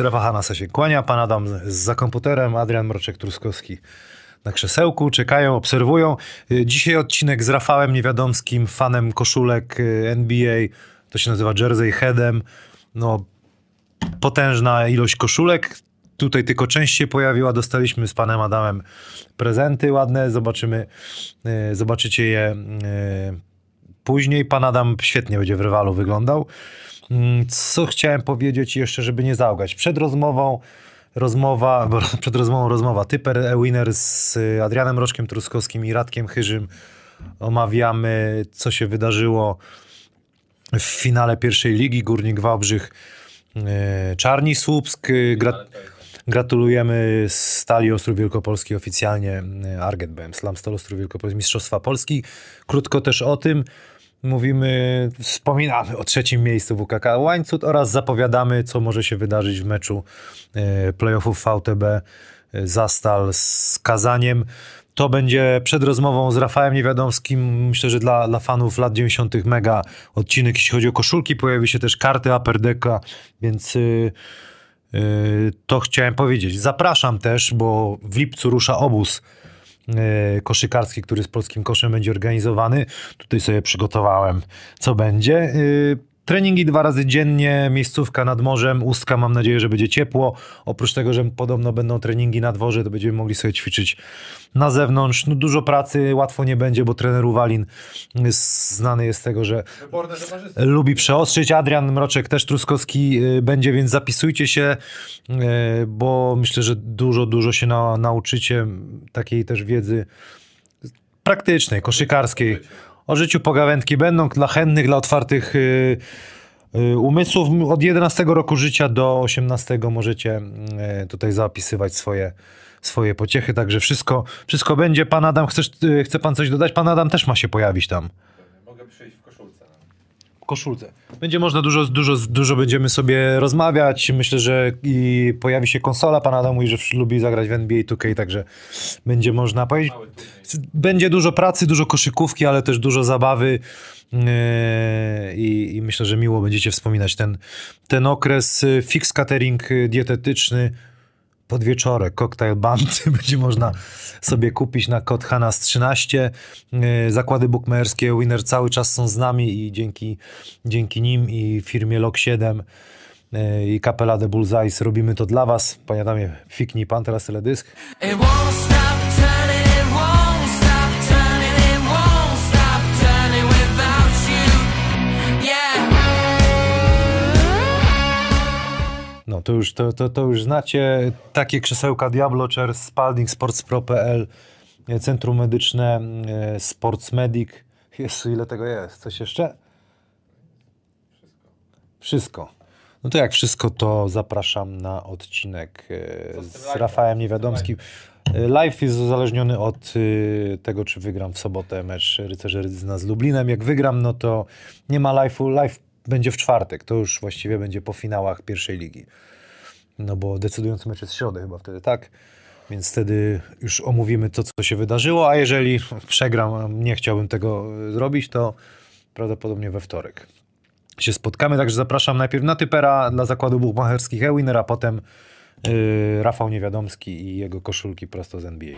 Strefa Hanasa się kłania, pan Adam za komputerem, Adrian Mroczek-Truskowski na krzesełku, czekają, obserwują. Y, Dzisiaj odcinek z Rafałem Niewiadomskim, fanem koszulek y, NBA, to się nazywa Jersey Headem. No, potężna ilość koszulek. Tutaj tylko część się pojawiła. Dostaliśmy z panem Adamem prezenty ładne. Zobaczymy, y, zobaczycie je później. Pan Adam świetnie będzie w rywalu wyglądał. Mm, Co chciałem powiedzieć jeszcze, żeby nie załgać. Przed rozmową rozmowa, bo przed rozmową rozmowa. Typer Winner z y, Adrianem Roczkiem Truskowskim i Radkiem Chyżym. Omawiamy, co się wydarzyło w finale pierwszej ligi Górnik Wałbrzych y, Czarni Słupsk. Gra- gratulujemy Stali Ostrów Wielkopolski oficjalnie Arget BM Slam Stal Ostrów Wielkopolski Mistrzostwa Polski. Krótko też o tym. Mówimy, wspominamy o trzecim miejscu WKK Łańcut oraz zapowiadamy, co może się wydarzyć w meczu y, playoffów VTB y, Zastal z Kazaniem. To będzie przed rozmową z Rafałem Niewiadomskim. Myślę, że dla, dla fanów lat 90. mega odcinek, jeśli chodzi o koszulki. Pojawi się też karty Upper Decka, więc y, y, to chciałem powiedzieć. Zapraszam też, bo w lipcu rusza obóz koszykarski, który z polskim koszem będzie organizowany. Tutaj sobie przygotowałem, co będzie. Treningi dwa razy dziennie, miejscówka nad morzem, ustka, mam nadzieję, że będzie ciepło. Oprócz tego, że podobno będą treningi na dworze, to będziemy mogli sobie ćwiczyć na zewnątrz. No, dużo pracy, łatwo nie będzie, bo trener Uwalin znany jest z tego, że lubi przeostrzyć. Adrian Mroczek też Truskowski y, będzie, więc zapisujcie się, y, bo myślę, że dużo, dużo się na, nauczycie takiej też wiedzy praktycznej, koszykarskiej. O życiu pogawędki będą dla chętnych, dla otwartych y, y, umysłów. Od 11 roku życia do 18 możecie y, tutaj zapisywać swoje, swoje pociechy, także wszystko, wszystko będzie. Pan Adam, chcesz, chce pan coś dodać? Pan Adam też ma się pojawić tam. Mogę przyjść w koszulce. no. w koszulce. Będzie można dużo, dużo, dużo będziemy sobie rozmawiać. Myślę, że i pojawi się konsola. Pan Adam mówi, że lubi zagrać w NBA 2K, także będzie można powiedzieć. Będzie dużo pracy, dużo koszykówki, ale też dużo zabawy. Yy, I, I myślę, że miło będziecie wspominać ten, ten okres. Fix catering yy, dietetyczny, podwieczorek, koktajl banty będzie można sobie kupić na kod Hanas13. Yy, Zakłady bukmacherskie Winner cały czas są z nami i dzięki, dzięki nim i firmie Lok7 yy, i Capella de Bullseyes robimy to dla was. Panie Adamie, fiknij pan teraz teledysk. It won't stop No to już, to, to, to już znacie. Takie krzesełka Diablo, Chair, Spalding, Sportspro.pl, e, Centrum Medyczne, e, Sports Medic. Jezu, ile tego jest? Coś jeszcze? Wszystko. No to jak wszystko, to zapraszam na odcinek e, z? Rafałem Niewiadomskim. Live jest uzależniony od tego, czy wygram w sobotę mecz Rycerzy Rydzyna z Lublinem. Jak wygram, no to nie ma live'u. Live będzie w czwartek. To już właściwie będzie po finałach pierwszej ligi. No bo decydujący mecz jest środę chyba wtedy, tak? Więc wtedy już omówimy to, co się wydarzyło, a jeżeli przegram, nie chciałbym tego zrobić, to prawdopodobnie we wtorek się spotkamy. Także zapraszam najpierw na typera dla zakładu buchmacherskich Ewiner, a potem yy, Rafał Niewiadomski i jego koszulki prosto z NBA.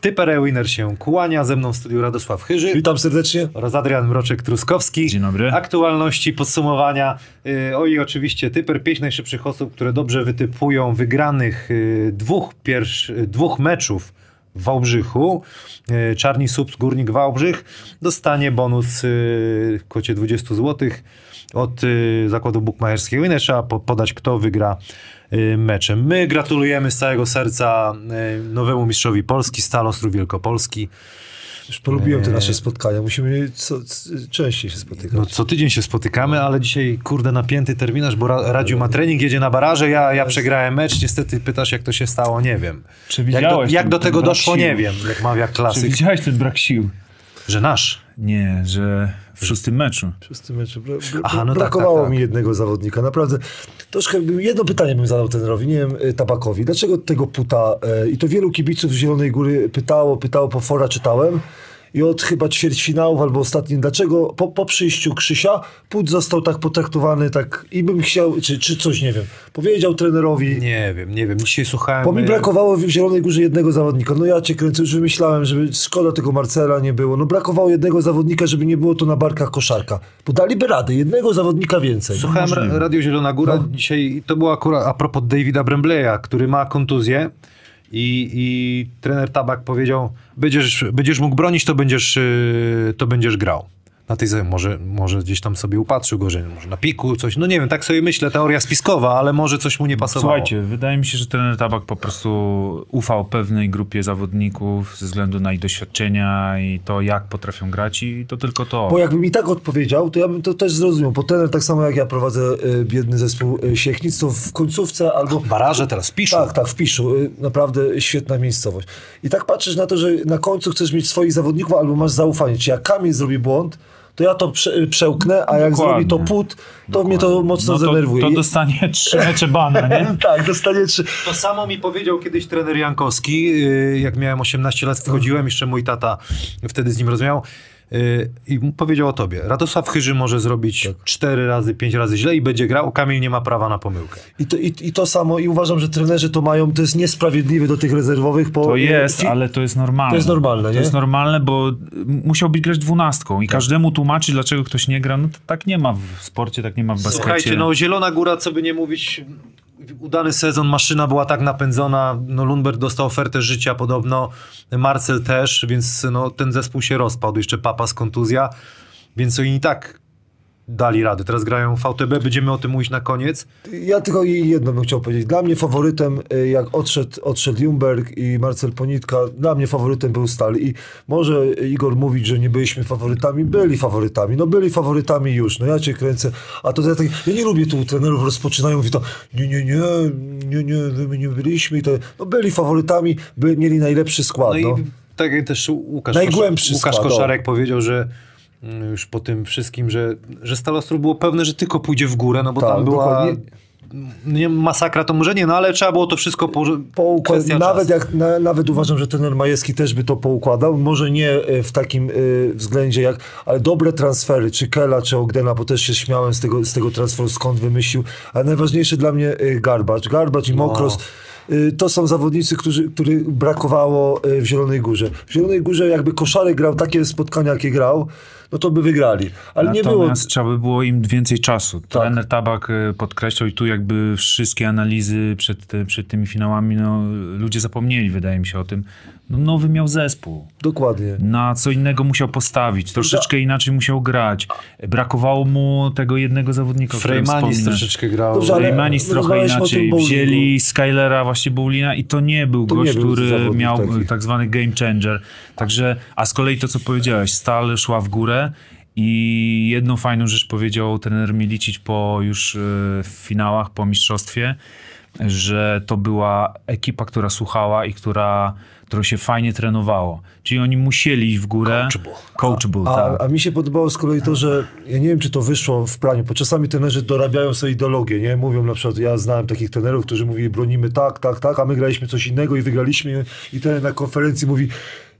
Typer Ewiner się kłania, ze mną w studiu Radosław Chyży Witam serdecznie. oraz Adrian Mroczek-Truskowski. Dzień dobry. Aktualności, podsumowania. Yy, o i oczywiście Typer, pięć najszybszych osób, które dobrze wytypują wygranych yy, dwóch, pierwsz, yy, dwóch meczów w Wałbrzychu. Yy, Czarni Subs, Górnik Wałbrzych dostanie bonus w kwocie 20 zł od yy, zakładu bukmacherskiego. I trzeba po, podać, kto wygra yy, meczem. My gratulujemy z całego serca yy, nowemu mistrzowi Polski, Stal Ostrów Wielkopolski. Już polubiłem te nasze spotkania. Musimy co, częściej się spotykać. No co tydzień się spotykamy, ale dzisiaj kurde napięty terminarz, bo Ra- Radziu ma trening, jedzie na baraże, ja, ja przegrałem mecz, niestety pytasz jak to się stało, nie wiem. Czy Jak do, widziałeś jak ten- do ten tego doszło, sił? nie wiem, jak mawia Czy klasyk, widziałeś ten brak sił? że nasz. Nie, że w szóstym meczu. Przez tym meczu bra- bra- Aha, no tak, brakowało tak, tak. mi jednego zawodnika. Naprawdę. Troszkę jedno pytanie bym zadał trenerowi, nie wiem, y, Tabakowi. Dlaczego tego puta, e, i to wielu kibiców z Zielonej Góry pytało, pytało po fora, czytałem. I od chyba ćwierćfinałów albo ostatnim, dlaczego po, po przyjściu Krzysia Put został tak potraktowany, tak i bym chciał, czy, czy coś, nie wiem, powiedział trenerowi, Nie wiem, nie wiem. Dzisiaj słuchałem... bo mi e, brakowało w Zielonej Górze jednego zawodnika. No ja cię kręcę, już wymyślałem, żeby szkoda tego Marcela nie było. No brakowało jednego zawodnika, żeby nie było to na barkach koszarka. Bo daliby radę, jednego zawodnika więcej. Słuchałem ra- Radio Zielona Góra No. dzisiaj to było akurat a propos Davida Brembleya, który ma kontuzję i, i trener Tabak powiedział, będziesz, będziesz mógł bronić, to będziesz, yy, to będziesz grał. Na tej zasadzie może, może gdzieś tam sobie upatrzył go, że może na piku coś, no nie wiem, tak sobie myślę, teoria spiskowa, ale może coś mu nie pasowało. Słuchajcie, wydaje mi się, że trener Tabak po prostu ufał pewnej grupie zawodników ze względu na ich doświadczenia i to, jak potrafią grać i to tylko to. Bo jakby mi tak odpowiedział, to ja bym to też zrozumiał. Bo trener, tak samo jak ja prowadzę y, biedny zespół y, Siechnic, to w końcówce albo... Baraże teraz piszą. Tak, tak, w Piszu. Y, Naprawdę świetna miejscowość. I tak patrzysz na to, że na końcu chcesz mieć swoich zawodników albo masz zaufanie. Czy jak Kamil zrobi błąd, to ja to prze, y, przełknę, a jak Dokładnie. zrobi to Put, to mnie to mocno no to, zdenerwuje. to dostanie trzy mecze bana, nie? tak, dostanie trzy. To samo mi powiedział kiedyś trener Jankowski, yy, jak miałem 18 lat, wchodziłem, jeszcze mój tata wtedy z nim rozmawiał i mu powiedział o tobie. Radosław Chyży może zrobić Tak. 4 razy, 5 razy źle i będzie grał, Kamil nie ma prawa na pomyłkę. I to, i, I to samo, i uważam, że trenerzy to mają, to jest niesprawiedliwe do tych rezerwowych. Po, To jest, fi- ale to jest normalne. To jest normalne, nie? To jest normalne, bo musiał być grać dwunastką i każdemu tłumaczyć, dlaczego ktoś nie gra. No to tak nie ma w sporcie, tak nie ma w baskecie. Słuchajcie, no Zielona Góra, co by nie mówić, udany sezon, maszyna była tak napędzona, no Lundberg dostał ofertę życia podobno, Marcel też, więc no, ten zespół się rozpadł, jeszcze Papa z kontuzja, więc oni i tak dali radę. Teraz grają VTB, będziemy o tym mówić na koniec. Ja tylko jedno bym chciał powiedzieć. Dla mnie faworytem, y, jak odszedł, odszedł Ljungberg i Marcel Ponitka, dla mnie faworytem był Stal. I może Igor mówić, że nie byliśmy faworytami. Byli faworytami. No byli faworytami już. No ja cię kręcę. A to ja, tak, ja nie lubię tu trenerów rozpoczynają, mówi to nie, nie, nie, nie, nie, my nie byliśmy. I to, no byli faworytami, by, mieli najlepszy skład. No No, i tak jak też Łukasz, Najgłębszy Łukasz skład, Koszarek powiedział, że już po tym wszystkim, że, że Stalostru było pewne, że tylko pójdzie w górę, no bo Tak, tam była dokładnie. nie, masakra to może nie, no ale trzeba było to wszystko po, poukład, kwestia nawet, czasu. jak, na, nawet uważam, że trener Majewski też by to poukładał. Może nie e, w takim e, względzie jak, ale dobre transfery, czy Kela, czy Ogdena, bo też się śmiałem z tego, z tego transferu, skąd wymyślił. Ale najważniejsze dla mnie e, Garbacz. Garbacz i Mokros. e, To są zawodnicy, którzy, których brakowało w Zielonej Górze. W Zielonej Górze jakby Koszarek grał takie spotkania, jakie grał, no to by wygrali. Ale nie było... Natomiast trzeba by było im więcej czasu. Trener Tabak e, podkreślał i tu jakby wszystkie analizy przed, te- przed tymi finałami, no, ludzie zapomnieli, wydaje mi się o tym. No, nowy miał zespół. Dokładnie. Na co innego musiał postawić, troszeczkę inaczej musiał grać. Brakowało mu tego jednego zawodnika, Freymanis troszeczkę grał. Dobrze, trochę inaczej. Wzięli Skylera, właśnie Bowlina i to nie był To nie gość, był który miał taki. tak zwany game changer. Także, a z kolei to, co powiedziałeś, Stal szła w górę i jedną fajną rzecz powiedział trener Milicic po już e, w finałach, po mistrzostwie, że to była ekipa, która słuchała i która, którą się fajnie trenowało. Czyli oni musieli iść w górę. Coachable. Coachable, A, tak. a mi się podobało z kolei to, że ja nie wiem, czy to wyszło w planie, bo czasami trenerzy dorabiają sobie ideologię, nie? Mówią na przykład, ja znałem takich trenerów, którzy mówili, bronimy tak, tak, tak, a my graliśmy coś innego i wygraliśmy i trener na konferencji mówi,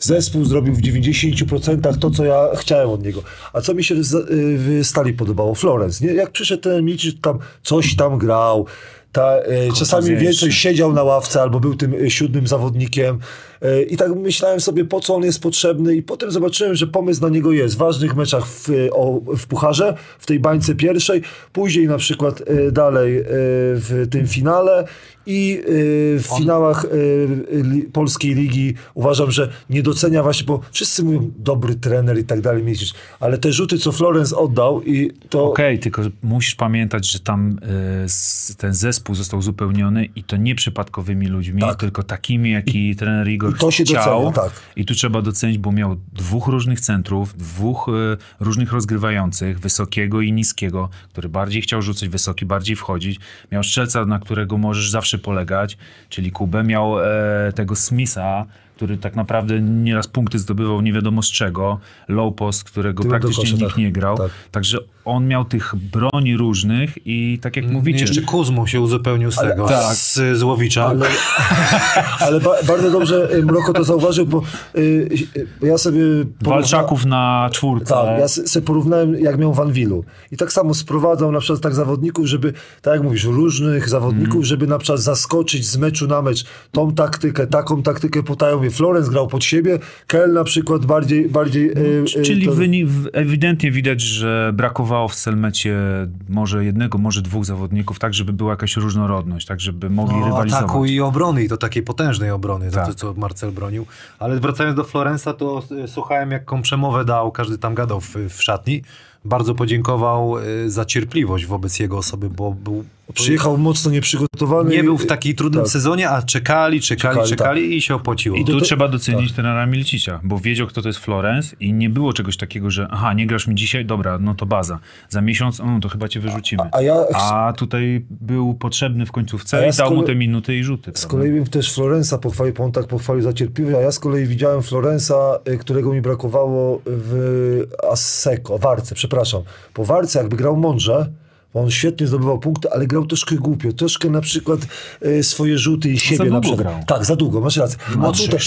zespół zrobił w 90% to, co ja chciałem od niego. A co mi się z- y, w Stali podobało? Florence, nie? Jak przyszedł ten Milicic, tam coś tam grał, ta, y, czasami więcej siedział na ławce albo był tym siódmym zawodnikiem i tak myślałem sobie, po co on jest potrzebny i potem zobaczyłem, że pomysł na niego jest w ważnych meczach w, y, o, w Pucharze, w tej bańce pierwszej, później na przykład y, dalej y, w tym finale i w finałach y, li, Polskiej Ligi uważam, że nie docenia właśnie, bo wszyscy mówią dobry trener i tak dalej, ale te rzuty, co Florence oddał i to... Okej, tylko musisz pamiętać, że tam e, ten zespół został uzupełniony i to nie przypadkowymi ludźmi, Tak. tylko takimi, jaki trener Igor i to się chciał. docenia, tak. I tu trzeba docenić, bo miał dwóch różnych centrów, dwóch e, różnych rozgrywających, wysokiego i niskiego, który bardziej chciał rzucać wysoki, bardziej wchodzić. Miał strzelca, na którego możesz zawsze polegać, czyli Kubę. Miał e, tego Smitha, który tak naprawdę nieraz punkty zdobywał nie wiadomo z czego. Low post, którego Tyłem praktycznie kosza, nikt tak. nie grał. Tak. Także on miał tych broni różnych i tak jak mówicie, Jeszcze Kuzmu się uzupełnił z tego, tak. z, z Łowicza. Ale, ale ba, bardzo dobrze y, Mroko to zauważył, bo y, y, ja sobie... porówna- Walczaków na czwórce. Tak, ja se porównałem jak miał Van Wilu. I tak samo sprowadzał na przykład tak zawodników, żeby, tak jak mówisz, różnych zawodników, Mhm. żeby na przykład zaskoczyć z meczu na mecz tą taktykę, taką taktykę potają. Florence grał pod siebie, Kel na przykład bardziej... bardziej y, y, Czyli to- ewidentnie widać, że brakowało w Selmecie może jednego, może dwóch zawodników, tak żeby była jakaś różnorodność, tak żeby mogli No, rywalizować. ataku i obrony, i to takiej potężnej obrony, to, Tak. to co Marcel bronił. Ale wracając do Florensa, to y, słuchałem, jaką przemowę dał, każdy tam gadał w, w szatni. Bardzo podziękował y, za cierpliwość wobec jego osoby, bo był, Przyjechał mocno nieprzygotowany. nie był w takim trudnym tak. sezonie, a czekali, czekali, czekali, Czekali, i się opłaciło. I tu to- trzeba docenić trenera Milicicia, bo wiedział, kto to jest Florence i nie było czegoś takiego, że aha, nie grasz mi dzisiaj, dobra, no to baza. Za miesiąc, no to chyba cię wyrzucimy. A ja A tutaj był potrzebny w końcówce A ja i dał mu kolei- te minuty i rzuty. Z kolei bym też Florensa pochwalił, bo on tak pochwalił za cierpliwość, a ja z kolei widziałem Florensa, y, którego mi brakowało w Asseco, Warce, przepraszam. Po Warce jakby grał mądrze, bo on świetnie zdobywał punkty, ale grał troszkę głupio, troszkę na przykład y, swoje rzuty i siebie na przykład. grał. Tak, za długo, masz rację. Tutaj,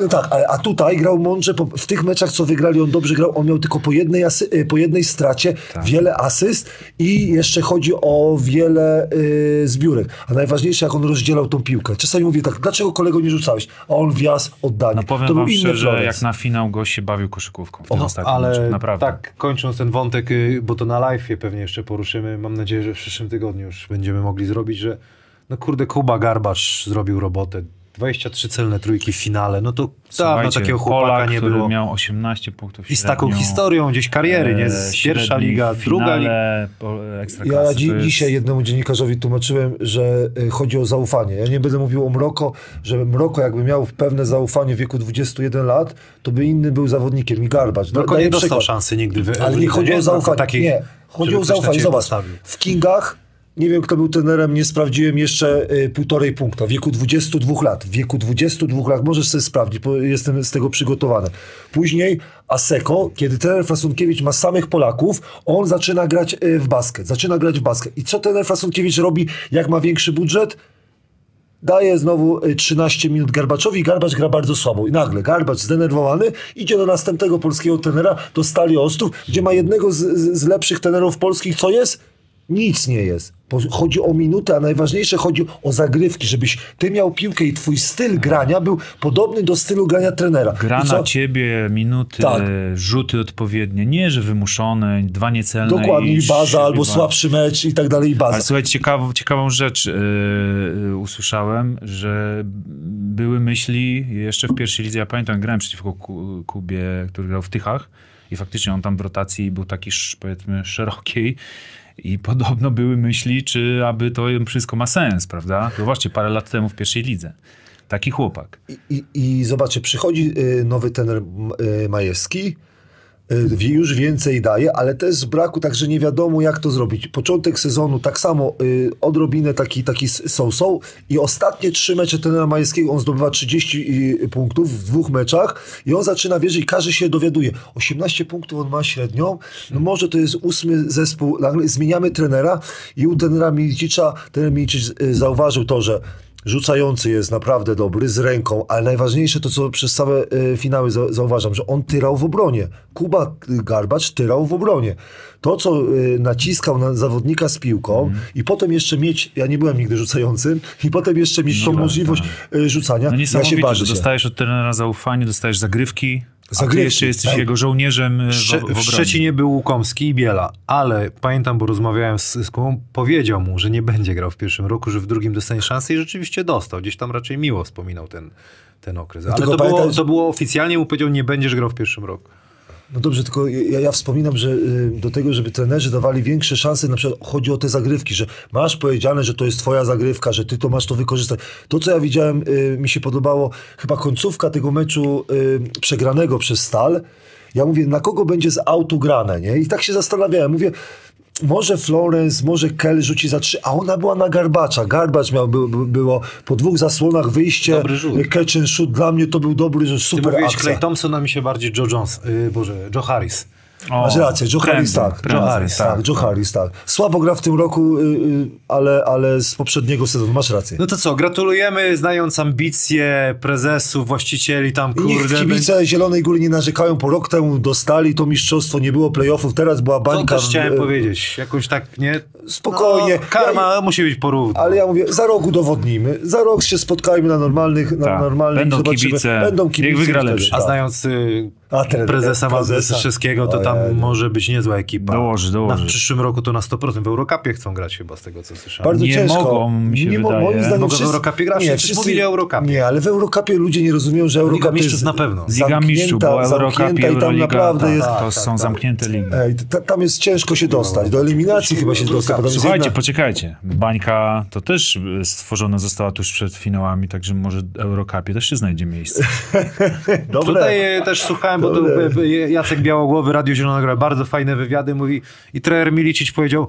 no tak, ale, a tutaj grał mądrze, po, w tych meczach, co wygrali, on dobrze grał, on miał tylko po jednej, asy, y, po jednej stracie Tak. wiele asyst i jeszcze chodzi o wiele y, zbiórek. A najważniejsze, jak on rozdzielał tą piłkę. Czasami mówię tak, dlaczego kolego nie rzucałeś? A on wjazd, oddanie. No powiem to wam szczerze, Florence. jak na finał gość się bawił koszykówką w tym O, ostatnim ale meczu, naprawdę. tak, kończąc ten wątek, y, bo to na live pewnie jeszcze poruszymy, mam nadzieję, że w przyszłym tygodniu już będziemy mogli zrobić, że no kurde, Kuba Garbacz zrobił robotę. 23 celne trójki w finale, no to dawno takiego chłopaka Polak, nie który było. miał 18 punktów I z taką historią gdzieś kariery, nie? e, Z pierwsza średni liga, w druga liga. finale. Ja dzi- jest- dzisiaj jednemu dziennikarzowi tłumaczyłem, że y, chodzi o zaufanie. Ja nie będę mówił o Mroko, że Mroko jakby miał pewne zaufanie w wieku 21 lat, to by inny był zawodnikiem i Garbacz. Da- Tylko daję nie dostał przykład. szansy nigdy. W, Ale nie chodzi o zaufanie. takiej, nie, chodzi o zaufanie. Zobacz, postawił. w Kingach nie wiem, kto był trenerem, nie sprawdziłem jeszcze y, półtorej punkta. W wieku 22 lat. W wieku 22 lat możesz sobie sprawdzić, bo jestem z tego przygotowany. Później Aseko, kiedy trener Frasunkiewicz ma samych Polaków, on zaczyna grać y, w basket. Zaczyna grać w basket. I co trener Frasunkiewicz robi, jak ma większy budżet? daje znowu y, 13 minut Garbaczowi Garbacz gra bardzo słabo. I nagle Garbacz zdenerwowany idzie do następnego polskiego trenera, do Stali Ostrów, gdzie ma jednego z, z, lepszych trenerów polskich. Co jest? Nic nie jest. Chodzi o minuty, a najważniejsze chodzi o zagrywki, żebyś ty miał piłkę i twój styl grania był podobny do stylu grania trenera. Gra na ciebie, minuty, Tak. rzuty odpowiednie. Nie, że wymuszone, dwa niecelne. Dokładnie, i baza, albo chyba. słabszy mecz i tak dalej, i baza. Ale słuchajcie, ciekawą, ciekawą rzecz yy, usłyszałem, że były myśli jeszcze w pierwszej lidze. Ja pamiętam, grałem przeciwko Ku- Kubie, który grał w Tychach i faktycznie on tam w rotacji był taki, powiedzmy, szerokiej. I podobno były myśli, czy aby to wszystko ma sens, prawda? Właśnie parę lat temu w pierwszej lidze. Taki chłopak. I, i, I zobaczcie, przychodzi y, nowy tener y, Majewski, już więcej daje, ale też z braku, także nie wiadomo jak to zrobić. Początek sezonu tak samo, y, odrobinę taki, taki są-są i ostatnie trzy mecze tenera Majewskiego, on zdobywa 30 y, punktów w dwóch meczach i on zaczyna wierzyć i każdy się dowiaduje. 18 punktów on ma średnią, no może to jest ósmy zespół, zmieniamy trenera i u trenera Milicicza, trener Milicic y, zauważył to, że Rzucający jest naprawdę dobry, z ręką, ale najważniejsze to, co przez całe y, finały za, zauważam, że on tyrał w obronie. Kuba y, Garbacz tyrał w obronie. To, co y, naciskał na zawodnika z piłką i potem jeszcze mieć, ja nie byłem nigdy rzucającym, i potem jeszcze mieć tą tak, możliwość y, rzucania, No ja się że dostajesz od trenera zaufanie, dostajesz zagrywki, a ty Zagrywki, jeszcze jesteś tak. jego żołnierzem e, w, w Sze- w obronie. Szczecinie był Łukomski i Biela, ale pamiętam, bo rozmawiałem z, Kubą, powiedział mu, że nie będzie grał w pierwszym roku, że w drugim dostanie szansę i rzeczywiście dostał. Gdzieś tam raczej miło wspominał ten, ten okres. Ale tylko to było, pamiętaj- to było oficjalnie, mu powiedział, nie będziesz grał w pierwszym roku. No dobrze, tylko ja, ja wspominam, że y, do tego, żeby trenerzy dawali większe szanse, na przykład chodzi o te zagrywki, że masz powiedziane, że to jest twoja zagrywka, że ty to masz to wykorzystać. To, co ja widziałem, y, mi się podobało, chyba końcówka tego meczu y, przegranego przez Stal. Ja mówię, na kogo będzie z autu grane, nie? I tak się zastanawiałem, mówię, może Florence, może Kell rzuci za trzy, a ona była na Garbacza. Garbacz miał, by, by, było po dwóch zasłonach wyjście, Dobry rzut. catch and shoot. Dla mnie to był dobry, że Ty super mówiłeś akcja. Clay Thompson, a mi się bardziej Joe Jones, yy, Boże, Joe Harris. O, Masz rację, Joe prędzej, Harris tak. Joe Harris, tak, tak. Joe. Harris tak. Słabo gra w tym roku, y, y, ale, ale z poprzedniego sezonu, masz rację. No to co, gratulujemy, znając ambicje prezesów, właścicieli tam, I niech kurde. kibice Zielonej Góry nie narzekają, po rok temu dostali to mistrzostwo, nie było playoffów, teraz była To bańka. też chciałem y, powiedzieć. Jakoś tak, nie? Spokojnie. No, karma musi być porówno. Ale ja mówię, za rok udowodnimy, za rok się spotkajmy na normalnych, na Tak. normalnych Będą zobaczymy. kibice. Będą Niech kibice. wygra i wtedy, lepszy. A tak. znając y, A trener- prezesa prezesa. Mazurskiego, to tam Ojej. może być niezła ekipa. Dołoży, dołoży. Na w przyszłym roku to na 100% w Eurocupie chcą grać chyba z tego, co słyszałem. Bardzo Nie ciężko. mogą, mi się mo- wydaje. Moim zdaniem Mogą w wszyscy- Eurocupie grać? Wszyscy mówili o Eurocupie. Nie, ale w Eurocupie ludzie nie rozumieją, że Eurocup jest na pewno. Liga Mistrzów, bo Eurocup i tam naprawdę tak, jest... to tak, są tak. zamknięte ligi. Tam jest ciężko się dostać. Do eliminacji chyba się dostać. Słuchajcie, poczekajcie. Bańka to też stworzona została tuż przed finałami, także może w Eurocupie też się znajdzie miejsce. Dobre. Tutaj też słuchałem, bo to Dobre. e, e, Jacek Białogłowy, Radio Zielona Góra, bardzo fajne wywiady mówi i trener Milicic powiedział,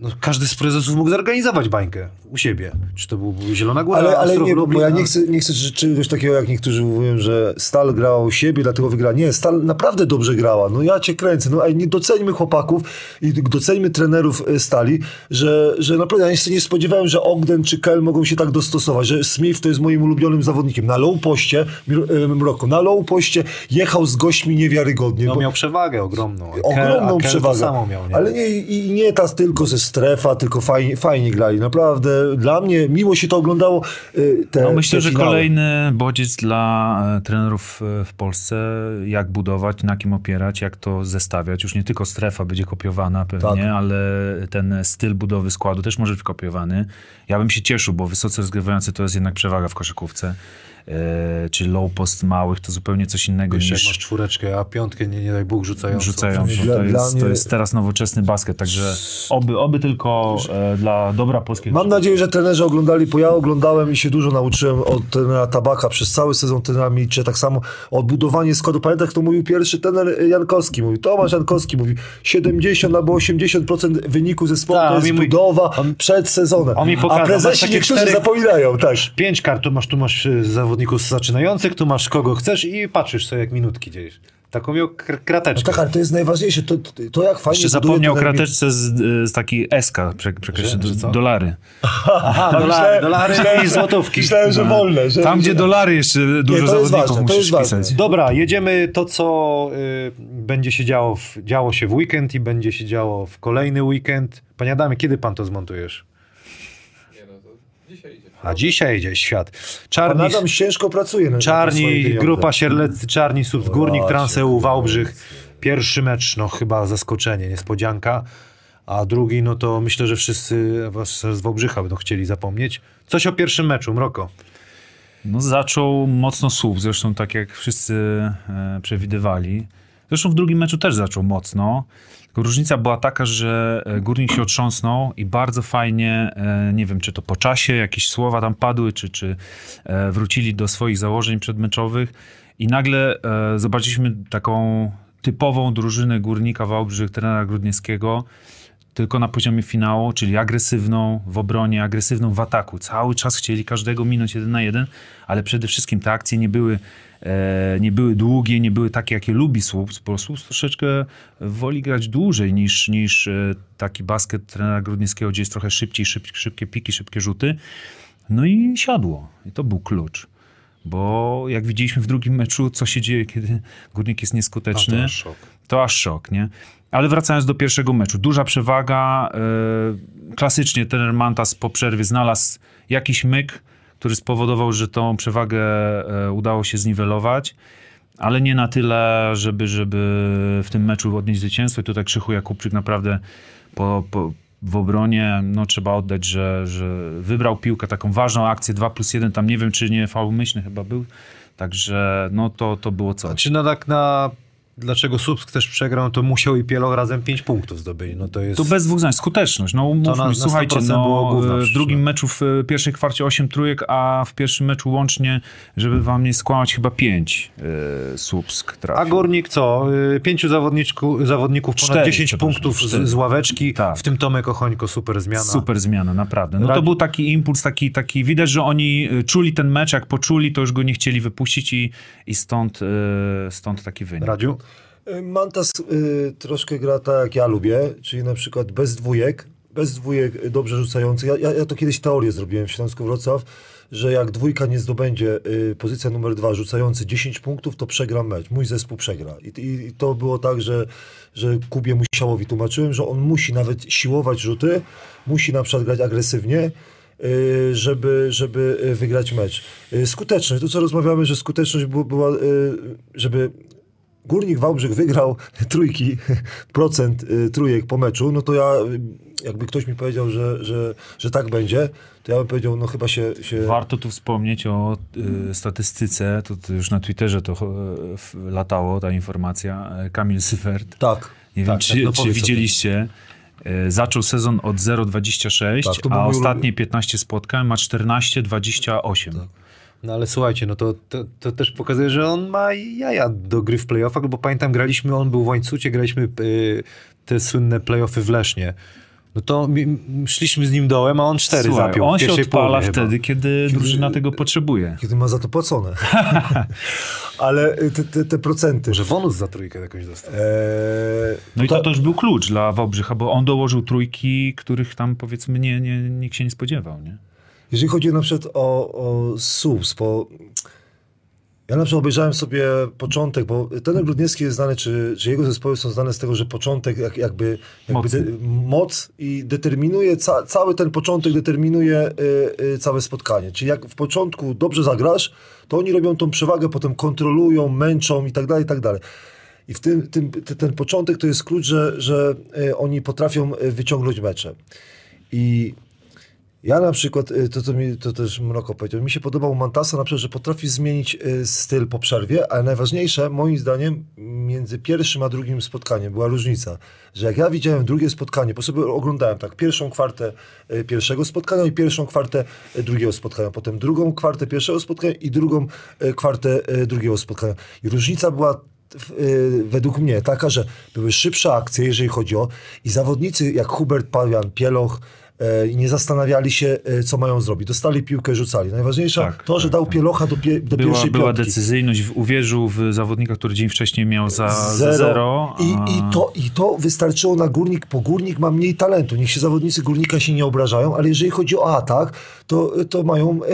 no, każdy z prezesów mógł zorganizować bańkę u siebie. Czy to był Zielona Góra, Ale, ale nie, bo ja nie chcę, nie chcę czegoś takiego, jak niektórzy mówią, że Stal grała u siebie, dlatego wygrała. Nie, Stal naprawdę dobrze grała. No ja cię kręcę. No nie doceńmy chłopaków i doceńmy trenerów e, Stali, że, że naprawdę ja się nie spodziewałem, że Ogden czy Kel mogą się tak dostosować, że Smith to jest moim ulubionym zawodnikiem. Na low poście, e, Mroko, na low poście jechał z gośćmi niewiarygodnie. No bo- miał przewagę ogromną. Kel- ogromną Kel przewagę. Miał, nie? Ale nie, i nie ta tylko ze strefa, tylko fajnie, fajnie grali. Naprawdę dla mnie miło się to oglądało. y, Te, No myślę, że kolejny bodziec dla e, trenerów e, w Polsce, jak budować, na kim opierać, jak to zestawiać. Już nie tylko strefa będzie kopiowana pewnie, Tak. ale ten styl budowy składu też może być kopiowany. Ja bym się cieszył, bo wysoce rozgrywający to jest jednak przewaga w koszykówce. E, czy low post małych to zupełnie coś innego jak niż masz czwóreczkę, a piątkę, nie, nie daj Bóg, rzucającą. rzucającą. To dla jest, mnie- to jest teraz nowoczesny basket, także oby, oby tylko e, dla dobra polskiego Mam nadzieję, że trenerzy oglądali, bo ja oglądałem i się dużo nauczyłem od trenera Tabaka przez cały sezon trenera Milcze, tak samo odbudowanie składu. Pamiętam, jak to mówił pierwszy trener Jankowski, mówił, Tomasz Jankowski mówił, 70 albo 80% wyniku zespołu Tak, to jest mówi- budowa przed sezonem. on mi pokazał, A prezesi niektórzy cztery- zapominają, tak. Pięć kart, tu masz, tu masz y, zawodników zaczynających, tu masz kogo chcesz i patrzysz sobie, jak minutki dzieje. Taką miał kr- krateczkę. Tak, ale to jest najważniejsze, to, to, to jak fajnie Jeszcze zapomniał o krateczce z, z takiej SK, prze, przekreślę, Że- że co? do, dolary. Aha, dolary, Myślałem- dolary myślałem, i że- złotówki. Myślałem, że wolne. Że, Tam, że... gdzie dolary jeszcze dużo jest zawodników ważne, musisz ważne. pisać. Dobra, jedziemy to, co y, będzie się działo, w, działo się w weekend i będzie się działo w kolejny weekend. Panie Adamie, kiedy pan to zmontujesz? Nie no, to dzisiaj idzie. A dzisiaj idzie świat. Pan Czarni, Adam ciężko pracuje. na- na czarni pieniądze. grupa Sierleccy, Czarni, Subs, Górnik, Właśnie, Transeu, Wałbrzych. Pierwszy mecz, no chyba zaskoczenie, niespodzianka. A drugi, no to myślę, że wszyscy was z Wałbrzycha będą chcieli zapomnieć. Coś o pierwszym meczu, Mroko. No, zaczął mocno słup, zresztą tak jak wszyscy e, przewidywali. Zresztą w drugim meczu też zaczął mocno. Tylko różnica była taka, że e, Górnik się otrząsnął i bardzo fajnie, e, nie wiem, czy to po czasie jakieś słowa tam padły, czy, czy e, wrócili do swoich założeń przedmeczowych. I nagle zobaczyliśmy taką typową drużynę Górnika Wałbrzych, trenera Grudniewskiego, tylko na poziomie finału, czyli agresywną w obronie, agresywną w ataku. Cały czas chcieli każdego minąć jeden na jeden, ale przede wszystkim te akcje nie były, e, nie były długie, nie były takie, jakie lubi Słups, bo Słups troszeczkę woli grać dłużej niż, niż e, taki basket trenera Grudniewskiego, gdzie jest trochę szybciej, szyb, szybkie piki, szybkie rzuty. No i siadło. I to był klucz. Bo jak widzieliśmy w drugim meczu, co się dzieje, kiedy Górnik jest nieskuteczny A, to aż szok. to aż szok, nie? Ale wracając do pierwszego meczu, duża przewaga. Yy, klasycznie trener Mantas po przerwie znalazł jakiś myk, który spowodował, że tą przewagę e, udało się zniwelować, ale nie na tyle, żeby, żeby w tym meczu odnieść zwycięstwo. I tutaj Krzychu Jakubczyk naprawdę po, po, w obronie, no trzeba oddać, że, że wybrał piłkę, taką ważną akcję 2 plus 1, tam nie wiem, czy nie faul myślny chyba był, także no to, to było coś. Czy no tak na... Dlaczego Subsk też przegrał, to musiał i Pieloch razem 5 punktów zdobyć. No to jest... To bez dwóch zdań, skuteczność. No umówmy, na- na słuchajcie, 100% no, w drugim no. meczu w pierwszej kwarcie 8 trójek, a w pierwszym meczu łącznie, żeby wam nie skłamać, chyba 5 e, Słupsk trafił. A Górnik co? Y, Pięciu zawodniczku, zawodników, ponad Cztery, 10 przepraszam, punktów z, z ławeczki, Tak. w tym Tomek Ochońko, super zmiana. Super zmiana, naprawdę. No to był taki impuls, taki, taki widać, że oni e, czuli ten mecz, jak poczuli, to już go nie chcieli wypuścić i, i stąd, e, stąd taki wynik. Radziu? Mantas y, troszkę gra tak, jak ja lubię, czyli na przykład bez dwójek, bez dwójek dobrze rzucających. Ja, ja, ja to kiedyś teorię zrobiłem w Śląsku Wrocław, że jak dwójka nie zdobędzie y, pozycja numer dwa rzucający 10 punktów, to przegra mecz. Mój zespół przegra. I, i, i to było tak, że, że Kubie Musiałowi tłumaczyłem, że on musi nawet siłować rzuty, musi na przykład grać agresywnie, y, żeby, żeby wygrać mecz. Y, Skuteczność, to co rozmawiamy, że skuteczność była, y, żeby Górnik Wałbrzych wygrał trójki, procent y, trójek po meczu, no to ja, jakby ktoś mi powiedział, że, że, że tak będzie, to ja bym powiedział, no chyba się... się... Warto tu wspomnieć o y, statystyce, to, to już na Twitterze to y, latało, ta informacja. E, Kamil Syfert, Tak. nie Tak, wiem, czy, tak, no czy widzieliście, y, zaczął sezon od 0,26, Tak, a ostatnie 15 spotkań ma 14,28. No ale słuchajcie, no to, to, to też pokazuje, że on ma jaja do gry w playoffach, bo pamiętam, graliśmy, on był w łańcucie, graliśmy y, te słynne playoffy w Lesznie. No to szliśmy z nim dołem, a on cztery Słuchaj, zapiął on się odpala chyba. wtedy, kiedy drużyna tego potrzebuje. Kiedy ma za to płacone. Ale y, te, te, te procenty... Może bonus za trójkę jakąś dostał. Eee, No i ta- to też był klucz dla Wałbrzycha, bo on dołożył trójki, których tam powiedzmy nie, nie, nikt się nie spodziewał, nie? Jeżeli chodzi na przykład o, o subs, bo ja na przykład obejrzałem sobie początek, bo ten Grudniewski jest znany, czy, czy jego zespoły są znane z tego, że początek jak, jakby, jakby de, moc i determinuje, ca, cały ten początek determinuje y, y, całe spotkanie. Czyli jak w początku dobrze zagrasz, to oni robią tą przewagę, potem kontrolują, męczą i tak dalej, i tak dalej. I w tym, tym, te- ten początek to jest klucz, że, że y, oni potrafią y, wyciągnąć mecze. I ja na przykład, y, to co mi to też Mroko powiedział, mi się podobał Mantasa na przykład, że potrafi zmienić y, styl po przerwie, ale najważniejsze moim zdaniem między pierwszym a drugim spotkaniem była różnica, że jak ja widziałem drugie spotkanie, bo sobie oglądałem tak pierwszą kwartę y, pierwszego spotkania i pierwszą kwartę drugiego spotkania, potem drugą kwartę pierwszego spotkania i drugą kwartę drugiego spotkania. I różnica była według mnie taka, że były szybsze akcje, jeżeli chodzi o i zawodnicy jak Hubert Pawian, Pieloch i nie zastanawiali się, e, co mają zrobić. Dostali piłkę, rzucali. Najważniejsze Tak, to, że tak, dał tak. Pielocha do, pie, do Była, pierwszej była piątki. decyzyjność, w- uwierzył w zawodnika, który dzień wcześniej miał za za zero. I, i, to, I to wystarczyło na górnik, bo górnik ma mniej talentu. Niech się zawodnicy górnika się nie obrażają, ale jeżeli chodzi o atak, to, to mają e,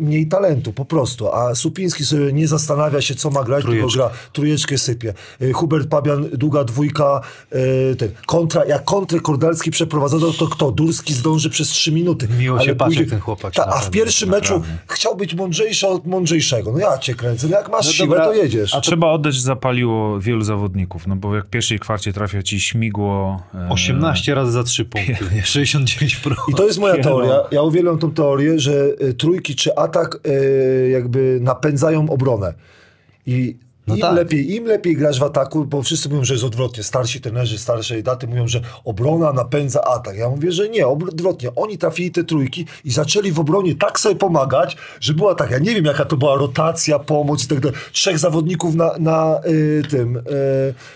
mniej talentu po prostu. A Supiński sobie nie zastanawia się, co ma grać, tylko gra, trójeczkę sypie. E, Hubert Pabian, długa dwójka, e, ten, kontra, jak kontrę Kordalski przeprowadza, to, to kto? Durski zdąży przez trzy minuty. Miło się patrzy, ten chłopak Ta, a w pierwszym meczu naprawdę. chciał być mądrzejszy od mądrzejszego. No ja cię kręcę. No jak masz No siłę, dobra, to jedziesz. A trzeba oddać, że zapaliło wielu zawodników, no bo jak w pierwszej kwarcie trafia ci śmigło... e, 18 razy za 3 punkty, nie? 69 pro. I to jest moja teoria. Ja uwielbiam tą teorię, że y, trójki czy atak y, jakby napędzają obronę. I No im, tak. lepiej, im lepiej grasz w ataku, bo wszyscy mówią, że jest odwrotnie. Starsi trenerzy, starszej daty mówią, że obrona napędza atak. Ja mówię, że nie, odwrotnie. Oni trafili te trójki i zaczęli w obronie tak sobie pomagać, że była tak, ja nie wiem jaka to była rotacja, pomoc i tak dalej. Trzech zawodników na, na y, tym y,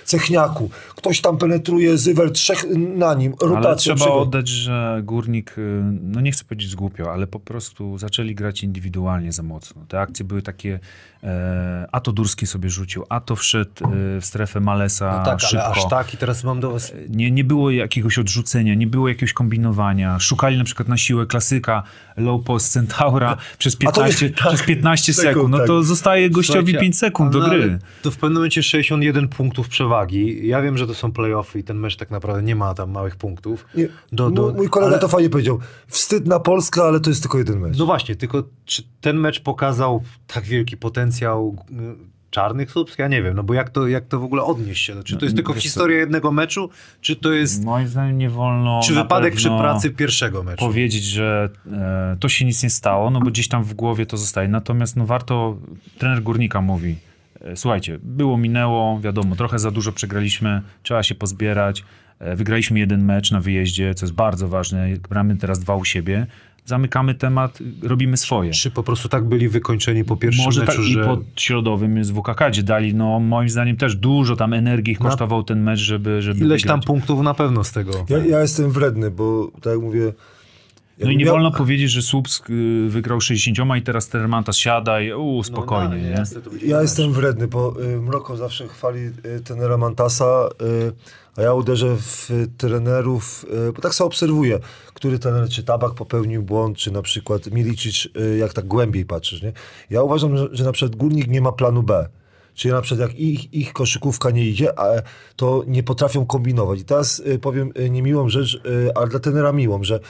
cechniaku. Ktoś tam penetruje, Zywer, trzech na nim. Rotacja. Ale trzeba oddać, że Górnik, y, no nie chcę powiedzieć zgłupio, ale po prostu zaczęli grać indywidualnie za mocno. Te akcje były takie, e, a to Durski sobie rzucił, a to wszedł e, w strefę Malesa No tak, szybko. ale aż tak i teraz mam do was... Nie, nie było jakiegoś odrzucenia, nie było jakiegoś kombinowania. Szukali na przykład na siłę klasyka low post Centaura przez A to 15, jest- tak, przez 15 sekund, sekund. No tak. to zostaje gościowi Słuchajcie, 5 sekund do no, gry. To w pewnym momencie 61 punktów przewagi. Ja wiem, że to są playoffy i ten mecz tak naprawdę nie ma tam małych punktów. Nie, Do, do, mój, kolega ale- to fajnie powiedział. Wstyd na Polskę, ale to jest tylko jeden mecz. No właśnie, tylko czy ten mecz pokazał tak wielki potencjał y, czarnych subs? Ja nie wiem, no bo jak to, jak to w ogóle odnieść się? Czy to jest tylko wiesz co- historia jednego meczu, czy to jest Moim zdaniem nie wolno. czy wypadek przy pracy pierwszego meczu? Powiedzieć, że e, to się nic nie stało, no bo gdzieś tam w głowie to zostaje. Natomiast no warto, trener Górnika mówi, e, słuchajcie, było, minęło, wiadomo, trochę za dużo przegraliśmy, trzeba się pozbierać. E, wygraliśmy jeden mecz na wyjeździe, co jest bardzo ważne. Gramy teraz dwa u siebie. Zamykamy temat, robimy swoje. Czy po prostu tak byli wykończeni po pierwszym Może meczu, tak że... i pod środowym z WKK, gdzie dali, no moim zdaniem też dużo tam energii kosztował ten mecz, żeby, żeby Ileś tam wygrać. punktów na pewno z tego. Ja, ja jestem wredny, bo tak jak mówię, No i nie miał- wolno powiedzieć, że Słupsk y, wygrał 60 i teraz Termantas siada i u, spokojnie, no, nie? Ja jestem wredny, bo y, Mroko zawsze chwali y, tenera Mantasa, y, a ja uderzę w y, trenerów, y, bo tak sobie obserwuję, który trener, czy Tabak popełnił błąd, czy na przykład Milicic, y, jak tak głębiej patrzysz, nie? Ja uważam, że, że na przykład Górnik nie ma planu B. Czyli na przykład jak ich, ich koszykówka nie idzie, a to nie potrafią kombinować. I teraz y, powiem y, niemiłą rzecz, y, ale dla tenera miłą, że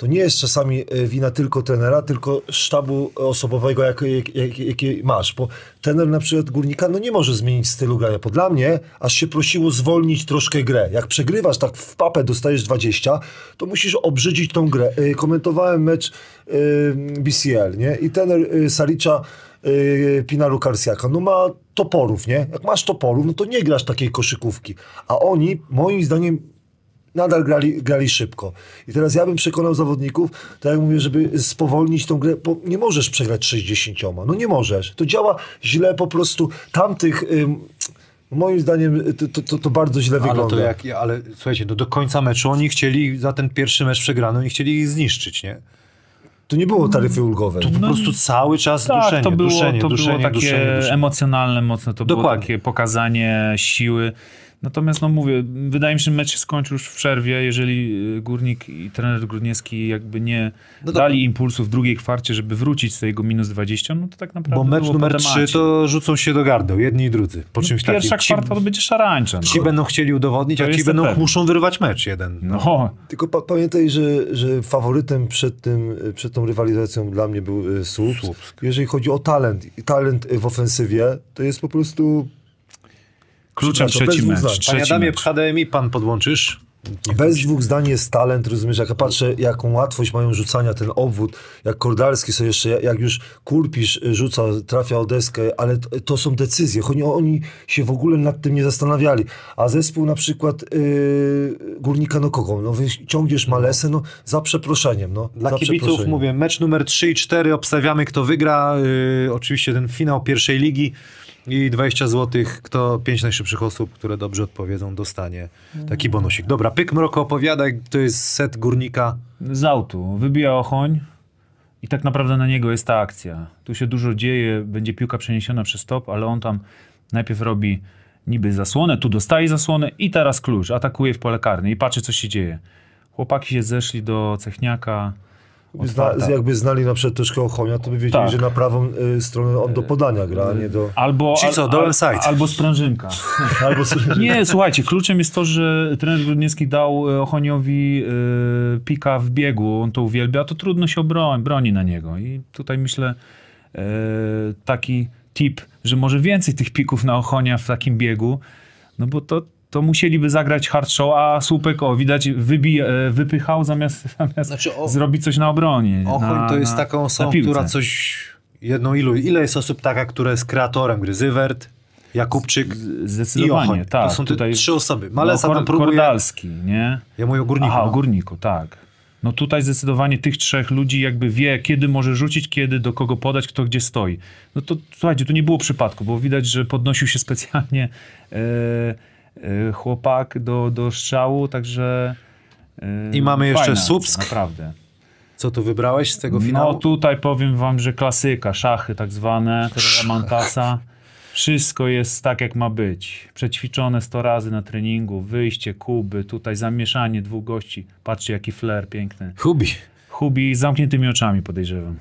to nie jest czasami e, wina tylko trenera, tylko sztabu osobowego, jak, jak, jak, jaki masz. Bo trener na przykład Górnika no nie może zmienić stylu grania. Bo dla mnie aż się prosiło zwolnić troszkę grę. Jak przegrywasz tak w papę, dostajesz 20, to musisz obrzydzić tą grę. E, Komentowałem mecz e, BCL, nie? I trener Salicza Pinaru Karsiaka, no ma toporów, nie? Jak masz toporów, no to nie grasz takiej koszykówki. A oni, moim zdaniem, nadal grali, grali szybko. I teraz ja bym przekonał zawodników, tak jak mówię, żeby spowolnić tą grę, bo nie możesz przegrać 60. No nie możesz. To działa źle po prostu. Tamtych, ym, moim zdaniem, to, to, to, bardzo źle Ale wygląda. to jak, ale słuchajcie, no do końca meczu oni chcieli za ten pierwszy mecz przegrany, oni chcieli ich zniszczyć, nie? To nie było taryfy ulgowej. To po prostu cały czas Tak, duszenie, to było, duszenie, to duszenie, było takie duszenie, duszenie. emocjonalne mocno, to było Dokładnie. takie pokazanie siły. Natomiast, no mówię, wydaje mi się, że mecz się skończył już w przerwie, jeżeli y, Górnik i trener Grudniewski jakby nie No dali impulsu w drugiej kwarcie, żeby wrócić z tego minus 20, no to tak naprawdę Bo mecz numer po 3 temacie. to rzucą się do gardeł, jedni i drudzy. Po czymś Pierwsza takim. Ci, kwarta to będzie szarańcza. ci No. będą chcieli udowodnić, To a ci będą pewny. muszą wyrwać mecz jeden. no. Tylko pa, pamiętaj, że, że faworytem przed, tym, przed tą rywalizacją dla mnie był y, Słupsk. Słupsk. Jeżeli chodzi o talent, i talent w ofensywie, to jest po prostu Kluczem trzeci mecz. Panie Adamie, mecz. HDMI pan podłączysz? Bez dwóch zdań jest talent, rozumiesz, jak ja patrzę, jaką łatwość mają rzucania, ten obwód, jak Kordalski sobie jeszcze, jak już Kurpisz rzuca, trafia o deskę, ale to, to są decyzje, oni, oni się w ogóle nad tym nie zastanawiali, a zespół na przykład yy, Górnika no kogo, no wyciągniesz Malesę, no za przeproszeniem, no. Dla za kibiców przeproszeniem. mówię, mecz numer 3 i 4, obstawiamy kto wygra. Yy, oczywiście ten finał pierwszej ligi i 20 zł, kto 5 najszybszych osób, które dobrze odpowiedzą, dostanie taki bonusik. Dobra, Pyk Mroko opowiadaj, to jest set górnika. z autu, wybija ochoń i tak naprawdę na niego jest ta akcja. Tu się dużo dzieje, będzie piłka przeniesiona przez top, ale on tam najpierw robi niby zasłonę, tu dostaje zasłonę i teraz klucz, atakuje w pole karne i patrzy co się dzieje. Chłopaki się zeszli do Cechniaka. Zna, jakby znali na przykład troszkę Ochonia, to by wiedzieli, Tak. że na prawą y, stronę on do podania gra, a nie do... Albo, Czyli co, dołem side. albo sprężynka. Albo Nie, słuchajcie, kluczem jest to, że trener Grudniewski dał Ochoniowi e, pika w biegu, on to uwielbia, to trudno się obroni, broni na niego. I tutaj myślę e, taki tip, że może więcej tych pików na Ochonia w takim biegu, no bo to, to musieliby zagrać hard show, a Słupek, o widać, wybija, e, wypychał zamiast, zamiast Znaczy, o- zrobić coś na obronie. Ochoń na, to jest na- taką osobą, która coś... Jedną ilu, ile jest osób taka, która jest kreatorem gry? Zywert, Jakubczyk i Zdecydowanie, Ochoń. tak. to są tutaj, trzy osoby. Malesa no, Kor- próbuje... Kordalski, nie? Ja mówię o górniku. Aha, o no. górniku, tak. No tutaj zdecydowanie tych trzech ludzi jakby wie, kiedy może rzucić, kiedy, do kogo podać, kto gdzie stoi. No to słuchajcie, tu nie było przypadku, bo widać, że podnosił się specjalnie e, chłopak do, do strzału, także... E, I mamy jeszcze Słupsk. Naprawdę. Co tu wybrałeś z tego finału? No tutaj powiem wam, że klasyka, szachy tak zwane, Mantasa. Wszystko jest tak, jak ma być. Przećwiczone 100 razy na treningu, wyjście, kuby, tutaj zamieszanie dwóch gości. Patrzcie, jaki flair piękny. Hubi. Hubi z zamkniętymi oczami, podejrzewam.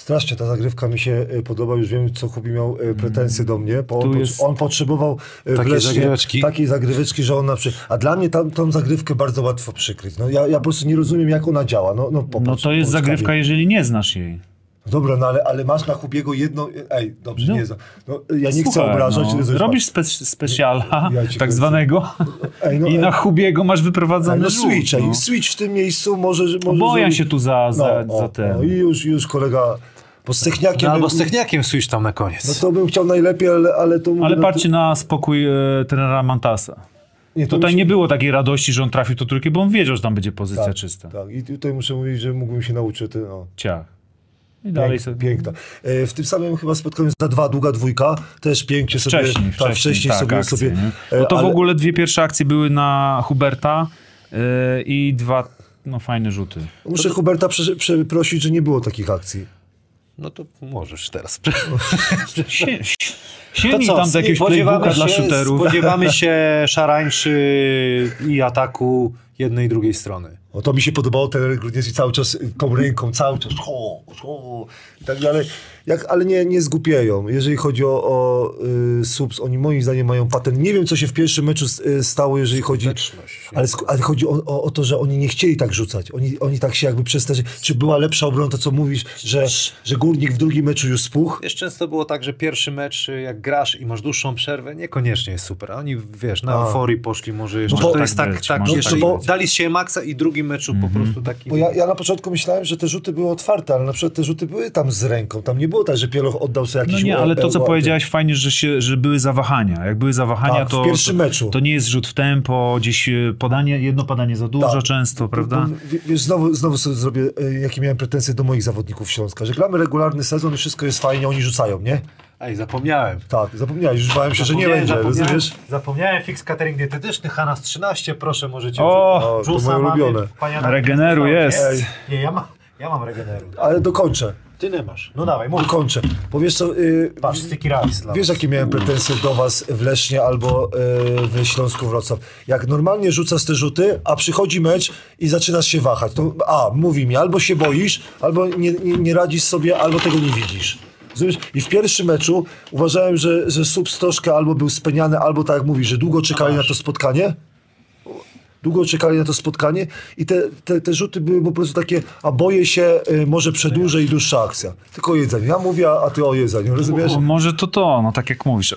Strasznie ta zagrywka mi się y, podoba, już wiem, co Hubi miał y, pretensje do mnie, bo on, jest- on potrzebował y, Takiej wreszcie zagryweczki. takiej zagryweczki, że on na przykład... A dla mnie tam, tą zagrywkę bardzo łatwo przykryć. No, ja, ja po prostu nie rozumiem, jak ona działa. No, no, No popatrz, to jest zagrywka, jeżeli nie znasz jej. Dobra, no ale, ale masz na Hubiego jedno... Ej, dobrze, No. nie znam. No, ja nie chcę Słuchaj, obrażać. no, robisz spe specjala, Ja tak zwanego, Ej, no, i ej. na Hubiego masz wyprowadzony no, switch, ej, no. switch w tym miejscu może... może Boję zrobić- się tu za, za, no, za ten. No, I już, już kolega... Bo z techniakiem... No, albo bym- z techniakiem switch tam na koniec. No to bym chciał najlepiej, ale, ale to... Ale patrzcie na spokój e, trenera Mantasa. nie, to Tutaj nie było takiej radości, że on trafił to trójkę, bo on wiedział, że tam będzie pozycja Tak, czysta. Tak, i tutaj muszę mówić, że mógłbym się nauczyć. Ty, no. Ciach. I dalej Pięk, sobie. Piękna. E, w tym samym chyba spotkaniu za dwa, długa dwójka, też pięknie sobie... Wcześniej, tak, wcześniej, wcześniej tak, sobie, akcje, sobie e, No to w ale- ogóle dwie pierwsze akcje były na Huberta e, i dwa no fajne rzuty. Muszę Huberta prze- przeprosić, że nie było takich akcji. No to możesz teraz. Sie, To sięgnij co, tam do jakiegoś spodziewamy playbooka dla się- shooterów. Spodziewamy się szarańczy i ataku jednej i drugiej strony. O, to mi się podobało, ten Grudniewski cały czas y, tą ręką, cały czas ho, ho, i tak dalej. Jak, ale nie, nie zgupieją. Jeżeli chodzi o, o y, subs, oni moim zdaniem mają patent. Nie wiem, co się w pierwszym meczu s- y, stało, jeżeli chodzi... Ale, ale chodzi o, o, o to, że oni nie chcieli tak rzucać. Oni, oni tak się jakby przestraszyli. Czy była lepsza obrona, to co mówisz, że, że Górnik w drugim meczu już spuchł? Wiesz, często było tak, że pierwszy mecz, y, jak grasz i masz dłuższą przerwę, niekoniecznie jest super. Oni, wiesz, na A. euforii poszli może jeszcze. No bo- to jest tak tak, tak, może jeszcze tak bo dali z siebie maksa i drugi meczu po prostu taki... Bo ja, ja na początku myślałem, że te rzuty były otwarte, ale na przykład te rzuty były tam z ręką. Tam nie było tak, że Pieloch oddał sobie jakiś No nie, ale to, co ła- powiedziałeś fajnie, że, się, że były zawahania. Jak były zawahania, Tak, w to, pierwszym to, meczu. to nie jest rzut w tempo, gdzieś e, podanie, jedno podanie za dużo Tak. często, prawda? Wiesz, znowu, znowu sobie zrobię, e, jakie miałem pretensje do moich zawodników Śląska, że gramy regularny sezon i wszystko jest fajnie, oni rzucają, nie? Ej, zapomniałem. Tak, zapomniałeś, już bałem się, że nie Zapomniałem, będzie, zapomniałem, rozumiesz? Zapomniałem, fix catering dietetyczny, Hanas 13, proszę, możecie... O, O, to moje ulubione. Regeneru jest. Ej. Nie, ja, ma, ja mam regeneru. Ale dokończę, Ty nie masz. No dawaj, mów. dokończę. Bo wiesz co, y, Patrz, sticky rice. dla wiesz jakie miałem pretensje do was w Lesznie albo y, w Śląsku Wrocław. Jak normalnie rzucasz te rzuty, a przychodzi mecz i zaczynasz się wahać, to a, mówi mi, albo się boisz, albo nie, nie, nie radzisz sobie, albo tego nie widzisz. I w pierwszym meczu uważałem, że, że Subs troszkę albo był speniany, albo tak jak mówisz, że długo czekali na to spotkanie. Długo czekali na to spotkanie i te, te, te rzuty były po prostu takie, a boję się, y, może przedłużę i dłuższa akcja. Tylko o jedzeniu. Ja mówię, a ty o jedzeniu, rozumiesz? Może to to, no tak jak mówisz.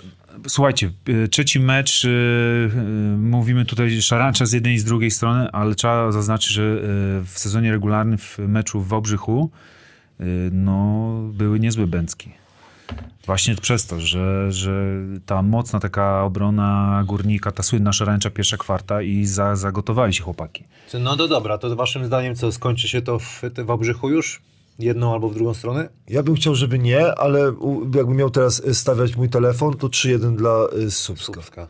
Słuchajcie, y, trzeci mecz, y, y, mówimy tutaj szarancza z jednej i z drugiej strony, ale trzeba zaznaczyć, że w sezonie regularnym w meczu w Wałbrzychu no, były niezłe bęcki. Właśnie przez to, że, że ta mocna taka obrona górnika, ta słynna szarańcza pierwsza kwarta i za, zagotowali się chłopaki. No to dobra, to waszym zdaniem co, skończy się to w, w Wałbrzychu już? Jedną albo w drugą stronę? Ja bym chciał, żeby nie, ale jakbym miał teraz y, stawiać mój telefon, to 3-1 dla y, Subska. Słupska.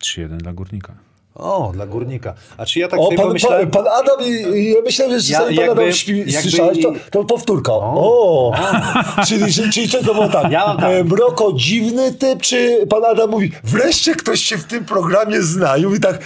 3-1 dla górnika. O, dla górnika. A czy ja tak O, sobie pan, pomyślałem... pan, pan Adam, i- i ja myślałem, że Ja pan jakby- Adam śpi, jakby- słyszałeś, to, to powtórka. O, czyli, czyli, czyli to było tak. Ja tak. E, Mroko dziwny typ, czy pan Adam mówi, wreszcie ktoś się w tym programie zna. I mówi tak,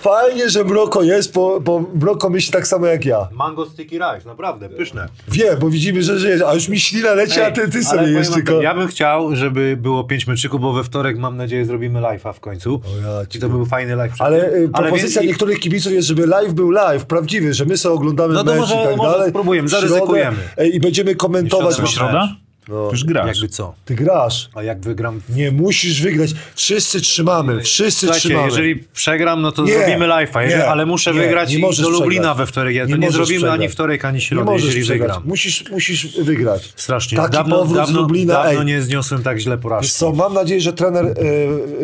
fajnie, że Mroko jest, bo, bo myśli tak samo jak ja. Mango sticky rice, naprawdę, pyszne. Wie, bo widzimy, że żyjesz, a już mi ślina leci, a ty, ty sobie jesz tylko. tak, Ja bym chciał, żeby było pięć meczyków, bo we wtorek mam nadzieję zrobimy live'a w końcu. ja I to był fajny live. przed Ale y, propozycja więc- niektórych kibiców jest, żeby live był live, prawdziwy, że my sobie oglądamy No to mecz może- i tak może dalej. spróbujemy, środę, zaryzykujemy. I będziemy komentować. Środa, To środa? No. Już grasz. Jakby co? Ty grasz. A jak wygram... Nie musisz wygrać. Wszyscy trzymamy, wszyscy Słuchajcie, trzymamy. jeżeli przegram, no to Nie, zrobimy live'a, jeżeli, nie, ale muszę nie, wygrać nie i możesz do Lublina przegrać. we wtorek. Ja Nie to nie zrobimy przegrać. ani wtorek, ani możesz jeżeli przegrać. wygram. Musisz, musisz wygrać. Strasznie. Taki dawno, powrót dawno, z Lublina. Dawno ej, nie zniosłem tak źle porażki. Wiesz co, mam nadzieję, że trener e,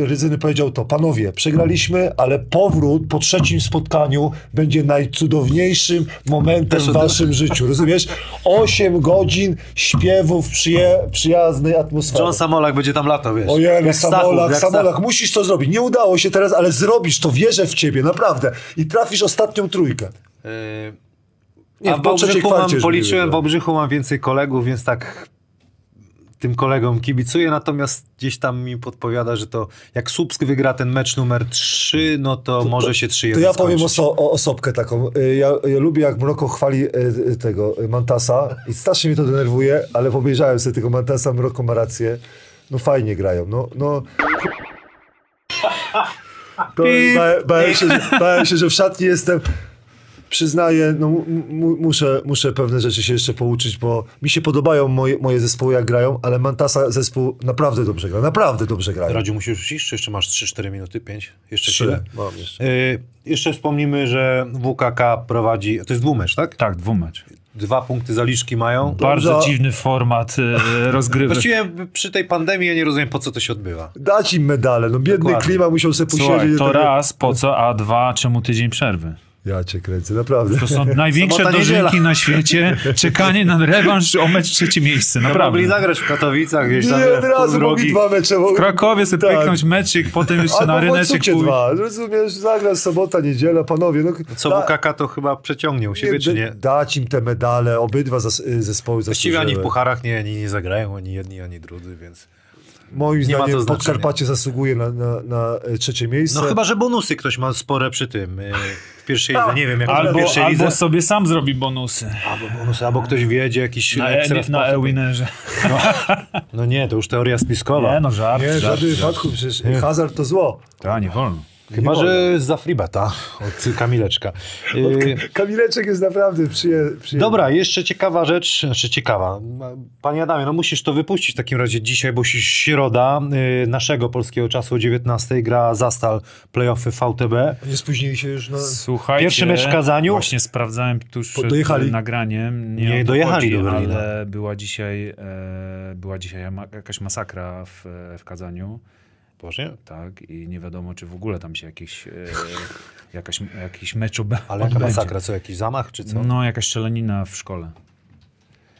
Ryzyny powiedział to. Panowie, przegraliśmy, ale powrót po trzecim spotkaniu będzie najcudowniejszym momentem Też w waszym życiu. Rozumiesz? Osiem godzin śpiewów przyje, przyjaznej atmosfery. John Samolak będzie tam latał, wiesz. Ojej, jak Samolak, Stachów, jak Samolak, Stachów. musisz to zrobić. Nie udało się teraz, ale zrobisz to, wierzę w ciebie, naprawdę. I trafisz ostatnią trójkę. Yy, Nie, A w Wałbrzychu mam, policzyłem, w Wałbrzychu mam więcej kolegów, więc tak tym kolegom kibicuję, natomiast gdzieś tam mi podpowiada, że to jak Słupsk wygra ten mecz numer 3, no to, może się 3 To ja powiem oso, o osobkę taką. Y, Ja, ja lubię, jak Mroko chwali y, y, tego Mantasa i strasznie mnie to denerwuje, ale pobierzałem sobie tego Mantasa, Mroko ma rację. No fajnie grają. No, no. To bałem, bałem, się, że, bałem się, że w szatni jestem. Przyznaję, no, muszę, muszę pewne rzeczy się jeszcze pouczyć, bo mi się podobają moje, moje zespoły, jak grają, ale Mantasa zespół naprawdę dobrze gra. Naprawdę dobrze grają. Radziu, musisz już iść, czy jeszcze masz 3-4 minuty, 5? Jeszcze Trzy. chwilę? Mam jeszcze. Yy, jeszcze wspomnimy, że WKK prowadzi, to jest dwumecz, tak? Tak, dwumecz. Dwa punkty zaliczki mają. Bardzo Dobrze. dziwny format e, rozgrywek. Właściwie przy tej pandemii ja nie rozumiem, po co to się odbywa. Dać im medale. No biedny Dokładnie. klima musiał sobie posiedzieć. Słuchaj, to tak jak- raz, po co, a dwa, czemu tydzień przerwy? Ja cię kręcę, naprawdę. To są największe Sobota, dożynki niedziela. na świecie. Czekanie na rewanż o mecz trzecie miejsce. No, Naprawdę. mogli zagrać w Katowicach gdzieś tam Nie, w od razu mogli drogi. dwa mecze. W Krakowie sobie Tak. pyknąć meczyk, potem jeszcze na Albo w ryneczek dwa. Rozumiesz, zagra sobota, niedziela, panowie. No, Co da- WKK to chyba przeciągnie u siebie, czy nie? Dać im te medale, obydwa zas- y, zespoły Właściwie ani w pucharach nie, ani nie zagrają, ani jedni, ani drudzy, więc... Moim Nie zdaniem. Podkarpacie zasługuje na, na, na e, trzecie miejsce. No chyba, że bonusy ktoś ma spore przy tym, y, w pierwszej lidze, nie wiem jak to w Albo, pierwszej lidze. albo sobie sam zrobi bonusy. Albo bonusy, albo ktoś wiedzie jakiś Na, ekstra e, na sposób. e-winerze. No nie, to już teoria spiskowa. Nie no, żart. Nie, w żart, żadnym żart. wypadku, przecież hazard to zło. Ta, nie wolno. Chyba, Nie że za freebeta od Kamileczka. Y, Kamileczek jest naprawdę przyje, przyjemny. Dobra, jeszcze ciekawa rzecz, znaczy ciekawa. Panie Adamie, no musisz to wypuścić w takim razie dzisiaj, bo się środa y, naszego polskiego czasu o 19 gra Zastal playoffy VTB. Nie spóźnili się już na... Słuchajcie, Pierwszy mecz w Kazaniu? Właśnie sprawdzałem tuż przed dojechali? nagraniem. Nie to dojechali chodzi, do Berlina. Ale była dzisiaj, e, była dzisiaj jakaś masakra w, w Kazaniu. Boże, Tak, i nie wiadomo, czy w ogóle tam się jakiś, e, jakaś, jakiś mecz ob- ale jaka odbędzie. masakra, co jakiś zamach, czy co? No, jakaś strzelanina w szkole.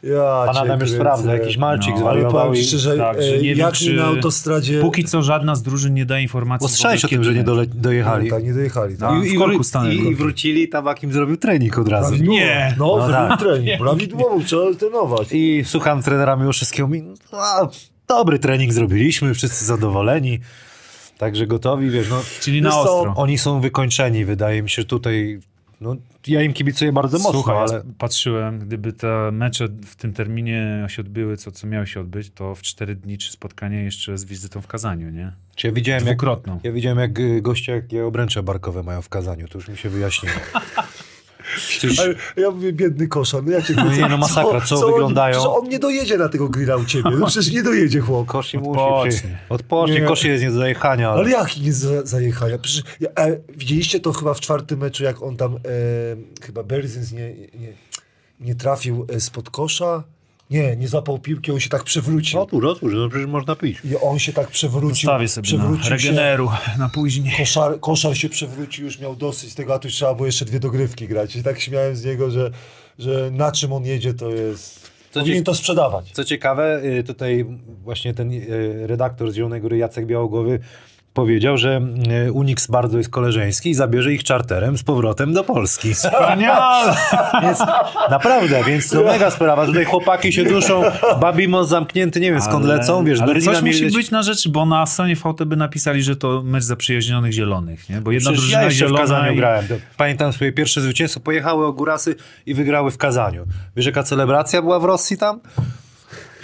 Ja Pan cię Adam już kręcę. sprawdza, jakiś malczyk No, Ale zwariował powiem i... ci szczerze, Tak, że e, nie wiem, jak czy- na autostradzie... Póki co żadna z drużyn nie daje informacji. Bo słyszałeś o tym, że nie dole, dojechali. Tak, nie dojechali. Tak. No. I, w i, korku stanęli. i, I wrócili, Tabakim zrobił trening od razu. Prawidłowo. Nie. No, No zrobił tak. trening. Prawidłowo, trzeba trenować. I słucham trenera Miłoszewskiego, no, a, dobry trening zrobiliśmy, wszyscy zadowoleni. Także gotowi, wiesz, no, Czyli na ostro. oni są wykończeni, wydaje mi się, tutaj, no, ja im kibicuję bardzo mocno, Słuchaj, ale patrzyłem, gdyby te mecze w tym terminie się odbyły, co, co miało się odbyć, to w cztery dni czy spotkanie jeszcze z wizytą w Kazaniu, nie? czy ja widziałem, jak, Dwukrotną. ja widziałem, jak y, goście jakie obręcze barkowe mają w Kazaniu, to już mi się wyjaśniło. Ja mówię, biedny koszar, no ja cię No nie, no masakra, co oni- wyglądają. Przecież on nie dojedzie na tego grilla u ciebie, no przecież nie dojedzie chłop. Koszy musi Odpocznie. Koszy jest nie do zajechania. Ale... Ale jaki nie za, zajechania? Przecież, ja, e, widzieliście to chyba w czwartym meczu, jak on tam, e, chyba Berzyns nie, nie, nie trafił e, spod kosza? Nie, nie złapał piłki, on się tak przewrócił. Otwórz, otwórz, no przecież można pić. I on się tak przewrócił. Zostawię sobie na przewrócił się. regeneru na później. Koszar, koszar się przewrócił, już miał dosyć tego, a tu trzeba było jeszcze dwie dogrywki grać. I tak śmiałem z niego, że, że na czym on jedzie, to jest... Co Powinien to sprzedawać. Co ciekawe, y, tutaj właśnie ten y, redaktor z Zielonej Góry, Jacek Białogłowy, powiedział, że y, Unix bardzo jest koleżeński i zabierze ich czarterem z powrotem do Polski. Wspaniale! Więc naprawdę, więc to mega sprawa. Tutaj chłopaki się duszą, Babimos zamknięty, nie wiem skąd lecą, wiesz, ale Berlina coś musi być na rzecz, bo na stronie VTB napisali, że to mecz zaprzyjaźnionych zielonych, nie? Bo jedna Przecież drużyna ja jeszcze w zielona Kazaniu i... grałem. Pamiętam swoje pierwsze zwycięstwo. Pojechały Ogórasy i wygrały w Kazaniu. Wiesz, jaka celebracja była w Rosji tam?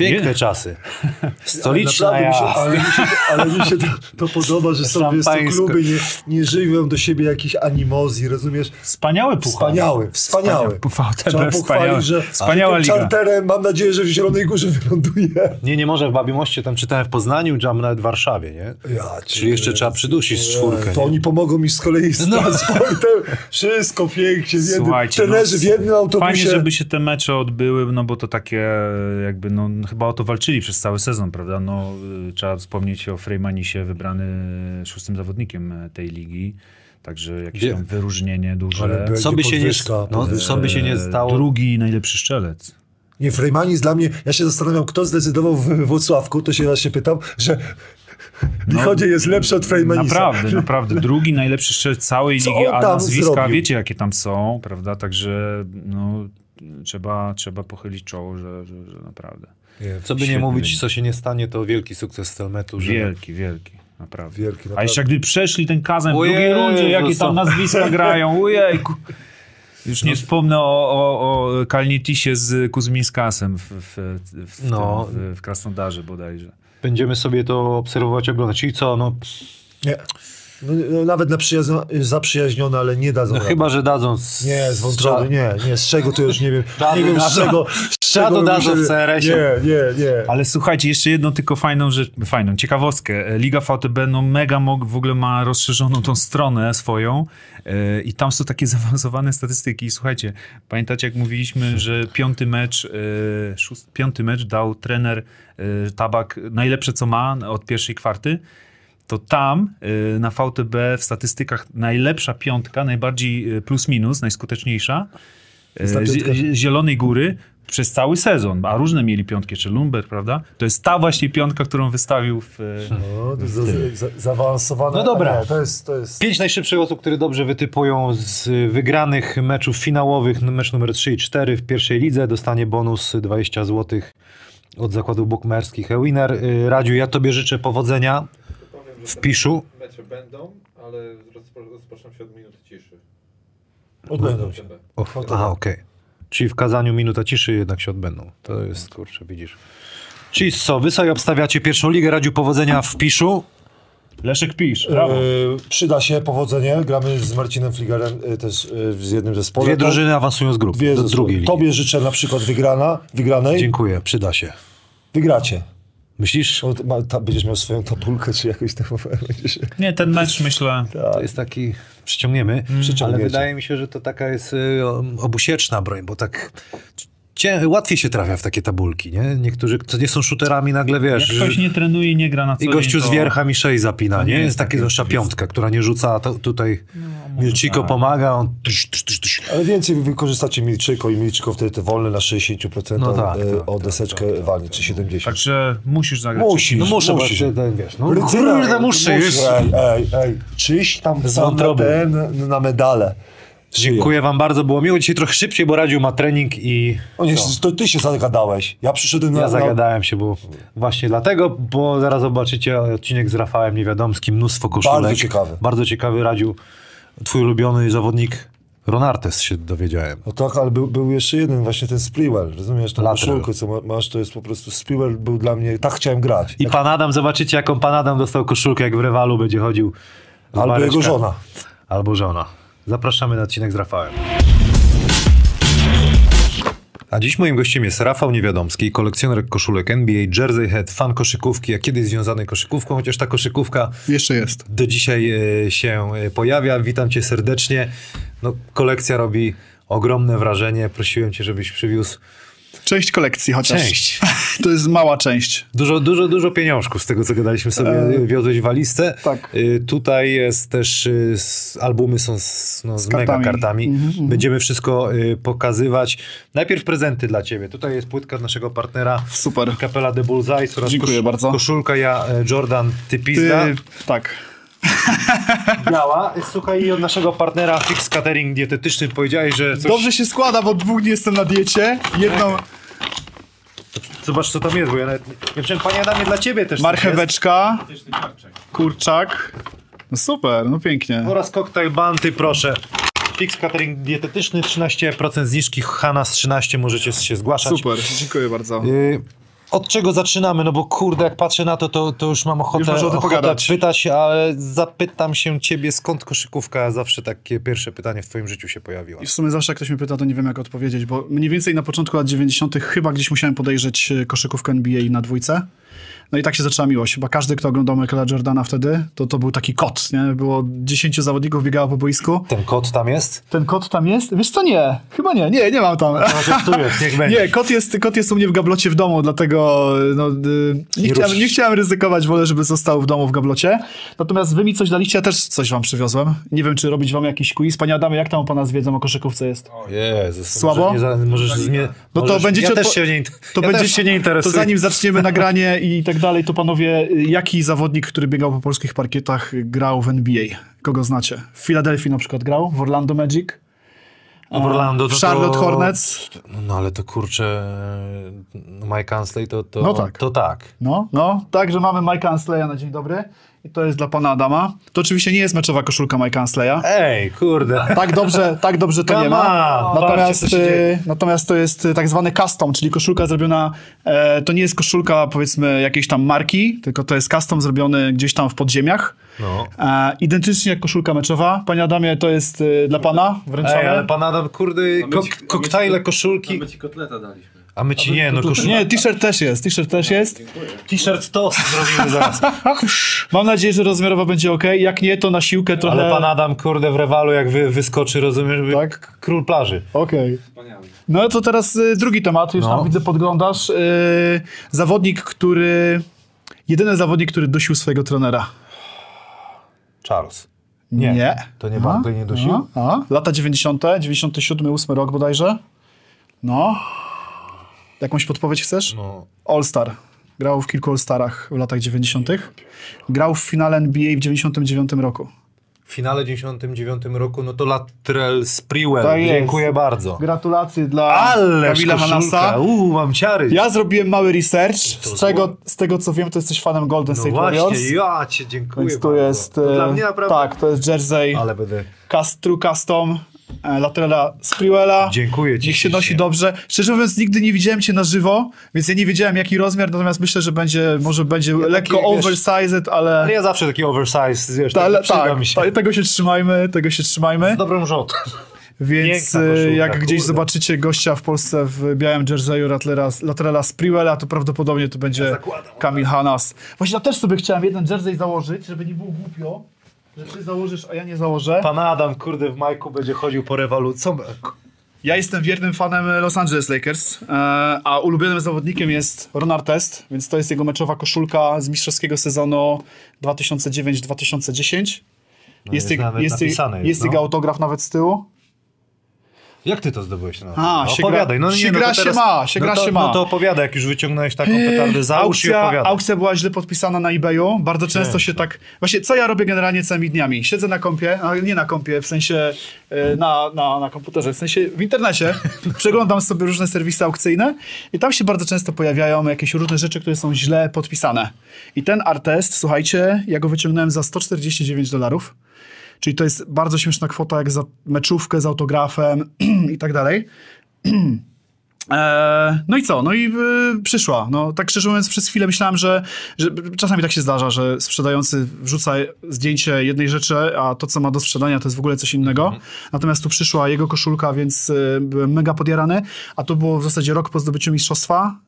Piękne Nie. czasy. Stoliczna Naprawdę, mi się, ale mi się, ale mi się to, to podoba, że są to Szampańsko. kluby nie, nie żywią do siebie jakiejś animozji, rozumiesz? Wspaniały puchar. Wspaniały, wspaniały. Trzeba VTB, pochwalić, wspaniały. że Wspaniała liga. czarterem mam nadzieję, że w Zielonej Górze wyląduje. Nie, nie może w Babimoście, tam czytałem w Poznaniu, czy nawet w Warszawie, nie? Ja Czyli jeszcze trzeba przydusić z czwórkę. To nie? oni pomogą mi z kolei z transportem. Wszystko pięknie. W jednym, Słuchajcie, trenerzy w jednym autobusie. Fajnie, żeby się te mecze odbyły, no bo to takie jakby, no chyba o to walczyli przez cały sezon, prawda? No y, trzeba wspomnieć o Freymanisie, wybrany szóstym zawodnikiem e, tej ligi. Także jakieś tam wyróżnienie duże. Co by się nie, no, co by się nie E, stało? Drugi najlepszy strzelec. Nie, Freymanis dla mnie, ja się zastanawiam, kto zdecydował w Włocławku, to się właśnie pytam, że Lichodzie jest lepszy od Freymanisa. Naprawdę, naprawdę. Drugi najlepszy strzelec całej Co ligi, a nazwiska zrobił? wiecie jakie tam są, prawda? Także no, trzeba, trzeba pochylić czoło, że, że, że naprawdę. Co by nie mówić, wynik. co się nie stanie, to wielki sukces Stelmetu. Że... Wielki, wielki. Naprawdę. Wielki, A naprawdę. jeszcze gdy przeszli ten kazem w drugiej rundzie, jakie tam nazwiska grają, ojejku. Już nie wspomnę o, o, o Kalnitisie z Kuzmińskasem w, w, w, No. w, w Krasnodarze bodajże. Będziemy sobie to obserwować, oglądać. Czyli co, no, Nie. No, no, nawet na przyjazno, zaprzyjaźnione, ale nie dadzą no rady. chyba, że dadzą z, Nie, z wątroby, nie, nie, z czego to już nie wiem. Nie wiem z czego. Z czego dadzą w CRS-ie. Nie, nie, nie. Ale słuchajcie, jeszcze jedną tylko fajną rzecz, fajną, ciekawostkę. Liga VTB no mega mog, w ogóle ma rozszerzoną tą stronę swoją e, i tam są takie zaawansowane statystyki. I słuchajcie, pamiętacie jak mówiliśmy, że piąty mecz, e, szóst, piąty mecz dał trener e, Tabak najlepsze co ma od pierwszej kwarty? To tam y, na VTB w statystykach najlepsza piątka, najbardziej y, plus minus, najskuteczniejsza y, z- Zielonej Góry przez cały sezon, a różne mieli piątki, czy Lumber, prawda? To jest ta właśnie piątka, którą wystawił w... No, za, za, zaawansowane. No dobra. Nie, to jest, to jest... Pięć najszybszych osób, które dobrze wytypują z wygranych meczów finałowych, mecz numer 3 i 4 w pierwszej lidze, dostanie bonus 20 zł od zakładów bukmerskich Winner. Y, Radziu, ja tobie życzę powodzenia. W Piszu? Mecze będą, ale rozpo- rozpoczną się od minuty ciszy. Odbędą się. O, aha, okej. Czyli w kazaniu minuta ciszy jednak się odbędą. To jest, kurczę, widzisz. Czyli co, wy sobie obstawiacie pierwszą ligę, Radziu, powodzenia w Piszu. Leszek Pisz, brawo. E, przyda się powodzenie. Gramy z Marcinem Fligerem e, też e, z jednym zespołem. Dwie drużyny awansują z grup Dwie do zespoły. drugiej ligi. Tobie życzę na przykład wygrana, wygranej. Dziękuję, przyda się. Wygracie. Myślisz? O, to ma, ta, będziesz miał swoją tabulkę, czy jakoś tam będziesz... Nie, ten mecz myślę... To jest taki, przyciągniemy, ale Przyciągniecie. wydaje mi się, że to taka jest y, obusieczna broń, bo tak cię, łatwiej się trafia w takie tabulki, nie? Niektórzy, co nie są shooterami, nagle wiesz, Jak ktoś nie trenuje i nie gra na co i gościu dzień, z to- wiercha mi szej zapina, nie? nie Jest jest takie zwłaszcza piątka, która nie rzuca, a to, tutaj Milciko tak. pomaga, on tyś, tyś, tyś, tyś. Ale więcej wy wykorzystacie Milczyko i Milczyko wtedy te wolne na 60% No tak, e, tak, o tak, deseczkę walnie, czy 70%. Także musisz zagrać. Musisz. No muszę, musisz. bo to, wiesz, no Rycyna, kurde, muszę, już. Ej, ej, ej. Czyś tam Z sam na, ten, na medale. Dziękuję wam bardzo, było miło. Dzisiaj trochę szybciej, bo Radziu ma trening i O nie, to ty się zagadałeś. Ja przyszedłem na... ja zagadałem się, bo właśnie dlatego, bo zaraz zobaczycie odcinek z Rafałem Niewiadomskim, mnóstwo koszulek. Bardzo ciekawy. Bardzo ciekawy, Radziu. Twój ulubiony zawodnik Ron Artes się dowiedziałem. No tak, ale był, był jeszcze jeden, właśnie ten Sprewell. Rozumiesz, tą koszulkę, co ma- masz, to jest po prostu... Sprewell był dla mnie... Tak chciałem grać. I pan Adam, zobaczycie jaką pan Adam dostał koszulkę, jak w Rewalu będzie chodził. Albo jego żona. Albo żona. Zapraszamy na odcinek z Rafałem. A dziś moim gościem jest Rafał Niewiadomski, kolekcjoner koszulek NBA, Jersey Head, fan koszykówki, a kiedyś związany koszykówką, chociaż ta koszykówka Jeszcze jest. do dzisiaj e, się e, pojawia. Witam cię serdecznie. No, kolekcja robi ogromne wrażenie. Prosiłem cię, żebyś przywiózł Część kolekcji chociaż. Część. To jest mała część. Dużo, dużo, dużo pieniążków z tego, co gadaliśmy sobie, e... wiozłeś walizce. tak. Y, tutaj jest też, y, s, albumy są z, no, z, mega kartami. kartami. Mhm, Będziemy wszystko y, pokazywać. Najpierw prezenty dla ciebie. Tutaj jest płytka naszego partnera. Super. Kapela The Bullseye oraz Dziękuję bardzo. koszulka ja e, Jordan Ty Pizda. Ty, tak. Biała. Słuchaj, i od naszego partnera Fix Catering Dietetyczny powiedziałeś, że coś... Dobrze się składa, bo dwóch dni jestem na diecie. Jedną Zobacz, co tam jest, bo ja nawet... Ja wiem, panie Adamie, dla ciebie też marcheweczka, kurczak. No super, no pięknie. Oraz koktajl Banty, proszę. Fix Catering Dietetyczny, 13% zniżki, Hanas 13, możecie się zgłaszać. Super, dziękuję bardzo. Y, Od czego zaczynamy? No bo kurde, jak patrzę na to, to, to już mam ochotę, Już ochotę pogadać. pytać, ale zapytam się ciebie, skąd koszykówka? Zawsze takie pierwsze pytanie w twoim życiu się pojawiło. I w sumie zawsze jak ktoś mnie pyta, to nie wiem jak odpowiedzieć, bo mniej więcej na początku lat 90. chyba gdzieś musiałem podejrzeć e, koszykówkę NBA na dwójce. No i tak się zaczęła miłość. Chyba każdy, kto oglądał Michaela Jordana wtedy, to to był taki kot, nie? Było 10 zawodników biegało po boisku. Ten kod tam jest? Ten kot tam jest? Wiesz co, nie. Chyba nie. Nie, nie mam tam. Jest, niech będzie. Nie, kot jest, kot jest u mnie w gablocie w domu, dlatego no, y, nie, Nie chciałem, nie chciałem ryzykować, wolę, żeby został w domu w gablocie. Natomiast wy mi coś daliście, ja też coś wam przywiozłem. Nie wiem, czy robić wam jakiś quiz. Panie Adamie, jak tam u pana z wiedzą o koszykówce jest? Jezus. Słabo? Możesz, nie, możesz zmie- No to możesz, będziecie Ja też się nie, To, ja będzie, też się nie to interesuję. zanim zaczniemy nagranie i tak dalej, to panowie, jaki zawodnik, który biegał po polskich parkietach, grał w NBA? Kogo znacie? W Filadelfii na przykład grał, w Orlando Magic, w Orlando w to Charlotte to... Hornets. No, no ale to kurczę, no Mike Ansley to, to, No tak. to tak. No, no, także mamy Mike'a Ansleya na dzień dobry. I to jest dla pana Adama. To oczywiście nie jest meczowa koszulka Mike'a Ansleya. Ej, kurde. Tak dobrze, tak dobrze to Come nie ma. on, Natomiast, patrzcie, e, natomiast to jest e, tak zwany custom, czyli koszulka zrobiona, e, to nie jest koszulka powiedzmy jakiejś tam marki, tylko to jest custom zrobiony gdzieś tam w podziemiach. No. E, identycznie jak koszulka meczowa. Panie Adamie, to jest e, dla pana wręczone. Ej, ale pan Adam, kurde, kok- koktajle, koszulki. My ci kotleta daliśmy. A my ci nie, no koszulki. Nie, t-shirt też jest, t-shirt też jest. T-shirt toast zrobimy zaraz. Mam nadzieję, że rozmiarowa będzie ok. Jak nie, to na siłkę trochę... Ale pan Adam, kurde, w rewalu jak wy, wyskoczy, rozumiesz, Tak. król plaży. Okej. Wspaniały. No to teraz y, drugi temat, już No. tam widzę podglądasz. Y, zawodnik, który... Jedyny zawodnik, który dusił swojego trenera. Charles. Nie, Nie. to nie Barkley nie dusił? A, a, lata 90., 97, 8 rok bodajże. No. Jakąś podpowiedź chcesz? No. All-Star. Grał w kilku All-Starach w latach 90. Grał w finale NBA w 99 roku. W finale 99 roku, no to Latrell Sprewell. Tak jest. Dziękuję bardzo. Gratulacje dla Ale Kamila Manasa. Uuu, mam ciary. Ja zrobiłem mały research. To Z tego, z tego co wiem, to jesteś fanem Golden no State właśnie, Warriors. ja cię dziękuję Więc tu bardzo. jest. To e, dla mnie naprawdę... Tak, to jest jersey Ale będę... cast, True Custom e, Latrella Sprewella. Dziękuję ci Niech się nosi dobrze. Szczerze mówiąc, nigdy nie widziałem cię na żywo, więc ja nie wiedziałem jaki rozmiar, natomiast myślę, że będzie, może będzie lekko wiesz, oversized, ale... Ale ja zawsze taki oversize, wiesz, ale tak, tak, mi się. tak, tego się trzymajmy, tego się trzymajmy. Z dobrą rzutą. Więc e, koszulka, jak gdzieś kurde. zobaczycie gościa w Polsce w białym jerseyu Latrella Sprewella, to prawdopodobnie to będzie zakładam. Kamil Hanas. Właśnie ja też sobie chciałem jeden jersey założyć, żeby nie było głupio, że ty założysz, a ja nie założę. Pan Adam, kurde, w majku będzie chodził po rewolucji. Co... Ja jestem wiernym fanem Los Angeles Lakers, e, a ulubionym zawodnikiem jest Ron Artest, więc to jest jego meczowa koszulka z mistrzowskiego sezonu 2009-2010. No jest jest jest, jest, jest no. jego autograf nawet z tyłu. Jak ty to zdobyłeś na A, no, się opowiadaj. gra- no, się no gra to się teraz- ma, się no gra to, się ma. No to opowiadaj, jak już wyciągnąłeś taką petardę za uszy i Aukcja, opowiadaj. aukcja była źle podpisana na eBayu. Bardzo często się tak. Właśnie, co ja robię generalnie całymi dniami? Siedzę na kompie, a nie na kompie, w sensie e, na, na, na komputerze, w sensie w internecie. przeglądam sobie różne serwisy aukcyjne i tam się bardzo często pojawiają jakieś różne rzeczy, które są źle podpisane. I ten artest, słuchajcie, ja go wyciągnąłem za 149 dolarów. Czyli to jest bardzo śmieszna kwota, jak za meczówkę z autografem i tak dalej. Eee, no i co? No i y, przyszła. No, tak szczerze mówiąc, przez chwilę myślałem, że, że czasami tak się zdarza, że sprzedający wrzuca zdjęcie jednej rzeczy, a to, co ma do sprzedania, to jest w ogóle coś innego. Natomiast tu przyszła jego koszulka, więc y, byłem mega podjarany, a to było w zasadzie rok po zdobyciu mistrzostwa.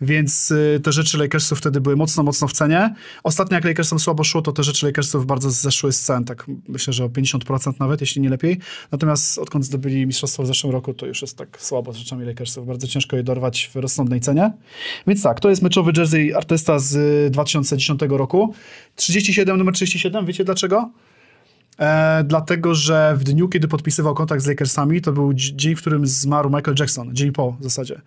Więc y, te rzeczy Lakersów wtedy były mocno, mocno w cenie. Ostatnio jak Lakersom słabo szło, to te rzeczy Lakersów bardzo zeszły z cen, tak myślę, że o 50% nawet, jeśli nie lepiej. Natomiast odkąd zdobyli mistrzostwo w zeszłym roku, to już jest tak słabo z rzeczami Lakersów. Bardzo ciężko je dorwać w rozsądnej cenie. Więc tak, to jest meczowy jersey Artesta z y, 2010 roku. 37, numer 37, wiecie dlaczego? E, dlatego, że w dniu, kiedy podpisywał kontrakt z Lakersami, to był dzi- dzień, w którym zmarł Michael Jackson, dzień po w zasadzie.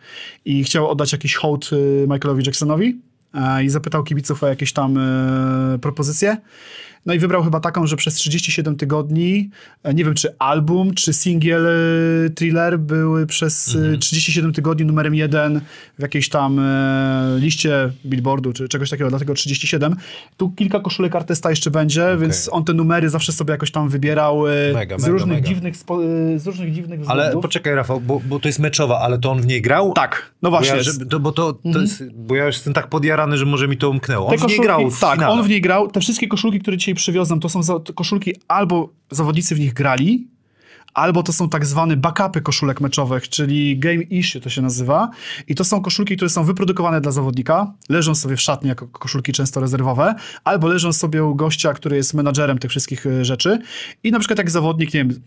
I chciał oddać jakiś hołd y, Michaelowi Jacksonowi e, i zapytał kibiców o jakieś tam e, propozycje. No i wybrał chyba taką, że przez 37 tygodni, e, nie wiem czy album, czy singiel e, thriller były przez e, 37 tygodni numerem jeden w jakiejś tam liście billboardu, czy czegoś takiego, dlatego 37. Tu kilka koszulek artysta jeszcze będzie, więc on te numery zawsze sobie jakoś tam wybierał Mega, z, mega, różnych mega. Dziwnych spo, z różnych dziwnych Ale względów. poczekaj, Rafał, bo, bo to jest meczowa, ale to on w niej grał? Tak, no Bo właśnie. ja, żeby, to, bo, to, to jest, bo ja jestem tak podjarany, że może mi to umknęło. On Te w niej grał w tak, finale. on w niej grał. Te wszystkie koszulki, które dzisiaj przywiozłem, to są za, to koszulki albo zawodnicy w nich grali, albo to są tak zwane backupy koszulek meczowych, czyli game issue to się nazywa. I to są koszulki, które są wyprodukowane dla zawodnika, leżą sobie w szatni jako koszulki często rezerwowe, albo leżą sobie u gościa, który jest menadżerem tych wszystkich y, rzeczy. I na przykład jak zawodnik, nie wiem,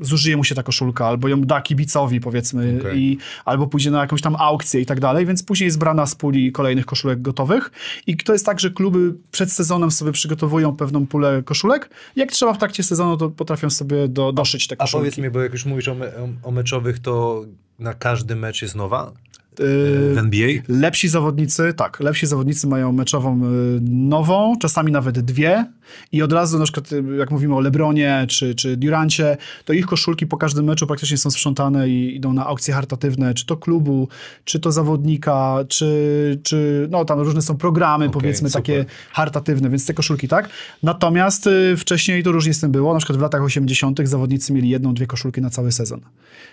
zużyje mu się ta koszulka, albo ją da kibicowi, powiedzmy, Okej. i, albo pójdzie na jakąś tam aukcję i tak dalej, więc później jest brana z puli kolejnych koszulek gotowych. I to jest tak, że kluby przed sezonem sobie przygotowują pewną pulę koszulek. Jak trzeba w trakcie sezonu, to potrafią sobie do, doszyć te A koszulki. powiedz mi, bo jak już mówisz o, me, o, meczowych, to na każdy mecz jest nowa Yy, w NBA? Lepsi zawodnicy, tak, lepsi zawodnicy mają meczową y, nową, czasami nawet dwie i od razu na przykład jak mówimy o Lebronie czy, czy Durancie, to ich koszulki po każdym meczu praktycznie są sprzątane i idą na aukcje charytatywne, czy to klubu, czy to zawodnika, czy, czy no tam różne są programy powiedzmy super. takie charytatywne, więc te koszulki tak. Natomiast y, wcześniej to różnie z tym było, na przykład w latach 80. zawodnicy mieli jedną, dwie koszulki na cały sezon.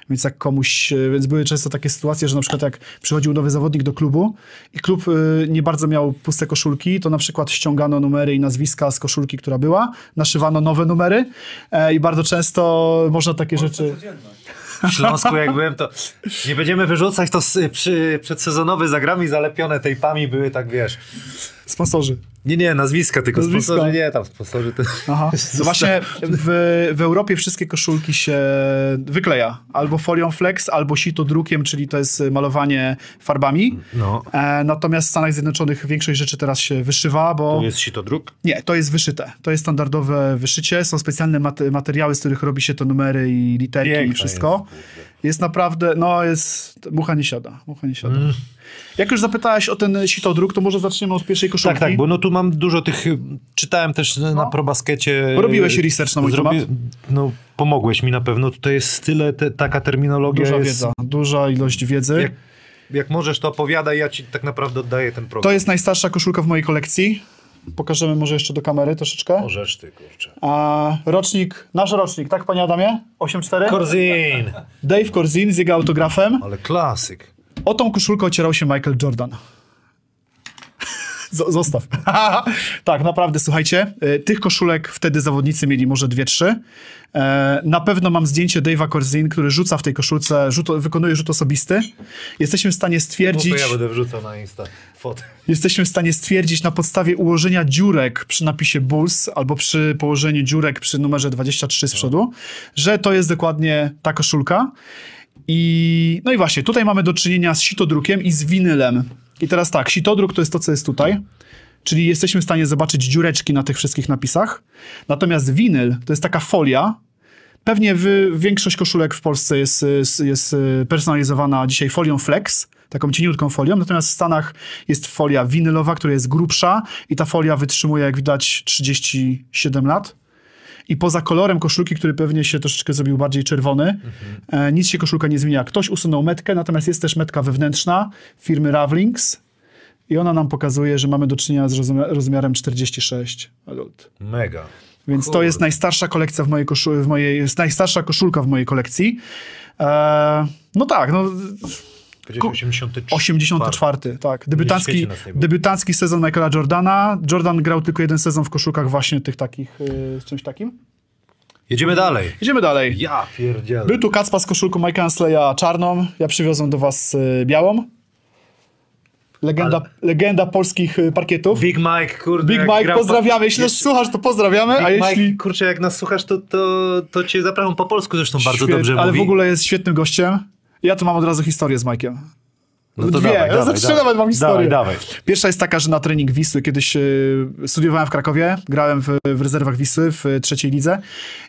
Więc jak komuś, y, więc były często takie sytuacje, że na przykład jak przychodził nowy zawodnik do klubu i klub y, nie bardzo miał puste koszulki, to na przykład ściągano numery i nazwiska z koszulki, która była, naszywano nowe numery e, i bardzo często można takie rzeczy... W Śląsku jak byłem, to nie będziemy wyrzucać, to przy, przedsezonowe zagrami zalepione tejpami były tak, wiesz. Sponsorzy. Nie, nie, nazwiska, tylko Nazwiska. sponsorzy nie, tam sponsorzy to... Aha. No właśnie w, w Europie wszystkie koszulki się wykleja. Albo folią flex, albo sito drukiem, czyli to jest malowanie farbami. No, E, natomiast w Stanach Zjednoczonych większość rzeczy teraz się wyszywa, bo... to jest sitodruk. Nie, to jest wyszyte. To jest standardowe wyszycie. Są specjalne mat- materiały, z których robi się to numery i literki Piękna i wszystko. Jest, naprawdę, no jest, mucha nie siada. Mucha nie siada. Mm. Jak już zapytałeś o ten sitodruk, to może zaczniemy od pierwszej koszulki. Tak, tak, bo no tu mam dużo tych, czytałem też na probaskecie. Robiłeś research na mój temat? No, pomogłeś mi na pewno, tutaj jest tyle, te, taka terminologia Duża jest... wiedza, duża ilość wiedzy. Jak, jak możesz, to opowiadaj, ja ci tak naprawdę oddaję ten program. To jest najstarsza koszulka w mojej kolekcji. Pokażemy może jeszcze do kamery troszeczkę. Możesz ty, kurczę. A rocznik, nasz rocznik, tak panie Adamie? 8-4? Korzyn! Dave Corzin z jego autografem. Ale klasyk. O tą koszulkę ocierał się Michael Jordan. Zostaw. tak, naprawdę, słuchajcie, y, tych koszulek wtedy zawodnicy mieli może dwie, trzy. E, Na pewno mam zdjęcie Dave'a Corzin, który rzuca w tej koszulce, rzut, wykonuje rzut osobisty. Jesteśmy w stanie No stwierdzić... to ja będę wrzucał na Insta fotę. Jesteśmy w stanie stwierdzić na podstawie ułożenia dziurek przy napisie Bulls albo przy położeniu dziurek przy numerze 23 z przodu, że to jest dokładnie ta koszulka. I no i właśnie, tutaj mamy do czynienia z sitodrukiem i z winylem. I teraz tak, sitodruk to jest to, co jest tutaj. Czyli jesteśmy w stanie zobaczyć dziureczki na tych wszystkich napisach. Natomiast winyl to jest taka folia, Pewnie w, większość koszulek w Polsce jest, jest, jest y, personalizowana dzisiaj folią flex, taką cieniutką folią, natomiast w Stanach jest folia winylowa, która jest grubsza i ta folia wytrzymuje, jak widać, 37 lat. I poza kolorem koszulki, który pewnie się troszeczkę zrobił bardziej czerwony, e, nic się koszulka nie zmienia. Ktoś usunął metkę, natomiast jest też metka wewnętrzna firmy Ravlings i ona nam pokazuje, że mamy do czynienia z rozmiarem 46 adult. Mega. Więc to jest najstarsza kolekcja w mojej koszulce, w mojej, jest najstarsza koszulka w mojej kolekcji. Eee, no tak, no Powiedziałeś 84. 84, tak. Debiutancki, debiutancki sezon Michaela Jordana. Jordan grał tylko jeden sezon w koszulkach właśnie tych takich, yy, z czymś takim. Jedziemy dalej. Idziemy dalej. Ja pierdzielę. Był tu Kacpa z koszulką Mike'a Ansleya czarną, ja przywiozłem do was y, białą. Legenda, legenda polskich y, parkietów. Big Mike, kurde. Big Mike, pozdrawiamy. Jeśli nas słuchasz, to pozdrawiamy. Big a Mike, jeśli... kurczę, jak nas słuchasz, to, to, to cię zapraszam po polsku zresztą bardzo Świet- dobrze Ale mówi. w ogóle jest świetnym gościem. Ja tu mam od razu historię z Mike'iem. no to dwie. dawaj, Ja dawaj, nawet mam historię. Dawaj, dawaj. Pierwsza jest taka, że na trening Wisły kiedyś e, studiowałem w Krakowie, grałem w, w rezerwach Wisły w e, trzeciej lidze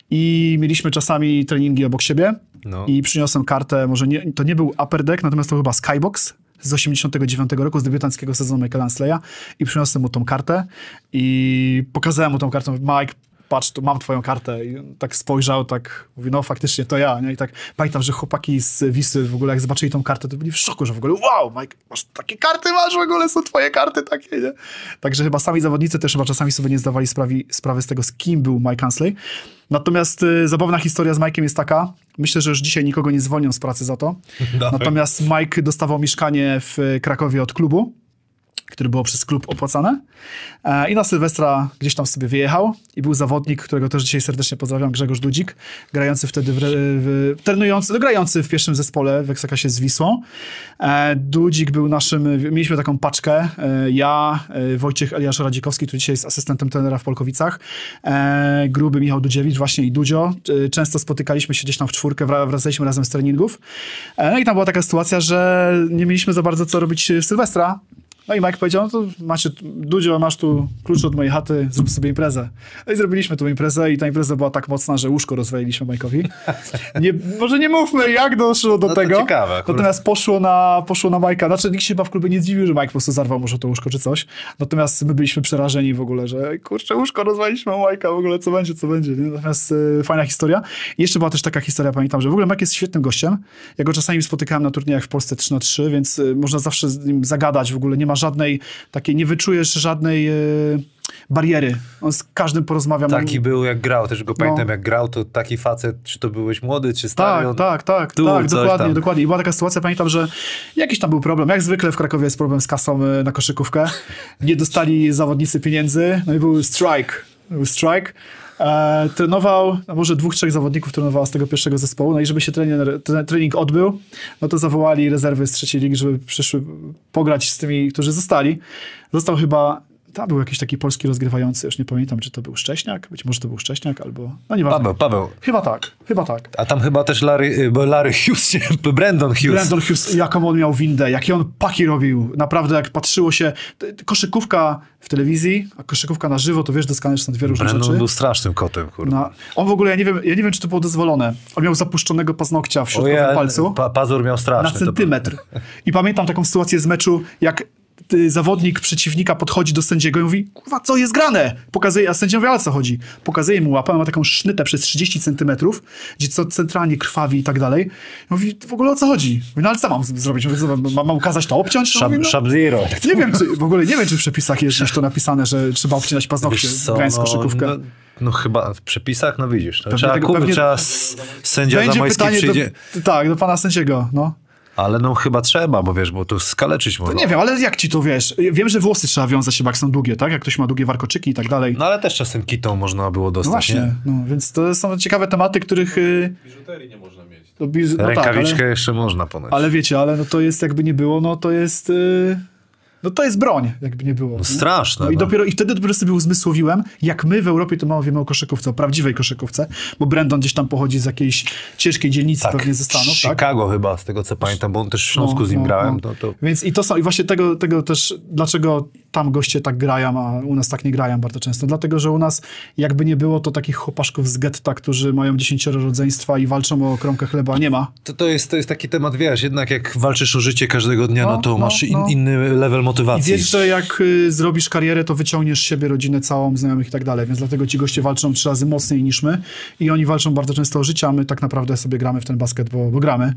i mieliśmy czasami treningi obok siebie No. i przyniosłem kartę, może nie, to nie był Upper Deck, natomiast to chyba Skybox z 89 roku, z debiutanckiego sezonu Michaela Ansleya i przyniosłem mu tą kartę i pokazałem mu tą kartę. Mike, patrz, tu mam twoją kartę. I tak spojrzał, tak mówi, no faktycznie to ja. Nie? I tak pamiętam, że chłopaki z Wisły w ogóle jak zobaczyli tą kartę, to byli w szoku, że w ogóle wow, Mike, masz takie karty, masz w ogóle, są twoje karty takie, nie? Także chyba sami zawodnicy też chyba czasami sobie nie zdawali sprawy, sprawy z tego, z kim był Mike Ansley. Natomiast y, zabawna historia z Mike'iem jest taka, myślę, że już dzisiaj nikogo nie zwolnią z pracy za to. Natomiast Mike dostawał mieszkanie w Krakowie od klubu, które było przez klub opłacane. E, I na Sylwestra gdzieś tam sobie wyjechał i był zawodnik, którego też dzisiaj serdecznie pozdrawiam, Grzegorz Dudzik, grający wtedy, w, w, trenujący, no, grający w pierwszym zespole w Ekstraklasie z Wisłą. E, Dudzik był naszym, mieliśmy taką paczkę, e, ja, Wojciech Eliasz Radzikowski, który dzisiaj jest asystentem trenera w Polkowicach, gruby Michał Dudziewicz właśnie i Dudzio. Często spotykaliśmy się gdzieś tam w czwórkę, wra- wracaliśmy razem z treningów. No i tam była taka sytuacja, że nie mieliśmy za bardzo co robić w Sylwestra, no i Mike powiedział, no to macie, Dudzio, masz tu klucz od mojej chaty, zrób sobie imprezę. No i zrobiliśmy tą imprezę i ta impreza była tak mocna, że łóżko rozwaliliśmy Mike'owi. Nie, może nie mówmy, jak doszło do No to tego. ciekawe akurat. Natomiast poszło na, poszło na Mike'a. Znaczy nikt się chyba w klubie nie zdziwił, że Mike po prostu zarwał może to łóżko czy coś. Natomiast my byliśmy przerażeni w ogóle, że kurczę, łóżko rozwaliliśmy Mike'a, w ogóle co będzie, co będzie. Nie? Natomiast y, fajna historia. I jeszcze była też taka historia, pamiętam, że w ogóle Mike jest świetnym gościem. Ja go czasami spotykałem na turniejach w Polsce 3 na 3 więc y, można zawsze z nim zagadać. W ogóle nie ma żadnej takiej, nie wyczujesz żadnej y, bariery. On z każdym porozmawia. Taki był jak grał, też go pamiętam No. jak grał, to taki facet, czy to byłeś młody, czy stary. Tak, on... tak, tak, tu tak, dokładnie, tam. dokładnie. I była taka sytuacja, pamiętam, że jakiś tam był problem. Jak zwykle w Krakowie jest problem z kasą y, na koszykówkę. Nie dostali zawodnicy pieniędzy, no i był strike. Był strike. E, trenował, może dwóch, trzech zawodników trenowało z tego pierwszego zespołu, no i żeby się trener, tre- trening odbył, no to zawołali rezerwy z trzeciej ligi, żeby przyszły pograć z tymi, którzy zostali. Został chyba Tam był jakiś taki polski rozgrywający, już nie pamiętam, czy to był Szcześniak, być może to był Szcześniak, albo, no nieważne. Paweł, Paweł. Chyba tak, chyba tak. A tam chyba też Larry, y, Larry Hughes, nie, Brandon Hughes. Brandon Hughes, jaką on miał windę, jakie on paki robił. Naprawdę, jak patrzyło się, koszykówka w telewizji, a koszykówka na żywo, to wiesz doskonale, że są dwie różne Brandon rzeczy. był strasznym kotem, kurde. No, on w ogóle, ja nie, wiem, ja nie wiem, czy to było dozwolone. On miał zapuszczonego paznokcia w środkowym Ojej, palcu Pa, pazur miał straszny. na centymetr. I pamiętam taką sytuację z meczu, jak zawodnik przeciwnika podchodzi do sędziego i mówi, kurwa, co jest grane? Pokazuje, a sędzia mówi, ale co chodzi? Pokazuje mu łapę, ma taką sznytę przez 30 centymetrów, gdzie co centralnie krwawi i tak dalej. I mówi, w ogóle o co chodzi? Mówi, no ale co mam zrobić? Mam, mam kazać to obciąć? No, Szab, mówi, no, nie wiem, czy, w ogóle nie wiem, czy w przepisach jest gdzieś to napisane, że trzeba obcinać paznokcie, grając no, koszykówkę. no, no chyba w przepisach, no widzisz. No, Pewnie trzeba, tego- ku- pewnie- trzeba sędzia pytanie przyjdzie. do, tak, do pana sędziego, no. Ale no chyba trzeba, bo wiesz, bo to skaleczyć To można. nie wiem, ale jak ci to wiesz? Wiem, że włosy trzeba wiązać chyba, jak są długie, tak? Jak ktoś ma długie warkoczyki i tak dalej. No ale też czasem kitą można było No dostać, właśnie, nie? no, więc to są ciekawe tematy, których... y, Biżuterii nie można mieć. to biz- no tak, Rękawiczkę ale, jeszcze można ponoć. ale wiecie, ale no to jest jakby nie było, no to jest... y, No to jest broń, jakby nie było. No straszne. No i, no. dopiero, I wtedy dopiero sobie uzmysłowiłem, jak my w Europie to mało wiemy o koszykówce, o prawdziwej koszykówce, bo Brandon gdzieś tam pochodzi z jakiejś ciężkiej dzielnicy pewnie ze Stanów, tak? Chicago chyba, z tego co pamiętam, bo on też w Śląsku No, z nim no, grałem. no. To, to... Więc i to są, i właśnie tego, tego też, dlaczego tam goście tak grają, a u nas tak nie grają bardzo często. Dlatego, że u nas jakby nie było to takich chłopaszków z getta, którzy mają dziesięcioro rodzeństwa i walczą o kromkę chleba, nie ma. To, to, jest, to jest taki temat, wiesz, jednak jak walczysz o życie każdego dnia, no, No, to no, masz in, no. inny level I motywacji. wiesz, że jak y, zrobisz karierę, to wyciągniesz siebie rodzinę całą, znajomych i tak dalej, więc dlatego ci goście walczą trzy razy mocniej niż my i oni walczą bardzo często o życie, a my tak naprawdę sobie gramy w ten basket, bo, bo gramy.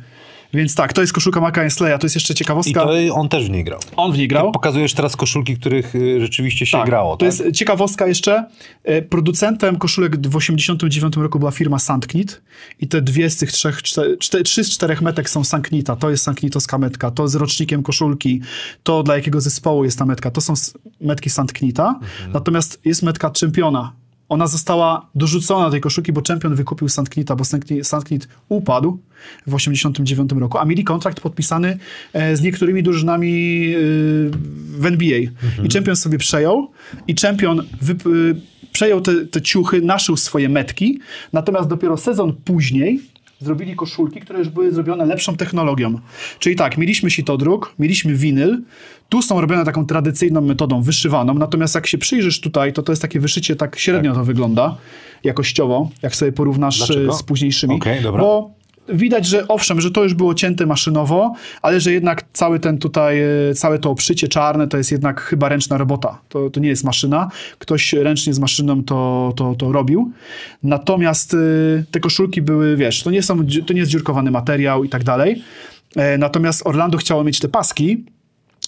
Więc tak, to jest koszulka Maka Ensleya, to jest jeszcze I ciekawostka. to on też w niej grał. On w niej grał. Pokazujesz teraz koszulki, których y, rzeczywiście się Tak, grało, To tak? jest ciekawostka jeszcze. E, Producentem koszulek w 89 roku była firma Sanknit i te dwie z tych trzech, czte, czte, trzy z czterech metek są Sanknita. To jest Sanknitowska metka, to z rocznikiem koszulki, to dla jakiego zespołu jest ta metka. To są metki Sanknita. Mhm. Natomiast jest metka czempiona. Ona została dorzucona do tej koszulki, bo czempion wykupił Sanknita, bo Sankni- Sanknit upadł w 89 roku, a mieli kontrakt podpisany e, z niektórymi drużynami e, w NBA. I czempion sobie przejął i czempion y, przejął te, te ciuchy, naszył swoje metki, natomiast dopiero sezon później zrobili koszulki, które już były zrobione lepszą technologią. Czyli tak, mieliśmy sitodruk, mieliśmy winyl, tu są robione taką tradycyjną metodą, wyszywaną, natomiast jak się przyjrzysz tutaj, to to jest takie wyszycie, tak średnio to wygląda jakościowo, jak sobie porównasz Dlaczego? e, z późniejszymi. Okej, dobra. Bo widać, że owszem, że to już było cięte maszynowo, ale że jednak cały ten tutaj, e, całe to obszycie czarne to jest jednak chyba ręczna robota. To, to nie jest maszyna. Ktoś ręcznie z maszyną to, to, to robił. Natomiast e, te koszulki były, wiesz, to nie, są, to nie jest dziurkowany materiał i tak dalej. E, Natomiast Orlando chciało mieć te paski,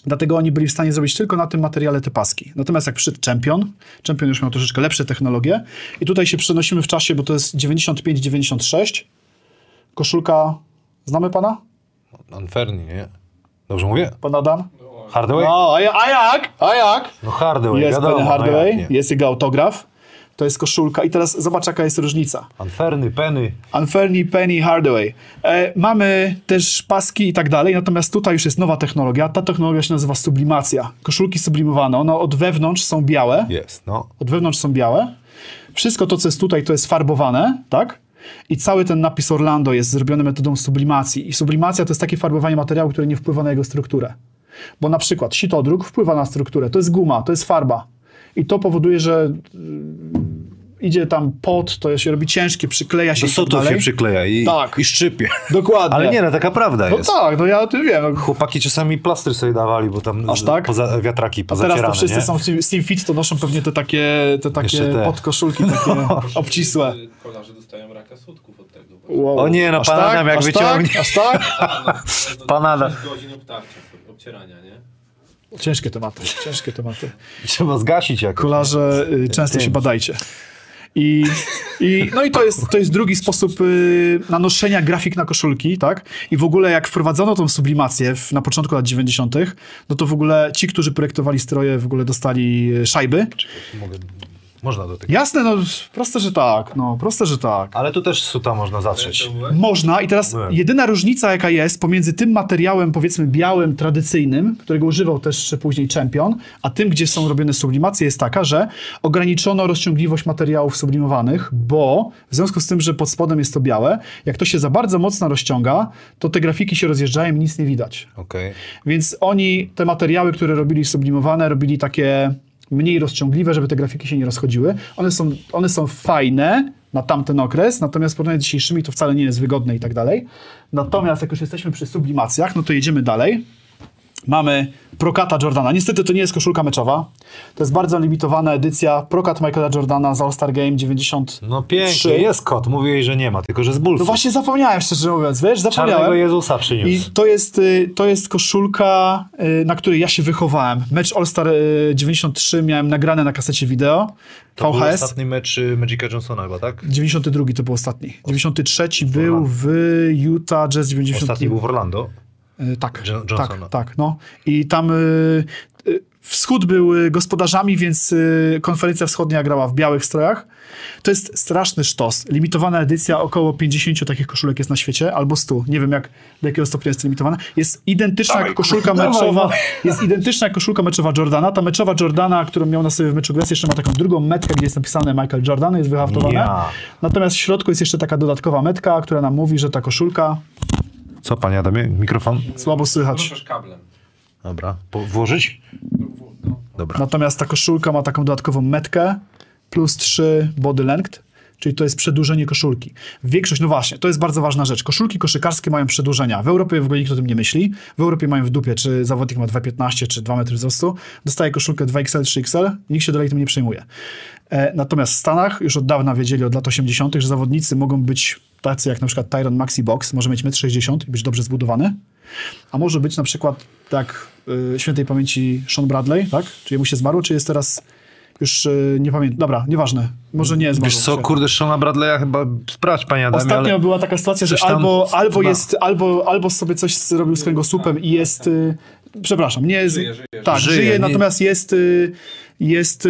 Dlatego oni byli w stanie zrobić tylko na tym materiale te paski. Natomiast jak przyszedł Champion, Champion już miał troszeczkę lepsze technologie i tutaj się przenosimy w czasie, bo to jest 95-96. Koszulka, znamy pana? Unfairny, nie? Dobrze mówię? Pan Adam? Hardaway? No, a, ja- a jak? A jak? No Hardaway, Jest wiadomo. Penny no Hardaway, jak nie. jest jego autograf. To jest koszulka i teraz zobacz jaka jest różnica. Unfairny, Penny. Unfairly Penny Hardaway. E, mamy też paski i tak dalej, natomiast tutaj już jest nowa technologia. Ta technologia się nazywa sublimacja. Koszulki sublimowane, one od wewnątrz są białe, Jest, no. od wewnątrz są białe. Wszystko to, co jest tutaj, to jest farbowane, tak? I cały ten napis Orlando jest zrobiony metodą sublimacji. I sublimacja to jest takie farbowanie materiału, które nie wpływa na jego strukturę. Bo na przykład sitodruk wpływa na strukturę. To jest guma, to jest farba. I to powoduje, że idzie tam pot, to się robi ciężkie, przykleja się Do i tak sutów dalej. się przykleja i, Tak. i szczypie. Dokładnie. Ale nie, no taka prawda No jest. tak, no ja o tym wiem. No. Chłopaki czasami plastry sobie dawali, bo tam Aż tak? poza, wiatraki A pozacierane, teraz to wszyscy nie? są w Team- z Team Fit, to noszą pewnie te takie, te takie te. podkoszulki, takie obcisłe. Kolarze dostają raka sutków od tego. Wow. O nie, no, pan tak? Adam jak Aż wyciągnie- Tak? Aż tak? Pan Adam. godzin obtarcia, obcierania, nie? Ciężkie tematy, ciężkie tematy. Trzeba zgasić jakoś. Kolarze, y, często się badajcie. I, i, no i to jest, to jest drugi sposób y, nanoszenia grafik na koszulki, tak? I w ogóle jak wprowadzono tą sublimację w, na początku lat 90., no to w ogóle ci, którzy projektowali stroje, w ogóle dostali y, szajby. Mogę... Można do tego. Jasne, no proste, że tak, no proste, że tak. Ale tu też suta można zatrzeć. Można i teraz Byłem. jedyna różnica jaka jest pomiędzy tym materiałem powiedzmy białym, tradycyjnym, którego używał też później Champion, a tym, gdzie są robione sublimacje jest taka, że ograniczono rozciągliwość materiałów sublimowanych, bo w związku z tym, że pod spodem jest to białe, jak to się za bardzo mocno rozciąga, to te grafiki się rozjeżdżają i nic nie widać. Okej. Więc oni te materiały, które robili sublimowane, robili takie mniej rozciągliwe, żeby te grafiki się nie rozchodziły. One są, one są fajne na tamten okres, natomiast w porównaniu z dzisiejszymi to wcale nie jest wygodne i tak dalej. Natomiast jak już jesteśmy przy sublimacjach, no to jedziemy dalej. Mamy Prokata Jordana. Niestety to nie jest koszulka meczowa. To jest bardzo limitowana edycja. Prokat Michaela Jordana z All-Star Game 90. No pięknie, jest kot. Mówiłeś, że nie ma, tylko że z bulfu. No właśnie zapomniałem, szczerze mówiąc, wiesz, Czarnego zapomniałem. Jezusa przyniósł. I to jest, y, to jest koszulka, y, na której ja się wychowałem. Mecz All-Star y, 93 miałem nagrane na kasecie wideo. To był VHS. ostatni mecz y, Magica Johnsona chyba, tak? 92 to był ostatni. 93 był w Utah Jazz 90. Ostatni był w Orlando. Y, Tak, Jo- Johnsona. tak, tak, no. I tam y, y, wschód był gospodarzami, więc y, konferencja wschodnia grała w białych strojach. To jest straszny sztos. Limitowana edycja, około 50 takich koszulek jest na świecie, albo 100. Nie wiem jak, do jakiego stopnia jest limitowana. Jest identyczna jak koszulka meczowa, jest identyczna jak koszulka meczowa Jordana. Ta meczowa Jordana, którą miał na sobie w meczu Gres, jeszcze ma taką drugą metkę, gdzie jest napisane Michael Jordan, jest wyhaftowane. Ja. Natomiast w środku jest jeszcze taka dodatkowa metka, która nam mówi, że ta koszulka Co, panie Adamie? Mikrofon? słabo słychać. Kablem. Dobra. Po, włożyć? Dobra. Natomiast ta koszulka ma taką dodatkową metkę plus 3 body length, czyli to jest przedłużenie koszulki. Większość, no właśnie, to jest bardzo ważna rzecz. Koszulki koszykarskie mają przedłużenia. W Europie w ogóle nikt o tym nie myśli. W Europie mają w dupie, czy zawodnik ma 2,15 czy 2 metry wzrostu. Dostaje koszulkę 2XL, 3XL, nikt się dalej tym nie przejmuje. E, natomiast w Stanach już od dawna wiedzieli, od lat 80., że zawodnicy mogą być tacy jak na przykład Tyron Maxi Box, może mieć 1,60 m i być dobrze zbudowany, a może być na przykład tak y, świętej pamięci Sean Bradley, tak? Czy jemu się zmarło, czy jest teraz już y, nie pamiętam. Dobra, nieważne. Może nie zmarło. Wiesz co, się. kurde, Shona Bradley'a chyba sprawdź, panie Adamie, Ostatnio ale... była taka sytuacja, że albo, albo chyba- jest, albo, albo sobie coś zrobił z kręgosłupem i jest, y, przepraszam, nie jest, Żyje, żyje, tak, żyje, żyje, nie- natomiast jest, jest,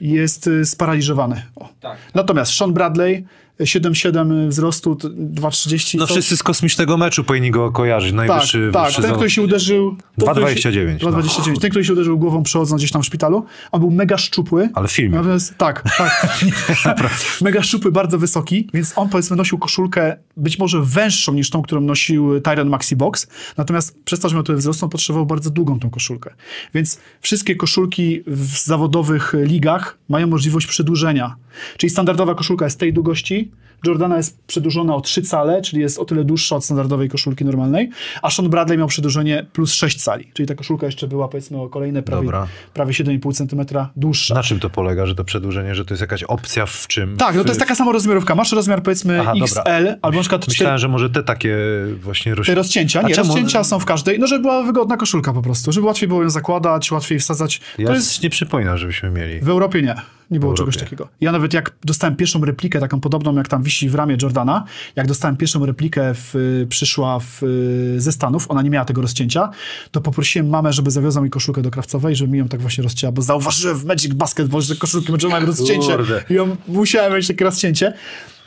jest sparaliżowany. O. Tak. Natomiast Sean Bradley, 7,7 wzrostu, t- 2,30. No coś. wszyscy z kosmicznego meczu powinni go kojarzyć. Tak, Najwyższy tak. wyższy Ten, który się uderzył... ten, który się- 2,29, no. 2,29. Ten, który się uderzył głową przechodząc gdzieś tam w szpitalu, on był mega szczupły. Ale w filmie. Natomiast, tak, tak. mega szczupły, bardzo wysoki, więc on powiedzmy nosił koszulkę być może węższą niż tą, którą nosił Tyron Maxi Box, natomiast przez to, że miał tyle wzrostu, on potrzebował bardzo długą tą koszulkę. Więc wszystkie koszulki w zawodowych ligach mają możliwość przedłużenia. Czyli standardowa koszulka jest tej długości, Jordana jest przedłużona o 3 cale, czyli jest o tyle dłuższa od standardowej koszulki normalnej, a Sean Bradley miał przedłużenie plus 6 cali, czyli ta koszulka jeszcze była powiedzmy o kolejne prawie, Dobra. prawie 7,5 cm dłuższa. Na czym to polega, że to przedłużenie, że to jest jakaś opcja w czym? Tak, no to jest taka sama rozmiarówka. Masz rozmiar powiedzmy Aha, dobra. XL, albo na przykład 4, Myślałem, że może te takie właśnie roś... te rozcięcia. Nie, rozcięcia są w każdej, no żeby była wygodna koszulka po prostu, żeby łatwiej było ją zakładać, łatwiej wsadzać. Ja To jest nie przypominam, żebyśmy mieli. w Europie nie. Nie było czegoś takiego. Ja nawet jak dostałem pierwszą replikę, taką podobną jak tam wisi w ramie Jordana, jak dostałem pierwszą replikę, w, y, przyszła w, y, ze Stanów, ona nie miała tego rozcięcia, to poprosiłem mamę, żeby zawiozła mi koszulkę do krawcowej, żeby mi ją tak właśnie rozcięła, bo zauważyłem w Magic Basketball, że koszulki meczowe mają rozcięcie Kurde. i ją musiałem mieć takie rozcięcie.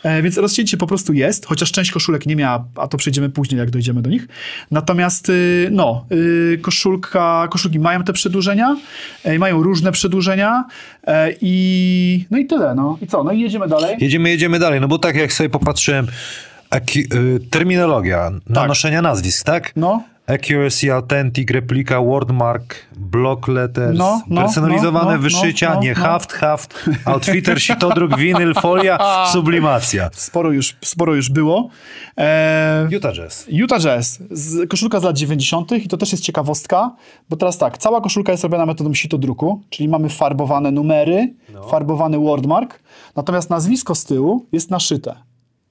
E, Więc rozcięcie po prostu jest, chociaż część koszulek nie miała, a to przejdziemy później, jak dojdziemy do nich. Natomiast, y, no, y, koszulka, koszulki mają te przedłużenia, e, mają różne przedłużenia e, i no i tyle, no. I co? No i jedziemy dalej. Jedziemy, jedziemy dalej, no bo tak jak sobie popatrzyłem, aki- y, terminologia, nanoszenia nazwisk, tak? No. Accuracy, authentic, replika, wordmark, block letters, No, no, personalizowane no, no, wyszycia, no, nie no. haft, haft, outfitter, sitodruk, winyl, folia, sublimacja. Sporo już, sporo już było. E, Utah Jazz. Utah Jazz, z, koszulka z lat 90. i to też jest ciekawostka, bo teraz tak, cała koszulka jest robiona metodą sitodruku, czyli mamy farbowane numery, farbowany wordmark, natomiast nazwisko z tyłu jest naszyte.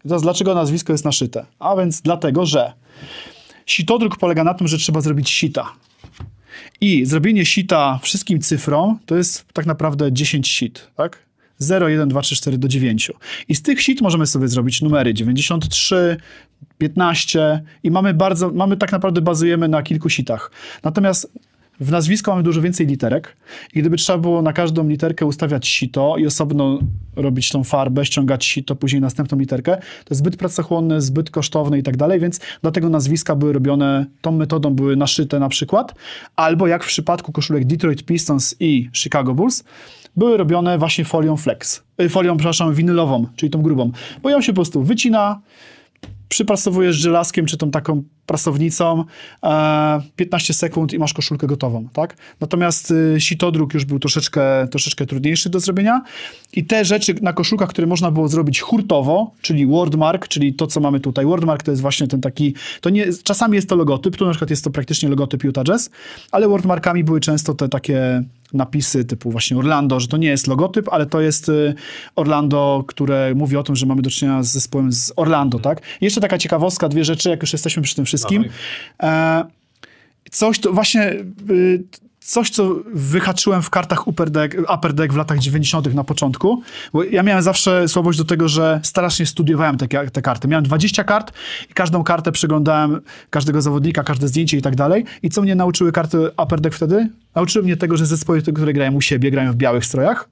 I teraz dlaczego nazwisko jest naszyte? A więc dlatego, że sitodruk polega na tym, że trzeba zrobić sita. I zrobienie sita wszystkim cyfrom to jest tak naprawdę 10 sit, tak? 0, 1, 2, 3, 4 do 9. I z tych sit możemy sobie zrobić numery 93, 15 i mamy bardzo, mamy tak naprawdę bazujemy na kilku sitach. Natomiast w nazwisku mamy dużo więcej literek i gdyby trzeba było na każdą literkę ustawiać sito i osobno robić tą farbę, ściągać sito, później następną literkę, to zbyt pracochłonne, zbyt kosztowne i tak dalej, więc dlatego nazwiska były robione, tą metodą były naszyte na przykład, albo jak w przypadku koszulek Detroit Pistons i Chicago Bulls, były robione właśnie folią flex, y, folią, przepraszam, winylową, czyli tą grubą, bo ją się po prostu wycina, przyprasowujesz żelazkiem czy tą taką prasownicą e, 15 sekund i masz koszulkę gotową, tak? Natomiast y, sitodruk już był troszeczkę, troszeczkę trudniejszy do zrobienia i te rzeczy na koszulkach, które można było zrobić hurtowo, czyli wordmark, czyli to, co mamy tutaj. Wordmark to jest właśnie ten taki, to nie, czasami jest to logotyp, tu na przykład jest to praktycznie logotyp Utah Jazz, ale wordmarkami były często te takie napisy typu właśnie Orlando, że to nie jest logotyp, ale to jest y, Orlando, które mówi o tym, że mamy do czynienia z zespołem z Orlando, tak? I jeszcze taka ciekawostka, dwie rzeczy, jak już jesteśmy przy tym wszystkim. E, coś to właśnie... Y, Coś, co wyhaczyłem w kartach Upper Deck, Upper Deck w latach 90. na początku, bo ja miałem zawsze słabość do tego, że strasznie studiowałem te, te karty. Miałem 20 kart i każdą kartę przeglądałem, każdego zawodnika, każde zdjęcie i tak dalej. I co mnie nauczyły karty Upper Deck wtedy? Nauczyły mnie tego, że zespoły, które grają u siebie, grają w białych strojach,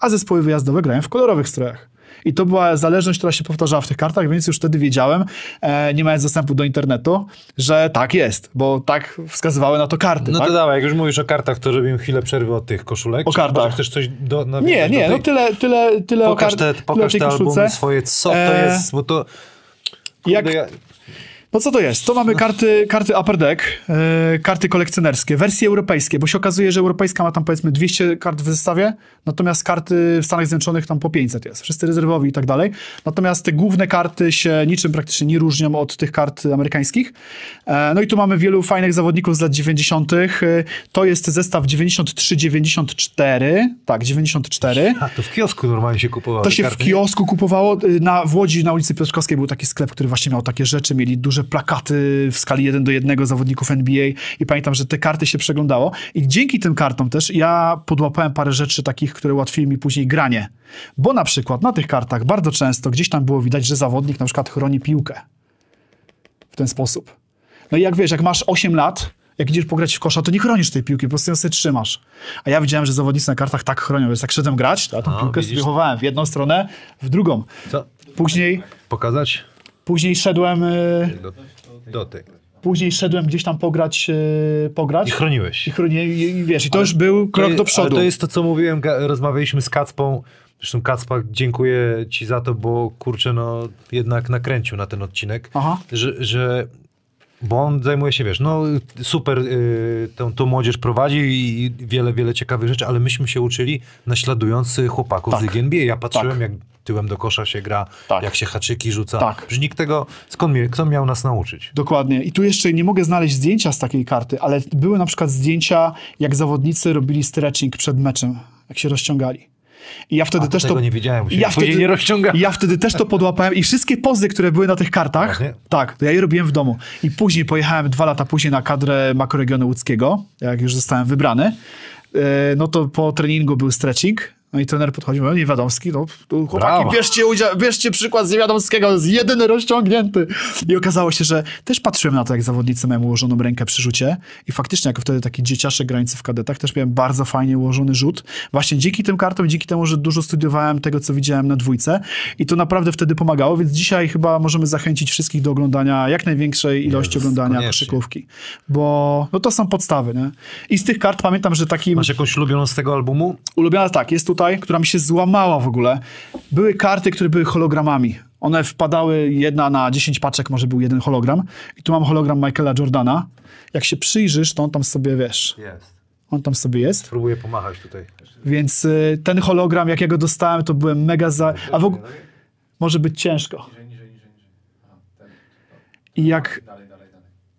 a zespoły wyjazdowe grają w kolorowych strojach. I to była zależność, która się powtarzała w tych kartach, więc już wtedy wiedziałem, e, nie mając dostępu do internetu, że tak jest, bo tak wskazywały na to karty. No tak? to dawaj, jak już mówisz o kartach, to robimy chwilę przerwy od tych koszulek. O kartach. chcesz coś do, nawiązać Nie, do nie, tej... no tyle, tyle, tyle o, Pokaż te, o pokaż tej te koszulce. albumy swoje, co to E, jest, bo to... Jak- Kurde, ja- No co to jest? To mamy karty, karty Upper Deck, e, karty kolekcjonerskie, wersje europejskie, bo się okazuje, że europejska ma tam powiedzmy 200 kart w zestawie, natomiast karty w Stanach Zjednoczonych tam po 500 jest. Wszyscy rezerwowi i tak dalej. Natomiast te główne karty się niczym praktycznie nie różnią od tych kart amerykańskich. E, no i tu mamy wielu fajnych zawodników z lat 90. E, To jest zestaw 93-94. Tak, 94. A, to w kiosku normalnie się kupowało. To się w karty. kiosku kupowało. Na, w Łodzi, na ulicy Piotrkowskiej był taki sklep, który właśnie miał takie rzeczy. Mieli duże plakaty w skali 1 do 1 zawodników NBA i pamiętam, że te karty się przeglądało. I dzięki tym kartom też ja podłapałem parę rzeczy takich, które ułatwiły mi później granie. Bo na przykład na tych kartach bardzo często gdzieś tam było widać, że zawodnik na przykład chroni piłkę. W ten sposób. No i jak wiesz, jak masz 8 lat, jak idziesz pograć w kosza, to nie chronisz tej piłki, po prostu ją sobie trzymasz. A ja widziałem, że zawodnicy na kartach tak chronią, więc jak szedłem grać, to ja tą piłkę widzisz. sobie chowałem w jedną stronę, w drugą. Co? Później, Pokazać? Później szedłem, y, Do, do tej. później szedłem gdzieś tam pograć, y, pograć. I chroniłeś. I chronię, i, i wiesz, i to już był krok do przodu. Ale to jest to, co mówiłem, rozmawialiśmy z Kacpą. Zresztą Kacpa, dziękuję ci za to, bo kurczę, no jednak nakręcił na ten odcinek, Aha. że, że bo on zajmuje się, wiesz, no super y, tą, tą młodzież prowadzi i wiele, wiele ciekawych rzeczy, ale myśmy się uczyli naśladując y, chłopaków z Tak. Ligi NBA. Ja patrzyłem, Tak. jak tyłem do kosza się gra, Tak. jak się haczyki rzuca. Tak. Nikt tego, skąd mnie, kto miał nas nauczyć? Dokładnie. I tu jeszcze nie mogę znaleźć zdjęcia z takiej karty, ale były na przykład zdjęcia, jak zawodnicy robili stretching przed meczem, jak się rozciągali. I ja wtedy A, też to. nie wiedziałem, ja wtedy, nie rozciąga. Ja wtedy też to podłapałem i wszystkie pozy, które były na tych kartach, Właśnie? tak, to ja je robiłem w domu. I później pojechałem dwa lata później na kadrę makroregionu łódzkiego, jak już zostałem wybrany. E, No to po treningu był stretching. No i trener podchodził, no Niewiadomski, no tu chłopaki, Brawo. bierzcie, bierzcie przykład z Niewiadomskiego, jest jedyny rozciągnięty. I okazało się, że też patrzyłem na to, jak zawodnicy mają ułożoną rękę przy rzucie i faktycznie, jako wtedy taki dzieciaszek grający w kadetach, też miałem bardzo fajnie ułożony rzut. Właśnie dzięki tym kartom, dzięki temu, że dużo studiowałem tego, co widziałem na dwójce i to naprawdę wtedy pomagało, więc dzisiaj chyba możemy zachęcić wszystkich do oglądania jak największej ilości Jezus, oglądania koniecznie. koszykówki, bo no to są podstawy, nie? I z tych kart pamiętam, że takim Masz jakąś ulubioną z tego albumu? ulubiona tak, jest tutaj, która mi się złamała w ogóle. Były karty, które były hologramami. One wpadały jedna na 10 paczek, może był jeden hologram. I tu mam hologram Michaela Jordana. Jak się przyjrzysz, to on tam sobie, wiesz, Jest. on tam sobie jest. Spróbuję pomachać tutaj. Więc y, ten hologram, jak ja go dostałem, to byłem mega za... A w ogóle... Może być ciężko. I jak...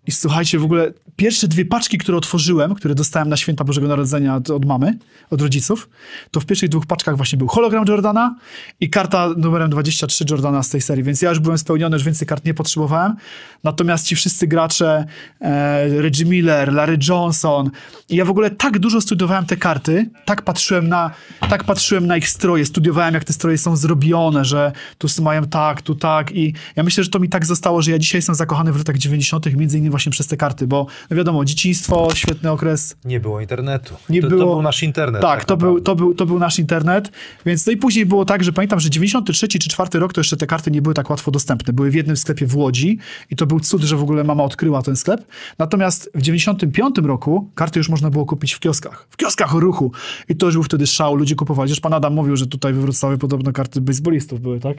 I słuchajcie, w ogóle pierwsze dwie paczki, które otworzyłem, które dostałem na święta Bożego Narodzenia od, od mamy, od rodziców, to w pierwszych dwóch paczkach właśnie był hologram Jordana i karta numerem 23 Jordana z tej serii, więc ja już byłem spełniony, już więcej kart nie potrzebowałem. Natomiast ci wszyscy gracze, e, Reggie Miller, Larry Johnson i ja w ogóle tak dużo studiowałem te karty, tak patrzyłem na, tak patrzyłem na ich stroje, studiowałem jak te stroje są zrobione, że tu mają tak, tu tak i ja myślę, że to mi tak zostało, że ja dzisiaj jestem zakochany w latach 90. między innymi właśnie przez te karty, bo no wiadomo, dzieciństwo, świetny okres, Nie było internetu. Nie to, było- to był nasz internet. tak, to, był, to, był, to był nasz internet, więc no i później było tak, że pamiętam, że 93 czy 4 rok to jeszcze te karty nie były tak łatwo dostępne. Były w jednym sklepie w Łodzi i to był cud, że w ogóle mama odkryła ten sklep. Natomiast w 95 roku karty już można było kupić w kioskach. W kioskach o ruchu. I to już był wtedy szał, ludzie kupowali. Już pan Adam mówił, że tutaj we Wrocławiu podobno karty baseballistów były, tak?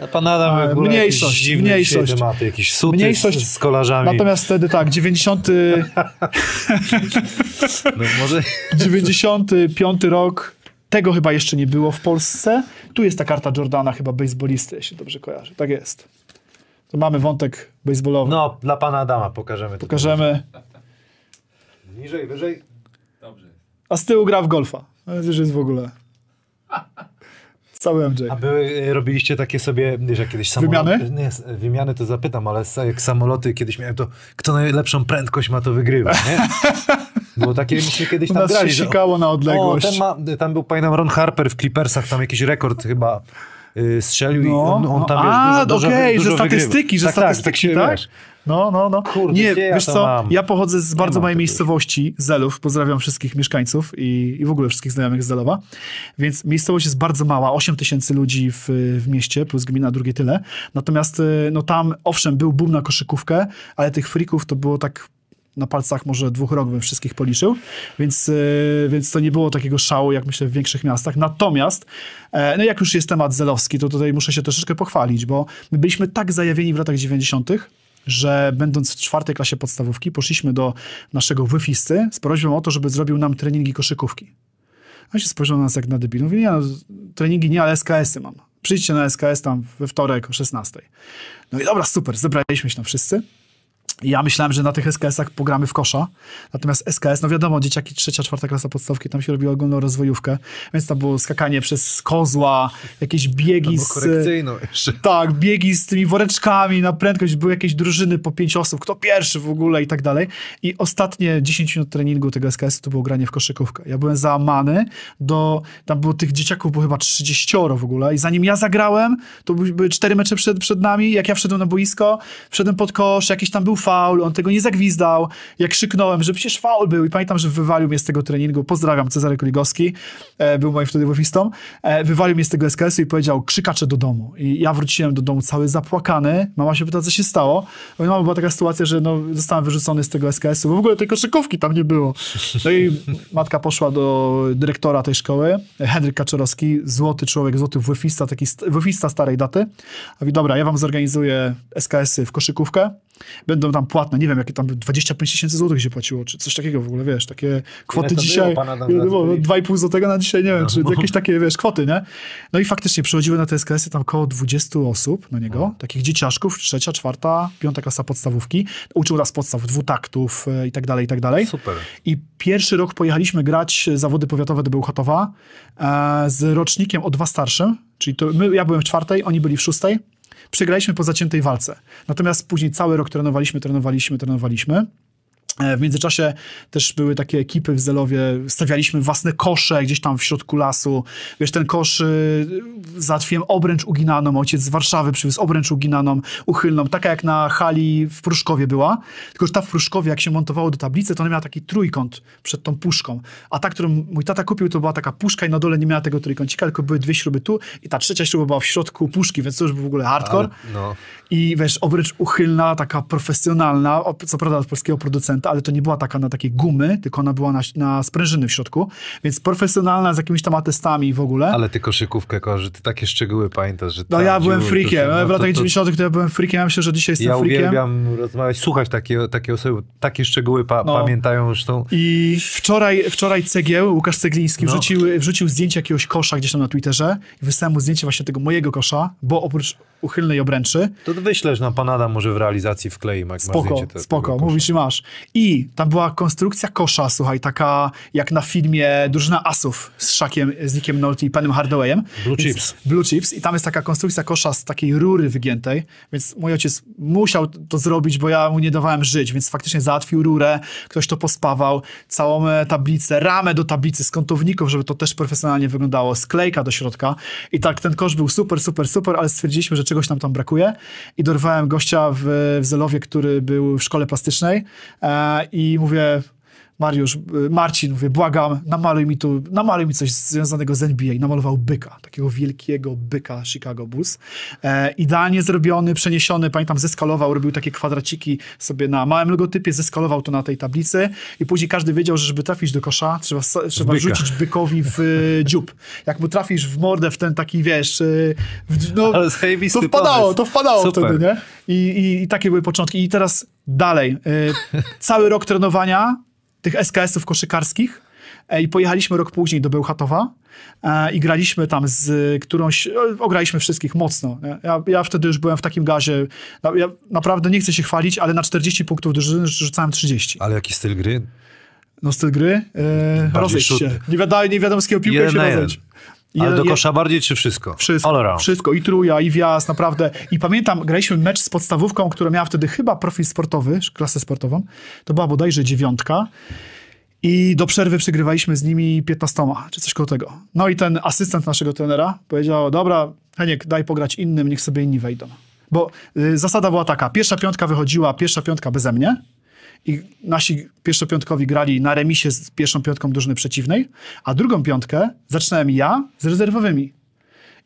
A pan Adam w ogóle mniejszość, dziwne mniejszość. tematy, jakieś suty Mniejszość. z, z kolarzami. Natomiast wtedy tak, 90, No, może... 95 rok, tego chyba jeszcze nie było w Polsce. Tu jest ta karta Jordana, chyba baseballisty, jeśli dobrze kojarzę. Tak jest. To mamy wątek baseballowy. No, dla pana Adama pokażemy. Pokażemy. Niżej, wyżej. A z tyłu gra w golfa. No, To już jest w ogóle. Cały MJ. A były, robiliście takie sobie, wiesz, jak kiedyś samoloty... Wymiany? Nie, wymiany to zapytam, ale jak samoloty kiedyś miałem, to kto najlepszą prędkość ma, to wygrywa, nie? Było takie, myśmy kiedyś tam nas grali, się że- sikało na O, odległość. ten ma, tam był, pamiętam, Ron Harper w Clippersach, tam jakiś rekord chyba y, strzelił i No, on, on no, tam, a, wiesz, dużo, dużo, okej, dużo że wygrywa. statystyki, że tak, statystyki, tak? tak? Tak, wiesz. No, no, no. Kurde, nie, ja wiesz co, mam? ja pochodzę z bardzo małej miejscowości, Zelów. Pozdrawiam wszystkich mieszkańców i, i w ogóle wszystkich znajomych z Zelowa. Więc miejscowość jest bardzo mała, 8 tysięcy ludzi w, w mieście, plus gmina drugie tyle. Natomiast y, no tam, owszem, był boom na koszykówkę, ale tych frików to było tak na palcach może dwóch rok bym wszystkich policzył, więc, y, więc to nie było takiego szału, jak myślę w większych miastach. Natomiast, e, no jak już jest temat zelowski, to tutaj muszę się troszeczkę pochwalić, bo my byliśmy tak zajawieni w latach 90., że będąc w czwartej klasie podstawówki, poszliśmy do naszego wyfisty z prośbą o to, żeby zrobił nam treningi koszykówki. On się spojrzał na nas jak na debil. Mówi, nie, no, treningi nie, ale SKS-y mam. Przyjdźcie na SKS tam we wtorek o 16. No i dobra, super, zebraliśmy się tam wszyscy. Ja myślałem, że na tych SKS-ach pogramy w kosza. Natomiast SKS, no wiadomo, dzieciaki trzecia, czwarta klasa podstawki, tam się robiło ogólną rozwojówkę. Więc tam było skakanie przez kozła, jakieś biegi z... korekcyjną jeszcze. Tak, biegi z tymi woreczkami na prędkość, były jakieś drużyny po pięć osób, kto pierwszy w ogóle i tak dalej. I ostatnie 10 minut treningu tego SKS-u to było granie w koszykówkę. Ja byłem załamany do, tam było tych dzieciaków było chyba 30 w ogóle i zanim ja zagrałem, to były były cztery mecze przed, przed nami, jak ja wszedłem na boisko, wszedłem pod kosz, jakiś tam był faul, on tego nie zagwizdał, jak krzyknąłem, że przecież faul był i pamiętam, że wywalił mnie z tego treningu, pozdrawiam, Cezary Koligowski, e, był moim wtedy wofistą, e, wywalił mnie z tego SKS-u i powiedział, krzykacze do domu. I ja wróciłem do domu cały zapłakany, mama się pyta, co się stało. Bo mama była taka sytuacja, że no, zostałem wyrzucony z tego SKS-u, bo w ogóle tej koszykówki tam nie było. No i matka poszła do dyrektora tej szkoły, Henryk Kaczorowski, złoty człowiek, złoty wofista, taki st- wofista starej daty. A mówi, dobra, ja wam zorganizuję SKS-y w koszykówkę, będą tam płatne, nie wiem, jakie tam 25 tysięcy złotych się płaciło, czy coś takiego w ogóle, wiesz, takie kwoty dzisiaj, było, byli? 2,5 złotego na dzisiaj, nie wiem, czy jakieś takie, wiesz, kwoty, nie? No i faktycznie przychodziły na te SKS-y tam około 20 osób na niego, takich dzieciaszków, trzecia, czwarta, piąta klasa podstawówki. Uczył nas podstaw dwutaktów e, i tak dalej, i tak dalej. Super. I pierwszy rok pojechaliśmy grać zawody powiatowe do Bełchatowa e, z rocznikiem o dwa starszym, czyli to my, ja byłem w czwartej, oni byli w szóstej. Przegraliśmy po zaciętej walce. Natomiast później cały rok trenowaliśmy, trenowaliśmy, trenowaliśmy. E, W międzyczasie też były takie ekipy w Zelowie, stawialiśmy własne kosze gdzieś tam w środku lasu. Wiesz, ten kosz, y, załatwiłem obręcz uginaną, ojciec z Warszawy przywiózł obręcz uginaną, uchylną, taka jak na hali w Pruszkowie była. Tylko, że ta w Pruszkowie, jak się montowało do tablicy, to ona miała taki trójkąt przed tą puszką. A ta, którą mój tata kupił, to była taka puszka i na dole nie miała tego trójkącika, tylko były dwie śruby tu i ta trzecia śruba była w środku puszki, więc to już był w ogóle hardcore. Ale, no. I wiesz, obręcz uchylna, taka profesjonalna, co prawda od polskiego producenta, ale to nie była taka na takiej gumy, tylko ona była na, na sprężyny w środku, więc profesjonalna z jakimiś tam atestami w ogóle. Ale ty koszykówkę kojarzy, ty takie szczegóły pamiętasz, że no ja byłem freakiem, no w latach to- 90 to ja byłem freakiem, ja myślę, że dzisiaj jestem Ja freakiem. uwielbiam rozmawiać, słuchać takie, takie osoby, takie szczegóły pa, No. pamiętają zresztą. I wczoraj, wczoraj Cegieł, Łukasz Cegliński, No. wrzucił, wrzucił zdjęcie jakiegoś kosza gdzieś tam na Twitterze i wysłałem mu zdjęcie właśnie tego mojego kosza, bo oprócz uchylnej obręczy, To wyślesz nam pan Adam może w realizacji wklei, jak Spoko, zdjęcie te- spoko, mówisz i masz. I tam była konstrukcja kosza, słuchaj, taka jak na filmie Drużyna Asów z Szakiem, z Nickiem Nolte i Panem Hardawayem. Blue Więc- Chips. Blue Chips i tam jest taka konstrukcja kosza z takiej rury wygiętej, więc mój ojciec musiał to zrobić, bo ja mu nie dawałem żyć, więc faktycznie załatwił rurę, ktoś to pospawał, całą e, tablicę, ramę do tablicy z kątowników, żeby to też profesjonalnie wyglądało, sklejka do środka i tak ten kosz był super, super, super, ale stwierdziliśmy, że czegoś nam tam brakuje i dorwałem gościa w, w Zelowie, który był w szkole plastycznej e, i mówię, Mariusz, y, Marcin, mówię, błagam, namaluj mi tu, namaluj mi coś związanego z NBA. I namalował byka, takiego wielkiego byka Chicago Bulls. E, idealnie zrobiony, przeniesiony, pamiętam, zeskalował, robił takie kwadraciki sobie na małym logotypie, zeskalował to na tej tablicy i później każdy wiedział, że żeby trafić do kosza, trzeba, trzeba byka. rzucić bykowi w y, dziób. Jak mu trafisz w mordę, w ten taki, wiesz, y, w, no, to wpadało, to wpadało Super. wtedy, nie? I, i, I takie były początki. I teraz dalej. Cały rok trenowania tych SKS-ów koszykarskich e, i pojechaliśmy rok później do Bełchatowa e, i graliśmy tam z którąś, o, ograliśmy wszystkich mocno. Ja, ja wtedy już byłem w takim gazie, ja naprawdę nie chcę się chwalić, ale na 40 punktów drużyny rzucałem 30. Ale jaki styl gry? No styl gry, e, rozejść się. Nie wiadomo, nie wiadomo z kiego piłkę Jeden się rozejść. Ale do je- kosza bardziej, czy wszystko? wszystko, wszystko. I truja, i wjazd, naprawdę. I pamiętam, graliśmy mecz z podstawówką, która miała wtedy chyba profil sportowy, klasę sportową. To była bodajże dziewiątka. I do przerwy przegrywaliśmy z nimi 15, czy coś koło tego. No i ten asystent naszego trenera powiedział, dobra, Heniek, daj pograć innym, niech sobie inni wejdą. Bo y, zasada była taka, pierwsza piątka wychodziła, pierwsza piątka beze mnie i nasi pierwszopiątkowi grali na remisie z pierwszą piątką drużyny przeciwnej, a drugą piątkę zaczynałem ja z rezerwowymi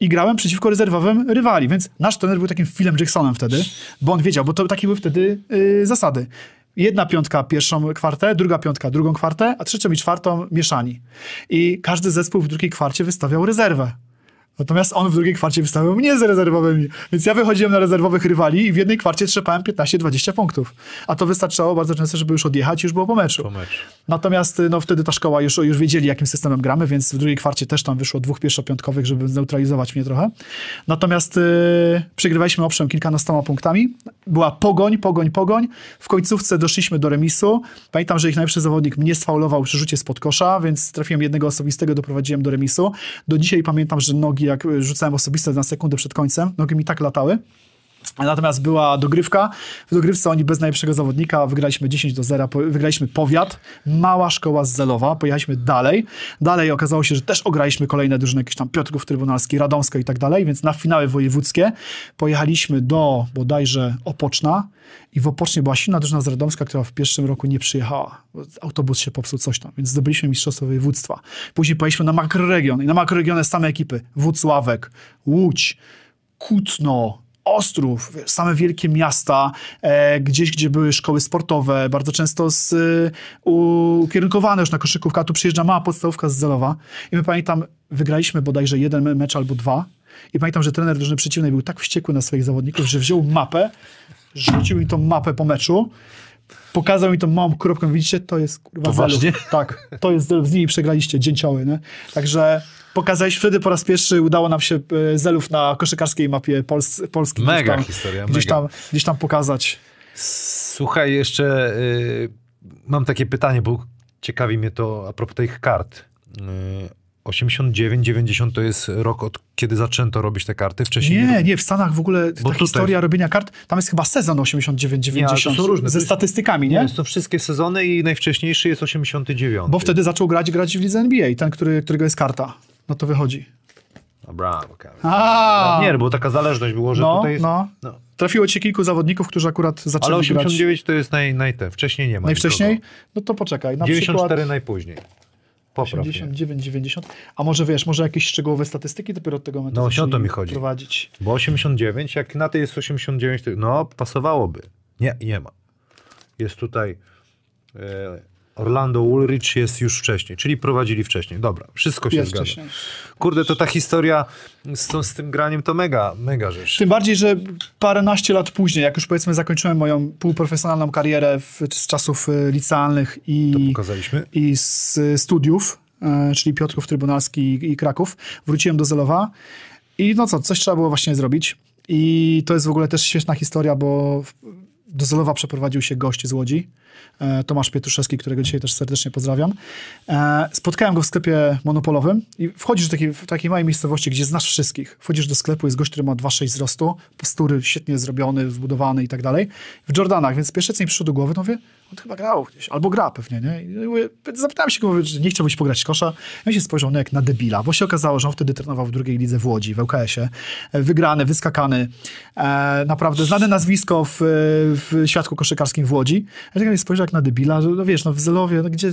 i grałem przeciwko rezerwowym rywali, więc nasz trener był takim Philem Jacksonem wtedy, bo on wiedział, bo to takie były wtedy y, zasady. Jedna piątka pierwszą kwartę, druga piątka drugą kwartę, a trzecią i czwartą mieszani. I każdy zespół w drugiej kwarcie wystawiał rezerwę. Natomiast on w drugiej kwarcie wystawiał mnie z rezerwowymi. Więc ja wychodziłem na rezerwowych rywali i w jednej kwarcie trzepałem 15-20 punktów. A to wystarczało bardzo często, żeby już odjechać i już było po meczu. Po meczu. Natomiast no, wtedy ta szkoła już, już wiedzieli, jakim systemem gramy, więc w drugiej kwarcie też tam wyszło dwóch pierwszopiątkowych, żeby zneutralizować mnie trochę. Natomiast y, przegrywaliśmy owszem kilkunastoma punktami. Była pogoń, pogoń, pogoń. W końcówce doszliśmy do remisu. Pamiętam, że ich najlepszy zawodnik mnie sfaulował przy rzucie spod kosza, więc trafiłem jednego osobistego, doprowadziłem do remisu. Do dzisiaj pamiętam, że nogi, jak y, rzucałem osobiste na sekundę przed końcem, nogi mi tak latały. Natomiast była dogrywka. W dogrywce oni bez najlepszego zawodnika wygraliśmy 10 do 0, po- wygraliśmy powiat, mała szkoła z Zelowa, pojechaliśmy dalej. Dalej okazało się, że też ograliśmy kolejne drużyny, jakieś tam Piotrków Trybunalski, Radomsko i tak dalej, więc na finały wojewódzkie pojechaliśmy do bodajże Opoczna i w Opocznie była silna drużyna z Radomska, która w pierwszym roku nie przyjechała. Autobus się popsuł, coś tam, więc zdobyliśmy mistrzostwo województwa. Później pojechaliśmy na makroregion i na makroregionę same ekipy. Włocławek, Łódź, Kutno, Ostrów, same wielkie miasta, e, gdzieś, gdzie były szkoły sportowe, bardzo często z, y, ukierunkowane już na koszykówkę, a tu przyjeżdża mała podstawówka z Zelowa i my pamiętam, wygraliśmy bodajże jeden me- mecz albo dwa i pamiętam, że trener drużyny przeciwnej był tak wściekły na swoich zawodników, że wziął mapę, rzucił mi tą mapę po meczu, pokazał mi tą małą kropkę, widzicie, to jest kurwa Poważnie? Zelów. Tak, to jest Zelów, z nimi przegraliście, dzięcioły, nie? Także pokazałeś, wtedy po raz pierwszy udało nam się e, Zelów na koszykarskiej mapie Pols Polski Mega gdzieś tam, historia, gdzieś, mega. tam, gdzieś tam pokazać. Słuchaj, jeszcze y, mam takie pytanie, bo ciekawi mnie to a propos tych kart. Y, 89, 90 to jest rok, od kiedy zaczęto robić te karty. Wcześniej Nie, nie, w Stanach w ogóle ta tutaj- historia robienia kart, tam jest chyba sezon 89-90 Nie, ale to są różne. ze statystykami, Nie, nie? są wszystkie sezony i najwcześniejszy jest 89. Bo wtedy zaczął grać grać w lidze NBA, ten, który, którego jest karta. No to wychodzi. Dobra, okej. A, Nie, bo taka zależność było, że no, tutaj jest... no. no. Trafiło ci kilku zawodników, którzy akurat Ale zaczęli grać 89 to jest naj, naj te. Wcześniej nie ma najwcześniej. nikogo. No to poczekaj, na 94 przykład najpóźniej. Popraw mnie. 89, 90. A może wiesz, może jakieś szczegółowe statystyki dopiero od tego momentu No, o to mi chodzi. prowadzić. Bo 89, jak na tej jest 89, to no pasowałoby. Nie, nie ma. Jest tutaj e, Orlando Ulrich jest już wcześniej, czyli prowadzili wcześniej. Dobra, wszystko się Jest zgadza. wcześniej. Kurde, to ta historia z, z tym graniem to mega, mega rzecz. Tym bardziej, że paręnaście lat później, jak już powiedzmy zakończyłem moją półprofesjonalną karierę w, z czasów e, licealnych i, i z studiów, e, czyli Piotrków Trybunalski i, i Kraków, wróciłem do Zelowa i no co, coś trzeba było właśnie zrobić. I to jest w ogóle też świetna historia, bo do Zolowa przeprowadził się gość z Łodzi, Tomasz Pietruszewski, którego dzisiaj też serdecznie pozdrawiam. E, spotkałem go w sklepie monopolowym i wchodzisz do takiej, w takiej małej miejscowości, gdzie znasz wszystkich. Wchodzisz do sklepu, jest gość, który ma 2,6 wzrostu, postury świetnie zrobiony, wbudowany i tak dalej. W Jordanach, więc pierwsze co mi przyszło do głowy, to mówię, on chyba grał gdzieś, albo gra pewnie, nie? I mówię, zapytałem się go, mówię, nie chciałbyś pograć kosza. I on się spojrzał no, jak na debila, bo się okazało, że on wtedy trenował w drugiej lidze w Łodzi, w LKS-ie. E, Wygrany, wyskakany, e, naprawdę znane nazwisko w, w świadku koszykarskim w Łodzi. Ja tak mnie spojrzał jak na debila, że no wiesz, no w Zelowie, no gdzie...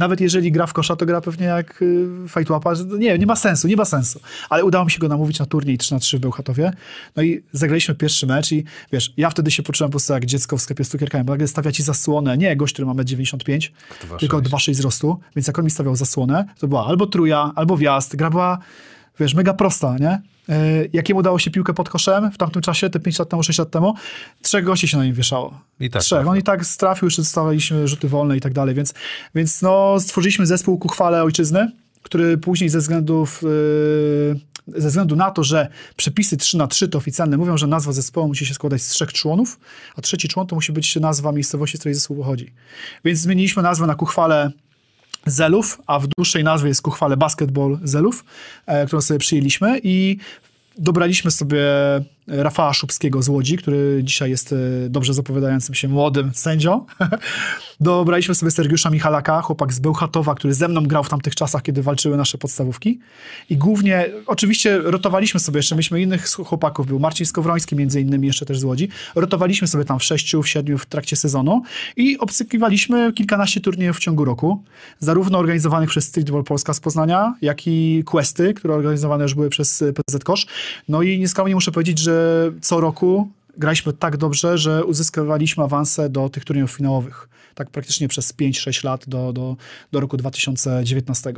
Nawet jeżeli gra w kosza, to gra pewnie jak y, fajtłapa, nie, nie ma sensu, nie ma sensu. Ale udało mi się go namówić na turniej 3 na 3 w Bełchatowie. No i zagraliśmy pierwszy mecz i wiesz, ja wtedy się poczułem po prostu jak dziecko w sklepie z cukierkami, bo nagle stawia ci zasłonę, nie gość, który ma 1,95 m, tylko 2,6 wzrostu, więc jak on mi stawiał zasłonę, to była albo truja, albo wjazd. Gra była, wiesz, mega prosta, nie? E, Jakiemu dało się piłkę pod koszem w tamtym czasie, te 5 lat temu, 6 lat temu? Trzech gości się na nim wieszało. I tak Trzech. trafił. On i tak strafił, jeszcze dostawaliśmy rzuty wolne i tak dalej, więc, więc no, stworzyliśmy zespół ku chwale ojczyzny, który później ze względów yy, ze względu na to, że przepisy 3 na 3 to oficjalne mówią, że nazwa zespołu musi się składać z trzech członów, a trzeci człon to musi być nazwa miejscowości, z której zespół pochodzi. Więc zmieniliśmy nazwę na kuchwale Zelów, a w dłuższej nazwie jest kuchwale Basketball Zelów, e, którą sobie przyjęliśmy i dobraliśmy sobie Rafała Szubskiego z Łodzi, który dzisiaj jest e, dobrze zapowiadającym się młodym sędzią. Dobraliśmy sobie Sergiusza Michalaka, chłopak z Bełchatowa, który ze mną grał w tamtych czasach, kiedy walczyły nasze podstawówki. I głównie, oczywiście rotowaliśmy sobie, jeszcze mieliśmy innych chłopaków, był Marcin Skowroński między innymi, jeszcze też z Łodzi. Rotowaliśmy sobie tam w sześciu, w siedmiu w trakcie sezonu i obsykiwaliśmy kilkanaście turniejów w ciągu roku, zarówno organizowanych przez Streetball Polska z Poznania, jak i Questy, które organizowane już były przez PZ Kosz. No i nieskromnie muszę powiedzieć, że co roku graliśmy tak dobrze, że uzyskiwaliśmy awanse do tych turniejów finałowych. Tak praktycznie przez 5-6 lat do, do, do roku 2019.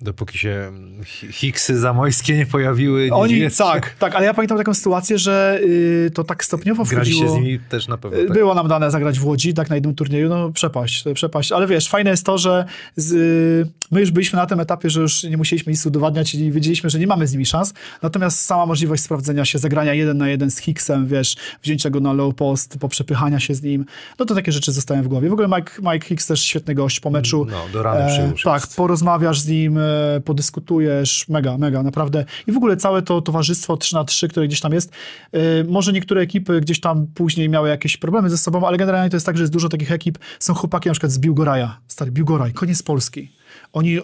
Dopóki się mm, Hi- Hicksy zamojskie nie pojawiły. Oni, niemieckie. tak, tak, ale ja pamiętam taką sytuację, że y, to tak stopniowo wchodziło... z nimi też na pewno. Y, Tak. Było nam dane zagrać w Łodzi, tak na jednym turnieju, no przepaść, przepaść. Ale wiesz, fajne jest to, że z, y, my już byliśmy na tym etapie, że już nie musieliśmy nic udowadniać i wiedzieliśmy, że nie mamy z nimi szans. Natomiast sama możliwość sprawdzenia się, zagrania jeden na jeden z Hicksem, wiesz, wzięcia go na low post, poprzepychania się z nim, no to takie rzeczy zostają w głowie. W ogóle Mike, Mike Hicks też świetny gość po meczu. No, do rany przyłóż Tak, porozmawiasz z nim, e, podyskutujesz, mega, mega, naprawdę. I w ogóle całe to towarzystwo 3 na 3 które gdzieś tam jest, e, może niektóre ekipy gdzieś tam później miały jakieś problemy ze sobą, ale generalnie to jest tak, że jest dużo takich ekip. Są chłopaki na przykład z Biłgoraja, stary Biłgoraj, koniec Polski. Oni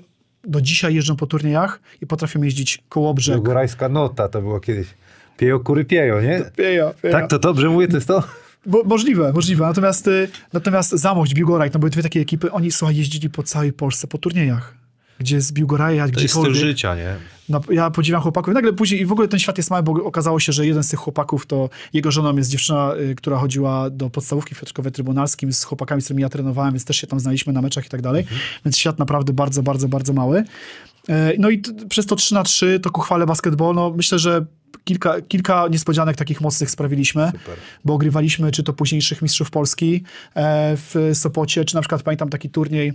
do dzisiaj jeżdżą po turniejach i potrafią jeździć koło brzeg. Białgorajska nota to było kiedyś. Piejo kury piejo, nie? Pieja, pieja. Tak, to dobrze mówię, to jest to? Bo, możliwe, możliwe. Natomiast, y, natomiast Zamość, Biłgoraj, to były dwie takie ekipy, oni słuchaj, jeździli po całej Polsce po turniejach. Gdzie z Biłgoraja, To jest styl gdziekolwiek. życia, nie? No, ja podziwiam chłopaków. I nagle później, i w ogóle ten świat jest mały, bo okazało się, że jeden z tych chłopaków to jego żoną jest dziewczyna, y, która chodziła do podstawówki w Piotrkowie Trybunalskim z chłopakami, z którymi ja trenowałem, więc też się tam znaliśmy na meczach i tak dalej. Więc świat naprawdę bardzo, bardzo, bardzo mały. E, No i przez to 3 na 3 to ku chwale basketball, no myślę, że kilka, kilka niespodzianek takich mocnych sprawiliśmy, bo ogrywaliśmy czy to późniejszych mistrzów Polski e, w Sopocie, czy na przykład pamiętam taki turniej e,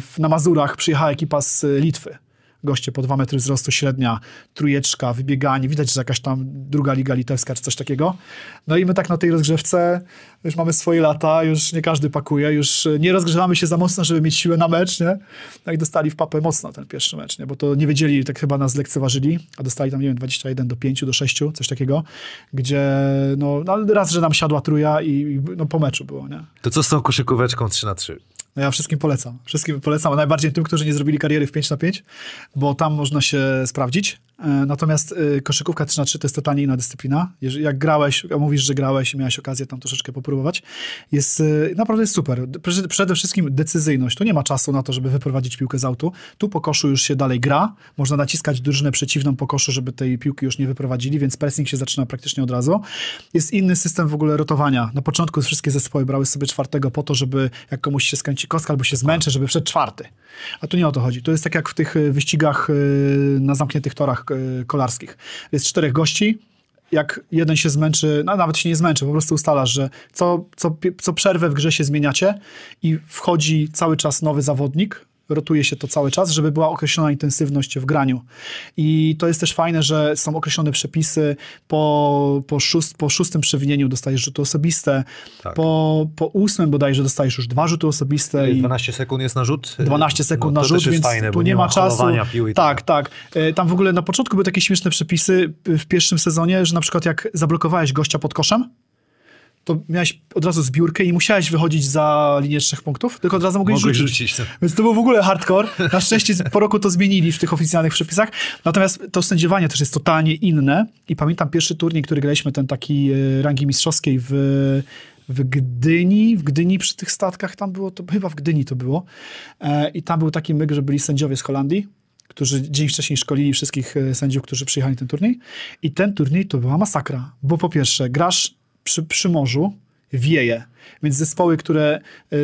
w, na Mazurach przyjechała ekipa z Litwy goście po 2 metry wzrostu średnia, trójeczka, wybieganie, widać, że jakaś tam druga liga litewska czy coś takiego. No i my tak na tej rozgrzewce już mamy swoje lata, już nie każdy pakuje, już nie rozgrzewamy się za mocno, żeby mieć siłę na mecz, nie? No i dostali w papę mocno ten pierwszy mecz, nie? Bo to nie wiedzieli, tak chyba nas lekceważyli, a dostali tam, nie wiem, 21 do 5, do 6, coś takiego, gdzie no, no raz, że nam siadła truja i, i no, po meczu było, nie? To co z tą koszykóweczką 3 na 3 No ja wszystkim polecam. Wszystkim polecam, a najbardziej tym, którzy nie zrobili kariery w 5 na 5, bo tam można się sprawdzić. E, Natomiast e, koszykówka 3 na 3 to jest totalnie inna dyscyplina. Jak grałeś, mówisz, że grałeś i miałeś okazję tam troszeczkę popróbować, jest e, naprawdę jest super. Prze- Przede wszystkim decyzyjność. Tu nie ma czasu na to, żeby wyprowadzić piłkę z autu. Tu po koszu już się dalej gra. Można naciskać drużynę przeciwną po koszu, żeby tej piłki już nie wyprowadzili, więc pressing się zaczyna praktycznie od razu. Jest inny system w ogóle rotowania. Na początku wszystkie zespoły brały sobie czwartego po to, żeby jak komuś się skręci kostka albo się zmęczy, żeby wszedł czwarty. A tu nie o to chodzi. To jest tak jak w tych y, wyścigach y, na zamkniętych torach y, kolarskich. Jest czterech gości, jak jeden się zmęczy, no nawet się nie zmęczy, po prostu ustalasz, że co, co, co przerwę w grze się zmieniacie i wchodzi cały czas nowy zawodnik, rotuje się to cały czas, żeby była określona intensywność w graniu. I to jest też fajne, że są określone przepisy, po, po, szóst, po szóstym przewinieniu dostajesz rzuty osobiste, Tak. po, po ósmym bodajże dostajesz już dwa rzuty osobiste. i 12 sekund jest na rzut? 12 sekund no, na to rzut, więc fajne, tu bo nie ma czasu. i tak, tak. E, Tam w ogóle na początku były takie śmieszne przepisy w pierwszym sezonie, że na przykład jak zablokowałeś gościa pod koszem, to miałeś od razu zbiórkę i musiałeś wychodzić za linię trzech punktów, tylko od razu mogłeś, Mogłeś rzucić. rzucić. to. Więc to był w ogóle hardcore. Na szczęście po roku to zmienili w tych oficjalnych przepisach. Natomiast to sędziowanie też jest totalnie inne. I pamiętam pierwszy turniej, który graliśmy, ten taki e, rangi mistrzowskiej w, w Gdyni. W Gdyni przy tych statkach tam było, to chyba w Gdyni to było. E, I tam był taki myk, że byli sędziowie z Holandii którzy dzień wcześniej szkolili wszystkich e, sędziów, którzy przyjechali na ten turniej. I ten turniej to była masakra, bo po pierwsze grasz przy, przy morzu, wieje, więc zespoły, które, yy,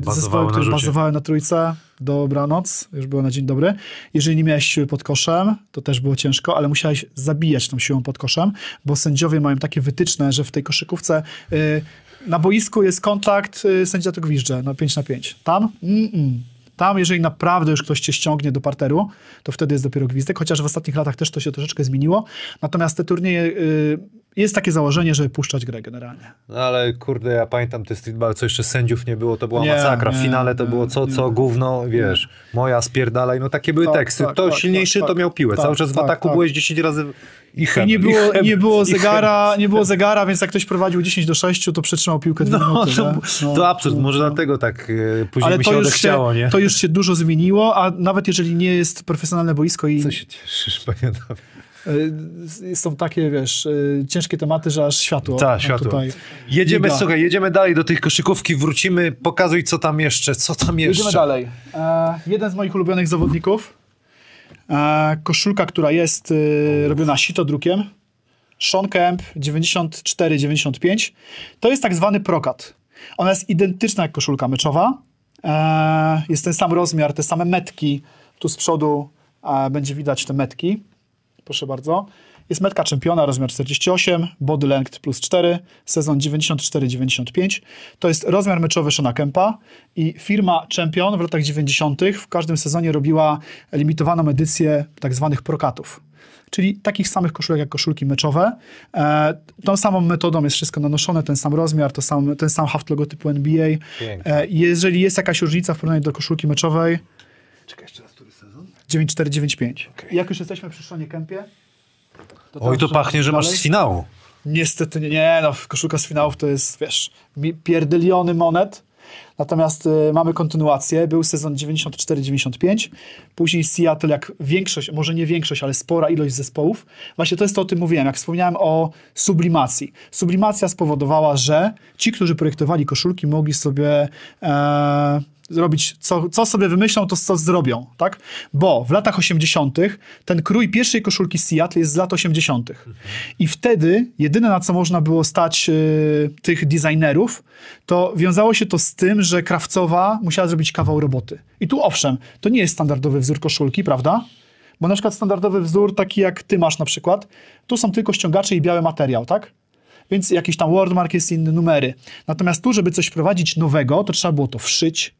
Bazowały zespoły, na które rzucie. bazowały na trójce, dobranoc, już było na dzień dobry. Jeżeli nie miałeś siły pod koszem, to też było ciężko, ale musiałeś zabijać tą siłą pod koszem, bo sędziowie mają takie wytyczne, że w tej koszykówce yy, na boisku jest kontakt, yy, sędzia to gwizdże, no 5 na 5. Tam? Mm-mm. Tam, jeżeli naprawdę już ktoś cię ściągnie do parteru, to wtedy jest dopiero gwizdek, chociaż w ostatnich latach też to się troszeczkę zmieniło. Natomiast te turnieje, y, jest takie założenie, żeby puszczać grę generalnie. No ale kurde, ja pamiętam te streetball, co jeszcze sędziów nie było, to była Nie, masakra. W finale to nie, było co, co, gówno, wiesz, moja spierdalaj, no takie były Tak, teksty. tak, to tak, silniejszy tak, to tak. miał piłę. Tak, Cały czas w tak, ataku tak. byłeś 10 razy i I nie było, chem, nie było i zegara, nie było zegara, więc jak ktoś prowadził 10 do 6, to przetrzymał piłkę dwie No, minuty. to? No, to absurd, no, może dlatego tak e, później Ale mi się odechciało, się, nie? to już się dużo zmieniło, a nawet jeżeli nie jest profesjonalne boisko i Co się cieszysz, panie Adamie? y, są takie, wiesz, y, ciężkie tematy, że aż światło. Tak, światło. Tutaj Jedziemy, słuchaj, jedziemy dalej do tej koszykówki, wrócimy, pokazuj co tam jeszcze, co tam jeszcze. Jedziemy dalej. E, jeden z moich ulubionych zawodników. E, koszulka, która jest e, robiona sitodrukiem. Sean Kemp 94-95. To jest tak zwany prokat. Ona jest identyczna jak koszulka meczowa. E, jest ten sam rozmiar, te same metki. Tu z przodu e, będzie widać te metki. Proszę bardzo. Jest metka czempiona, rozmiar 48, body length plus 4, sezon 94-95. To jest rozmiar meczowy Shona Kempa i firma Champion w latach 90. w każdym sezonie robiła limitowaną edycję tak zwanych prokatów. Czyli takich samych koszulek jak koszulki meczowe. E, tą samą metodą jest wszystko nanoszone, ten sam rozmiar, to sam, ten sam haft logotypu NBA. E, jeżeli jest jakaś różnica w porównaniu do koszulki meczowej, Czekaj jeszcze raz, który sezon? 9495. Jak już jesteśmy przy Szonie Kempie, to Oj, to pachnie, że masz z finału. Niestety nie, no koszulka z finałów to jest, wiesz, pierdyliony monet. Natomiast y, mamy kontynuację. Był sezon 94-95. Później Seattle, jak większość, może nie większość, ale spora ilość zespołów. Właśnie to jest to, o tym mówiłem, jak wspomniałem o sublimacji. Sublimacja spowodowała, że ci, którzy projektowali koszulki, mogli sobie e, zrobić, co, co sobie wymyślą, to co zrobią, tak? Bo w latach 80. ten krój pierwszej koszulki Seattle jest z lat 80. I wtedy jedyne, na co można było stać y, tych designerów, to wiązało się to z tym, że krawcowa musiała zrobić kawał roboty. I tu owszem, to nie jest standardowy wzór koszulki, prawda? Bo na przykład standardowy wzór, taki jak ty masz na przykład, tu są tylko ściągacze i biały materiał, tak? Więc jakiś tam wordmark jest inny, numery. Natomiast tu, żeby coś wprowadzić nowego, to trzeba było to wszyć,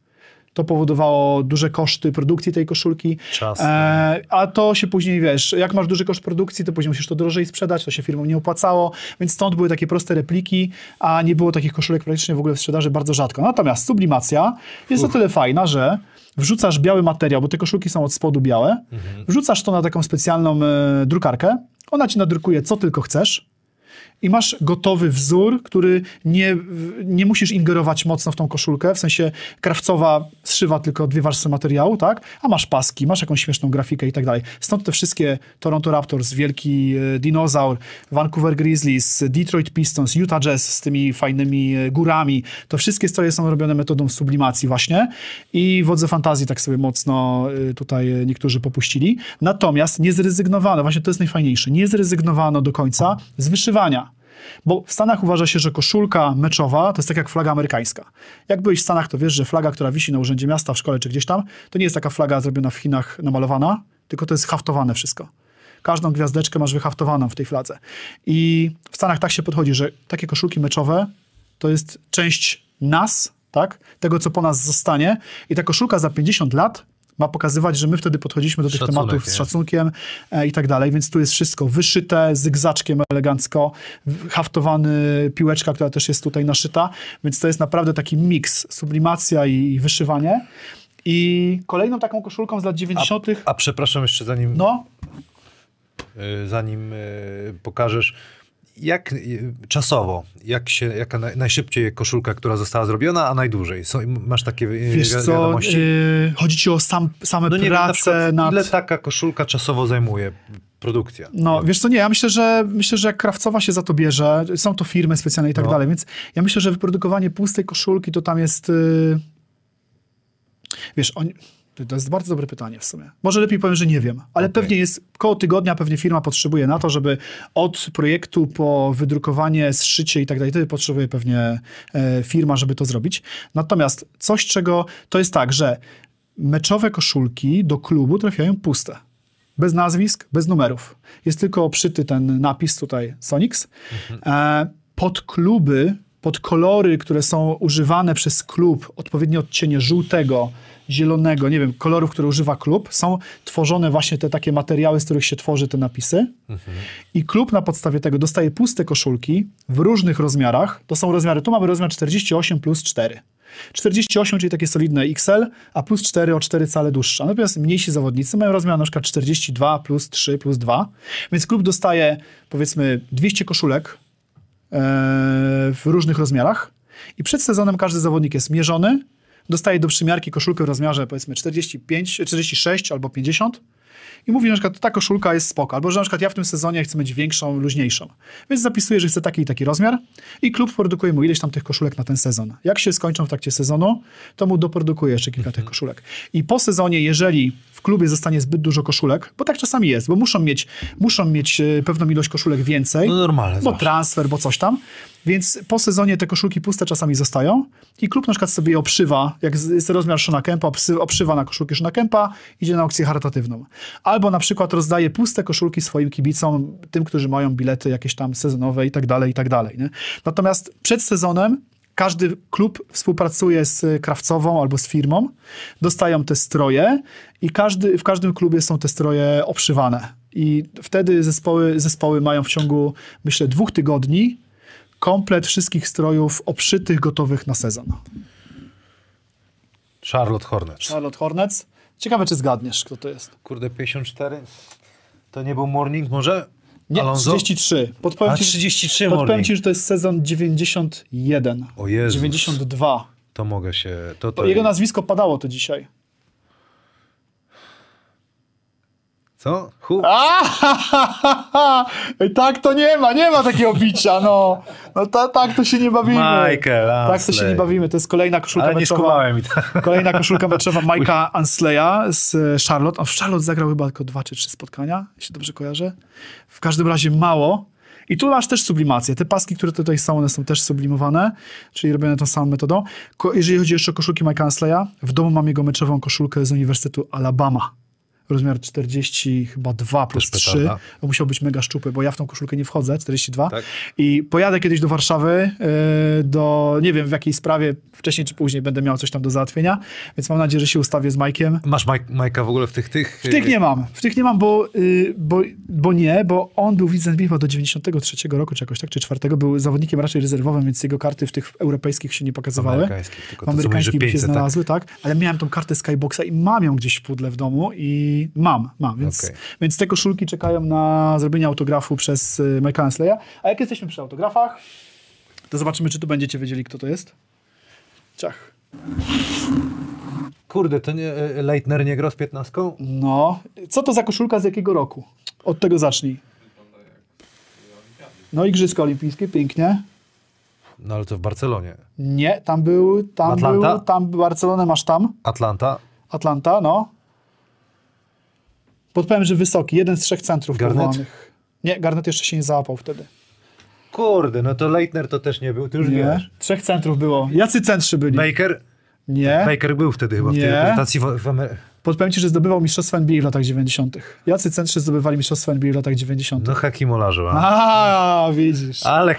to powodowało duże koszty produkcji tej koszulki. Czas. E, a to się później, wiesz, jak masz duży koszt produkcji, to później musisz to drożej sprzedać, to się firmom nie opłacało, więc stąd były takie proste repliki, a nie było takich koszulek praktycznie w ogóle w sprzedaży bardzo rzadko. Natomiast sublimacja jest o tyle fajna, że wrzucasz biały materiał, bo te koszulki są od spodu białe, wrzucasz to na taką specjalną e, drukarkę, ona ci nadrukuje co tylko chcesz, i masz gotowy wzór, który nie, nie musisz ingerować mocno w tą koszulkę, w sensie krawcowa zszywa tylko dwie warstwy materiału, tak? A masz paski, masz jakąś śmieszną grafikę i tak dalej. Stąd te wszystkie Toronto Raptors, wielki e, dinozaur, Vancouver Grizzlies, Detroit Pistons, Utah Jazz z tymi fajnymi e, górami, to wszystkie stroje są robione metodą sublimacji właśnie i wodze fantazji tak sobie mocno e, tutaj niektórzy popuścili. Natomiast nie zrezygnowano, właśnie to jest najfajniejsze, nie zrezygnowano do końca z wyszywania. Bo w Stanach uważa się, że koszulka meczowa to jest tak jak flaga amerykańska. Jak byłeś w Stanach, to wiesz, że flaga, która wisi na urzędzie miasta, w szkole czy gdzieś tam, to nie jest taka flaga zrobiona w Chinach, namalowana, tylko to jest haftowane wszystko. Każdą gwiazdeczkę masz wyhaftowaną w tej fladze. I w Stanach tak się podchodzi, że takie koszulki meczowe to jest część nas, tak? Tego, co po nas zostanie. I ta koszulka za 50 lat Ma pokazywać, że my wtedy podchodziliśmy do tych Szacunek, tematów z szacunkiem e, i tak dalej, więc tu jest wszystko wyszyte zygzaczkiem elegancko, haftowany piłeczka, która też jest tutaj naszyta, więc to jest naprawdę taki miks, sublimacja i, i wyszywanie. I kolejną taką koszulką z lat 90. A przepraszam jeszcze zanim, No, y, zanim y, pokażesz, jak y, czasowo, jak się, jaka naj, najszybciej koszulka, która została zrobiona, a najdłużej? Są, masz takie y, wiesz wi- co, wiadomości? yy, chodzi ci o sam, same no wiem, na prace przykład, nad... ile taka koszulka czasowo zajmuje produkcja? No, wiesz co, nie, ja myślę, że myślę, że jak krawcowa się za to bierze, są to firmy specjalne i tak No. dalej, więc ja myślę, że wyprodukowanie pustej koszulki to tam jest... Yy... Wiesz, oni... To jest bardzo dobre pytanie w sumie. Może lepiej powiem, że nie wiem, ale Okej. pewnie jest koło tygodnia, pewnie firma potrzebuje na to, żeby od projektu po wydrukowanie, zszycie i tak dalej, wtedy potrzebuje pewnie e, firma, żeby to zrobić. Natomiast coś, czego to jest tak, że meczowe koszulki do klubu trafiają puste. Bez nazwisk, bez numerów. Jest tylko obszyty ten napis tutaj Sonix. E, pod kluby, pod kolory, które są używane przez klub, odpowiednie odcienie żółtego, zielonego, nie wiem, kolorów, które używa klub, są tworzone właśnie te takie materiały, z których się tworzy te napisy. I klub na podstawie tego dostaje puste koszulki w różnych rozmiarach. To są rozmiary, tu mamy rozmiar 48 plus 4. 48, czyli takie solidne XL, a plus 4 o 4 cale dłuższa. Natomiast mniejsi zawodnicy mają rozmiar na przykład 42 plus 3 plus 2. Więc klub dostaje powiedzmy 200 koszulek e, w różnych rozmiarach i przed sezonem każdy zawodnik jest mierzony, dostaje do przymiarki koszulkę w rozmiarze powiedzmy 45, 46 albo 50 i mówi, że na przykład ta koszulka jest spoko, albo że na przykład ja w tym sezonie chcę mieć większą, luźniejszą. Więc zapisuje, że chce taki i taki rozmiar i klub produkuje mu ileś tam tych koszulek na ten sezon. Jak się skończą w trakcie sezonu, to mu doprodukuje jeszcze kilka tych koszulek. I po sezonie, jeżeli w klubie zostanie zbyt dużo koszulek, bo tak czasami jest, bo muszą mieć, muszą mieć e, pewną ilość koszulek więcej, No normalne bo zawsze. transfer, bo coś tam. Więc po sezonie te koszulki puste czasami zostają i klub na przykład sobie obszywa, jak jest rozmiar Shona Kempa, obszywa na koszulki Shona Kempa, idzie na aukcję charytatywną. Albo na przykład rozdaje puste koszulki swoim kibicom, tym, którzy mają bilety jakieś tam sezonowe i tak dalej, i tak dalej. Nie? Natomiast przed sezonem każdy klub współpracuje z krawcową albo z firmą, dostają te stroje i każdy, w każdym klubie są te stroje obszywane. I wtedy zespoły, zespoły mają w ciągu, myślę, dwóch tygodni komplet wszystkich strojów obszytych, gotowych na sezon. Charlotte Hornets. Charlotte Hornets. Ciekawe, czy zgadniesz, kto to jest. Kurde, 54? To nie był Morning może? Nie, Alonso? 33. Podpowiem A, ci, 33 podpowiem Morning. ci, że to jest sezon 91. O Jezus. 92. To mogę się... To, to... Jego nazwisko padało to dzisiaj. Co? Hu? Ej, tak to nie ma, nie ma takiego bicia, no. No ta, tak to się nie bawimy. Michael Tak to się Ansley. nie bawimy. To jest kolejna koszulka Ale meczowa. tak. Kolejna koszulka meczowa Majka Ansleya z e, Charlotte. On w Charlotte zagrał chyba tylko dwa czy trzy spotkania, jeśli dobrze kojarzę. W każdym razie mało. I tu masz też sublimację. Te paski, które tutaj są, one są też sublimowane, czyli robione tą samą metodą. Ko- jeżeli chodzi jeszcze o koszulki Majka Ansleya, w domu mam jego meczową koszulkę z Uniwersytetu Alabama. Rozmiar 40, chyba 2 plus Też 3. petarda. To musiał być mega szczupły, bo ja w tą koszulkę nie wchodzę, 42. Tak. I pojadę kiedyś do Warszawy, yy, do nie wiem w jakiej sprawie, wcześniej czy później będę miał coś tam do załatwienia, więc mam nadzieję, że się ustawię z Majkiem. Masz Maj- Majka w ogóle w tych... tych W tych nie mam, w tych nie mam, bo, yy, bo, bo nie, bo on był widzem chyba do 93 roku, czy jakoś tak, czy czwartego, był zawodnikiem raczej rezerwowym, więc jego karty w tych europejskich się nie pokazywały. Amerykańskich, tylko to, amerykańskich by się 500, tak? znalazły, tak? Ale miałem tą kartę Skyboxa i mam ją gdzieś w pudle w domu i mam, mam, więc, Okej. więc te koszulki czekają na zrobienie autografu przez y, Michaela Ansleya. A jak jesteśmy przy autografach, to zobaczymy, czy tu będziecie wiedzieli, kto to jest. Ciach. Kurde, to nie, e, Leitner nie gra z 15? No, co to za koszulka z jakiego roku? Od tego zacznij. No, Igrzyska Olimpijskie, pięknie. No ale to w Barcelonie. Nie, tam był, tam Atlanta? był, tam Barcelonę masz tam. Atlanta. Atlanta, no. Podpowiem, że wysoki, jeden z trzech centrów Garnet? powołanych. Nie, Garnet jeszcze się nie załapał wtedy. Kurde, no to Leitner to też nie był, ty już Nie, wiesz. trzech centrów było. Jacy centrzy byli? Baker? Nie. Baker był wtedy chyba w Nie. tej reprezentacji w, w Podpowiem ci, że zdobywał mistrzostwa NBA w latach 90. Jacy centrzy zdobywali mistrzostwa NBA w latach 90. No Hakim Olażu, a? A, widzisz. Ale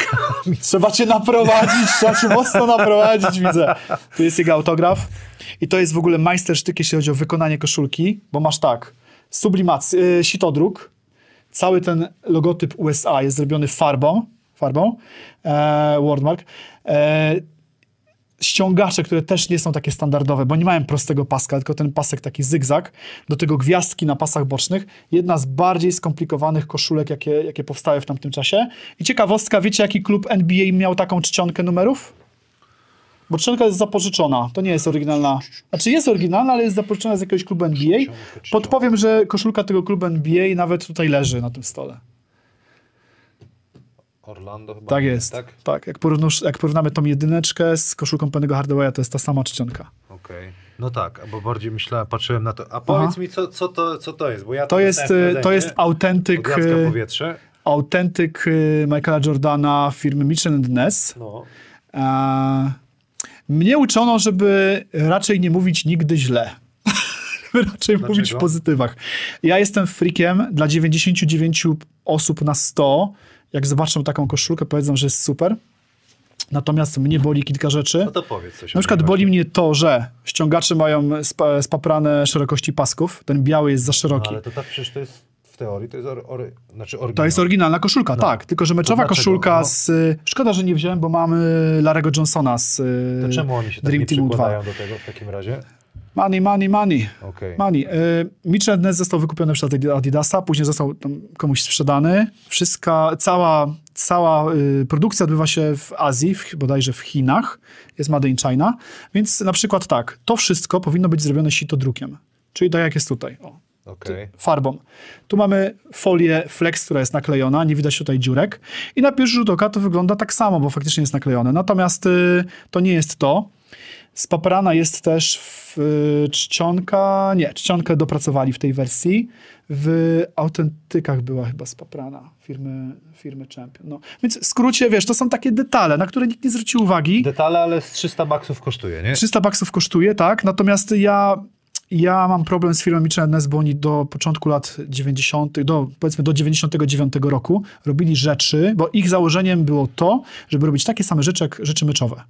Trzeba cię naprowadzić, trzeba cię mocno naprowadzić, widzę. Tu jest jego autograf. I to jest w ogóle majstersztyk, jeśli chodzi o wykonanie koszulki, bo masz tak, sublimacja, y, sitodruk, cały ten logotyp USA jest zrobiony farbą, farbą, e, wordmark, e, ściągacze, które też nie są takie standardowe, bo nie mają prostego paska, tylko ten pasek taki zygzak, do tego gwiazdki na pasach bocznych. Jedna z bardziej skomplikowanych koszulek, jakie, jakie powstały w tamtym czasie. I ciekawostka, wiecie jaki klub NBA miał taką czcionkę numerów? Bo czcionka jest zapożyczona, to nie jest oryginalna. Znaczy jest oryginalna, ale jest zapożyczona z jakiegoś klubu NBA. Podpowiem, że koszulka tego klubu NBA nawet tutaj leży na tym stole. Orlando chyba. Tak jest. Tak? Tak, jak, porównusz, jak porównamy tą jedyneczkę z koszulką Penny'ego Hardawaya, to jest ta sama czcionka. Okej. No tak, bo bardziej myślałem, patrzyłem na to. A powiedz mi, co, co, to, co to jest? Bo ja To jest, to jest autentyk, y, Powietrze. autentyk y, Michaela Jordana firmy Mitchell Ness. No. Mnie uczono, żeby raczej nie mówić nigdy źle. raczej mówić w pozytywach. Ja jestem freakiem dla 99 osób na 100. Jak zobaczą taką koszulkę, powiedzą, że jest super. Natomiast mnie boli kilka rzeczy. No to powiedz coś. Na przykład boli mnie to, że ściągacze mają spa, spaprane szerokości pasków. Ten biały jest za No, szeroki. ale to tak przecież to jest teorii, to jest or, or, znaczy oryginał. To jest oryginalna koszulka, tak. Tylko, że meczowa koszulka No. z... Szkoda, że nie wziąłem, bo mamy Larego Johnsona z y, To czemu oni się tak Dream nie Teamu 2. przykładają do tego w takim razie? Money, money, money. Okej. Money. Y, Mitchell Ness został wykupiony przez Adidasa, później został tam komuś sprzedany. Wszystka, cała, cała y, produkcja odbywa się w Azji, w, bodajże w Chinach. Jest made in China. Więc na przykład tak, to wszystko powinno być zrobione sitodrukiem. Czyli tak jak jest tutaj. O, Okej. farbą. Tu mamy folię flex, która jest naklejona, nie widać tutaj dziurek. I na pierwszy rzut oka to wygląda tak samo, bo faktycznie jest naklejone. Natomiast y, to nie jest to. Spaprana jest też w y, czcionka, nie, czcionkę dopracowali w tej wersji. W autentykach była chyba spaprana firmy, firmy Champion. No. Więc w skrócie, wiesz, to są takie detale, na które nikt nie zwrócił uwagi. Detale, ale z 300 baksów kosztuje, nie? 300 baksów kosztuje, tak. Natomiast ja, ja mam problem z firmą Mitchell Ness, bo oni do początku lat 90., do, powiedzmy do 99 roku robili rzeczy, bo ich założeniem było to, żeby robić takie same rzeczy, jak rzeczy meczowe.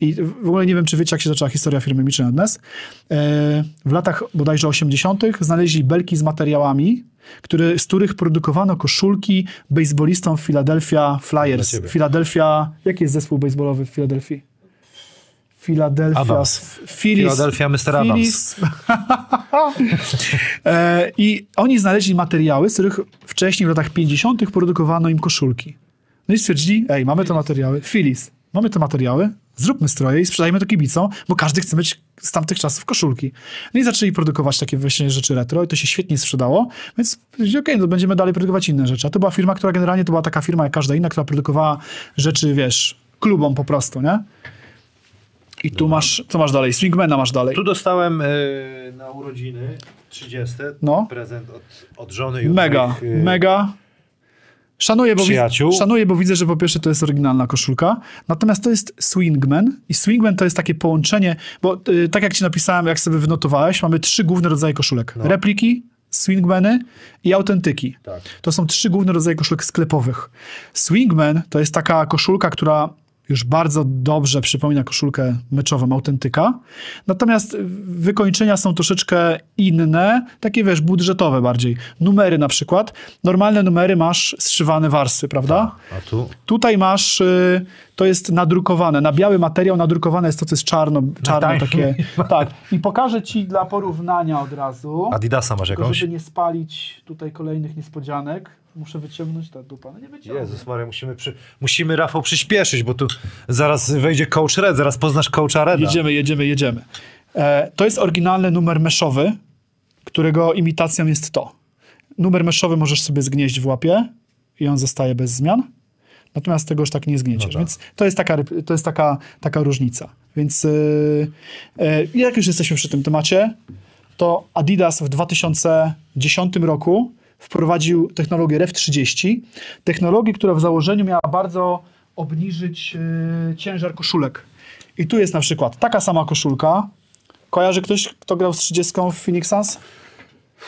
I w ogóle nie wiem, czy wiecie, jak się zaczęła historia firmy Mitchell Ness. E, W latach bodajże 80. znaleźli belki z materiałami, które, z których produkowano koszulki baseballistom Philadelphia Flyers. Philadelphia, jaki jest zespół baseballowy w Filadelfii? Philadelphia. Adams. Phillies, Philadelphia Mr. Adams. E, I oni znaleźli materiały, z których wcześniej w latach 50. produkowano im koszulki. No i stwierdzili, ej, mamy te materiały, Phillies, mamy te materiały, zróbmy stroje i sprzedajmy to kibicom, bo każdy chce mieć z tamtych czasów koszulki. No i zaczęli produkować takie właśnie rzeczy retro i to się świetnie sprzedało, więc okej, okay, no będziemy dalej produkować inne rzeczy. A to była firma, która generalnie to była taka firma jak każda inna, która produkowała rzeczy, wiesz, klubom po prostu, nie? I tu masz, co masz dalej? Swingmana masz dalej. Tu dostałem y, na urodziny 30 No. prezent od, od żony i od Mega, moich, y, mega. Szanuję bo, przyjaciół. widzę, szanuję, bo widzę, że po pierwsze to jest oryginalna koszulka, natomiast to jest Swingman i Swingman to jest takie połączenie, bo y, tak jak ci napisałem, jak sobie wynotowałeś, mamy trzy główne rodzaje koszulek. Repliki, Swingmany i autentyki. Tak. To są trzy główne rodzaje koszulek sklepowych. Swingman to jest taka koszulka, która już bardzo dobrze przypomina koszulkę meczową autentyka. Natomiast wykończenia są troszeczkę inne, takie wiesz, budżetowe bardziej. Numery na przykład. Normalne numery masz zszywane warstwy, prawda? A tu? Tutaj masz, y, to jest nadrukowane, na biały materiał nadrukowane jest to, co jest czarno, czarno tak. takie. Tak. I pokażę ci dla porównania od razu. Adidasa masz jakąś? żeby nie spalić tutaj kolejnych niespodzianek, muszę wyciągnąć ta dupa. No nie wyciągnę. Jezus Maria, musimy, przy, musimy Rafał przyspieszyć, bo tu zaraz wejdzie coach Red, zaraz poznasz coacha Reda. Jedziemy, jedziemy, jedziemy. E, to jest oryginalny numer meszowy, którego imitacją jest to. Numer meszowy możesz sobie zgnieść w łapie i on zostaje bez zmian. Natomiast tego już tak nie zgnieciesz. tak. Więc to jest taka, to jest taka, taka różnica. Więc yy, yy, jak już jesteśmy przy tym temacie, to Adidas w 2010 roku wprowadził technologię REF30. Technologię, która w założeniu miała bardzo obniżyć yy, ciężar koszulek. I tu jest na przykład taka sama koszulka, Kojarzy ktoś, kto grał z 30 w Phoenix Suns?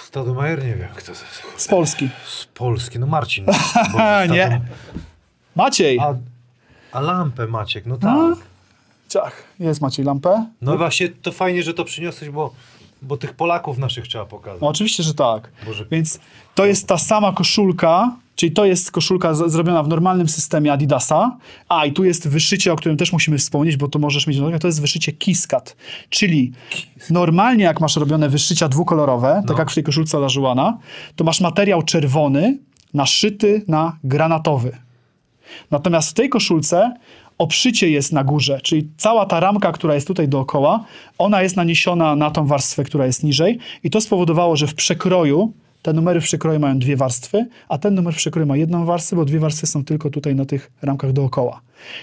Stadomajer nie wiem, kto to jest. Z Polski. Z Polski, no Marcin. Nie. Maciej! A, a lampę Maciek, no tak. Ciach, jest Maciej Lampę. No właśnie, to fajnie, że to przyniosłeś, bo, bo tych Polaków naszych trzeba pokazać. No oczywiście, że tak. Boże. Więc to jest ta sama koszulka, czyli to jest koszulka z- zrobiona w normalnym systemie Adidasa. A, i tu jest wyszycie, o którym też musimy wspomnieć, bo to możesz mieć, to jest wyszycie Kiskat. Czyli normalnie jak masz robione wyszycia dwukolorowe, tak jak w tej koszulce Olajuana, to masz materiał czerwony naszyty na granatowy. Natomiast w tej koszulce obszycie jest na górze, czyli cała ta ramka, która jest tutaj dookoła, ona jest naniesiona na tą warstwę, która jest niżej i to spowodowało, że w przekroju te numery w przekroju mają dwie warstwy, a ten numer w przekroju ma jedną warstwę, bo dwie warstwy są tylko tutaj na tych ramkach dookoła.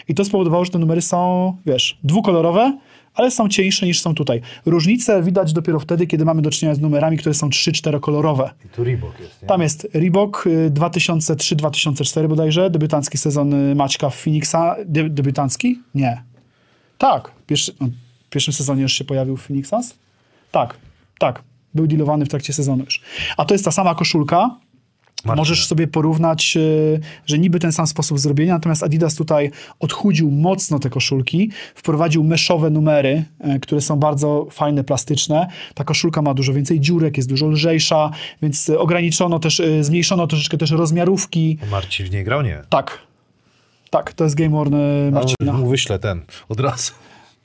I to spowodowało, że te numery są, wiesz, dwukolorowe, ale są cieńsze niż są tutaj. Różnice widać dopiero wtedy, kiedy mamy do czynienia z numerami, które są 3-4 kolorowe. I tu Reebok jest, nie? Tam jest Reebok y, 2003-2004 bodajże, debiutancki sezon y, Maćka w Phoenixa. De, debiutancki? Nie. Tak. Pierwszy, no, w pierwszym sezonie już się pojawił w Phoenixas? Tak, tak. Był dealowany w trakcie sezonu już. A to jest ta sama koszulka. Możesz sobie porównać, y, że niby ten sam sposób zrobienia, natomiast Adidas tutaj odchudził mocno te koszulki, wprowadził meszowe numery, y, które są bardzo fajne, plastyczne. Ta koszulka ma dużo więcej dziurek, jest dużo lżejsza, więc y, ograniczono też, zmniejszono troszeczkę też rozmiarówki. Marcin w niej grał? Nie. Tak. Tak, to jest Game Marcina. Marcina. mu wyślę ten od razu.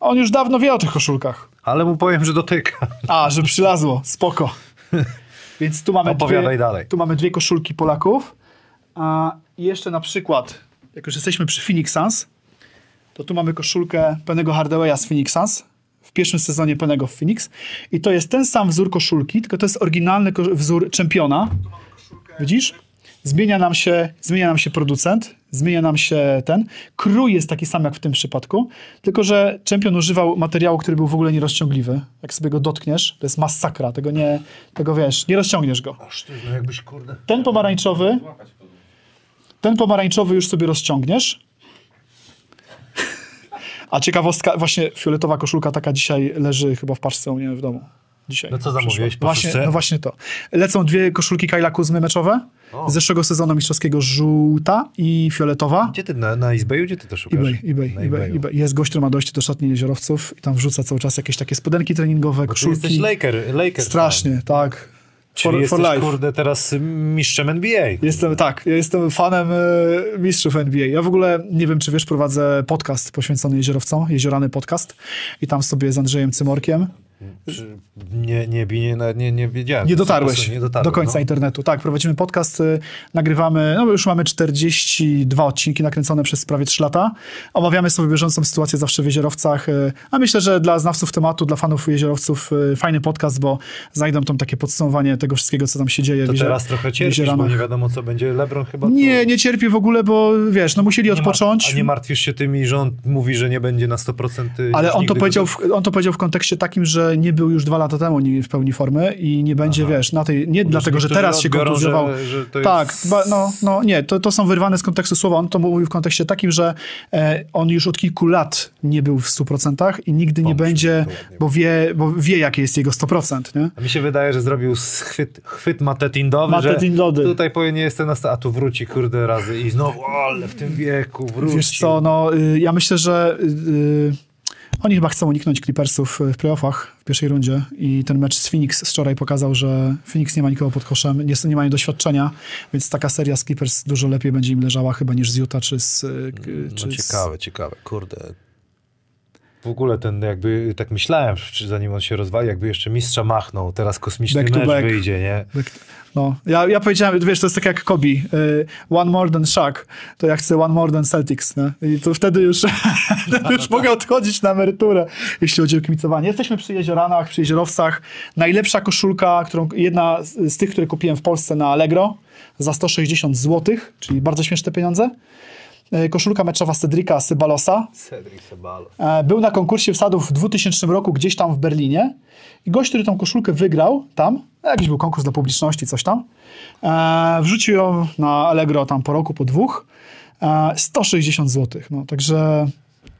On już dawno wie o tych koszulkach. Ale mu powiem, że dotyka. A, że przylazło, spoko. Więc tu mamy, Opowiadaj dwie, dalej. tu mamy dwie koszulki Polaków. A jeszcze na przykład, jak już jesteśmy przy Phoenix Suns, to tu mamy koszulkę Pennego Hardawaya z Phoenix Suns w pierwszym sezonie Penego w Phoenix. I to jest ten sam wzór koszulki, tylko to jest oryginalny wzór czempiona. Widzisz? Zmienia nam się, zmienia nam się producent, zmienia nam się ten. Krój jest taki sam jak w tym przypadku, tylko że czempion używał materiału, który był w ogóle nierozciągliwy. Jak sobie go dotkniesz, to jest masakra, tego nie, tego wiesz, nie rozciągniesz go. No jakbyś kurde... Ten pomarańczowy, ten pomarańczowy już sobie rozciągniesz. A ciekawostka, właśnie fioletowa koszulka taka dzisiaj leży chyba w paczce u mnie w domu. Dzisiaj. No co zamówiłeś po Właśnie, no właśnie to. Lecą dwie koszulki Kyla Kuzmy meczowe z zeszłego sezonu mistrzowskiego żółta i fioletowa. Gdzie ty, na, na eBayu, gdzie ty to szukasz? eBay, eBay, Na eBay, eBay. Jest gość, który ma dojście do szatni jeziorowców i tam wrzuca cały czas jakieś takie spodenki treningowe, Bo ty jesteś koszulki. Laker, Laker Strasznie, tak. Czyli For, jesteś, for life. kurde, teraz mistrzem NBA. Jestem, tak, ja jestem fanem e, mistrzów NBA. Ja w ogóle, nie wiem, czy wiesz, prowadzę podcast poświęcony jeziorowcom, Jeziorany Podcast i tam sobie z Andrzejem Cymorkiem. Czy Nie, nie, nie, nie, nie, wiedziałem. Nie dotarłeś nie dotarłem, do końca no. internetu. Tak, prowadzimy podcast, y, nagrywamy, no już mamy 42 odcinki nakręcone przez prawie 3 lata. Omawiamy sobie bieżącą sytuację zawsze w Jeziorowcach, y, a myślę, że dla znawców tematu, dla fanów Jeziorowców y, fajny podcast, bo znajdą tam takie podsumowanie tego wszystkiego, co tam się dzieje To w, jezior- teraz trochę cierpisz, bo nie wiadomo, co będzie. LeBron chyba... to- Nie, nie cierpię w ogóle, bo wiesz, no musieli nie mar- odpocząć. A nie martwisz się tymi, że on mówi, że nie będzie na 100% Ale on to, powiedział w, on to powiedział w kontekście takim, że nie był już dwa lata temu nie- w pełni formy i nie będzie, wiesz, na tej, nie dlatego, że teraz się kontuzjował. tak, jest- ba, no, no nie, to, to są wyrwane z kontekstu słowa. On to mówił w kontekście takim, że e, on już od kilku lat nie był w 100% i nigdy nie Pomyśl, będzie, dokładnie. bo wie, bo wie, jakie jest jego 100%, nie? A mi się wydaje, że zrobił chwyt, chwyt matetindowy, Matetindowy. że tutaj powinien jestem na sta- a tu wróci kurde razy i znowu, ale w tym wieku wróci. Wiesz co, no y, ja myślę, że y, y, oni chyba chcą uniknąć Clippersów w playoffach w pierwszej rundzie i ten mecz z Phoenix z wczoraj pokazał, że Phoenix nie ma nikogo pod koszem, nie, nie mają doświadczenia, więc taka seria z Clippers dużo lepiej będzie im leżała chyba niż z Utah czy z... y, k- czy No z- ciekawe, ciekawe, kurde. W ogóle ten jakby, tak myślałem, zanim on się rozwali, jakby jeszcze mistrza machnął, teraz kosmiczny Back mecz back. wyjdzie, nie? No, ja, ja powiedziałem, wiesz, to jest tak jak Kobe, y, one more than Shaq, to ja chcę one more than Celtics, nie? I to wtedy już, wtedy już mogę odchodzić na emeryturę, jeśli chodzi o kibicowanie. Jesteśmy przy Jezioranach, przy Jeziorowcach. Najlepsza koszulka, którą, jedna z, z tych, które kupiłem w Polsce na Allegro za 160 zł, czyli bardzo śmieszne pieniądze. Y, Koszulka meczowa Cedrika Sybalosa. Cedric Sebalo. E, Był na konkursie wsadów w 2000 roku gdzieś tam w Berlinie i gość, który tą koszulkę wygrał tam, jakiś był konkurs dla publiczności, coś tam, e, wrzucił ją na Allegro tam po roku, po dwóch, e, 160 zł. No, także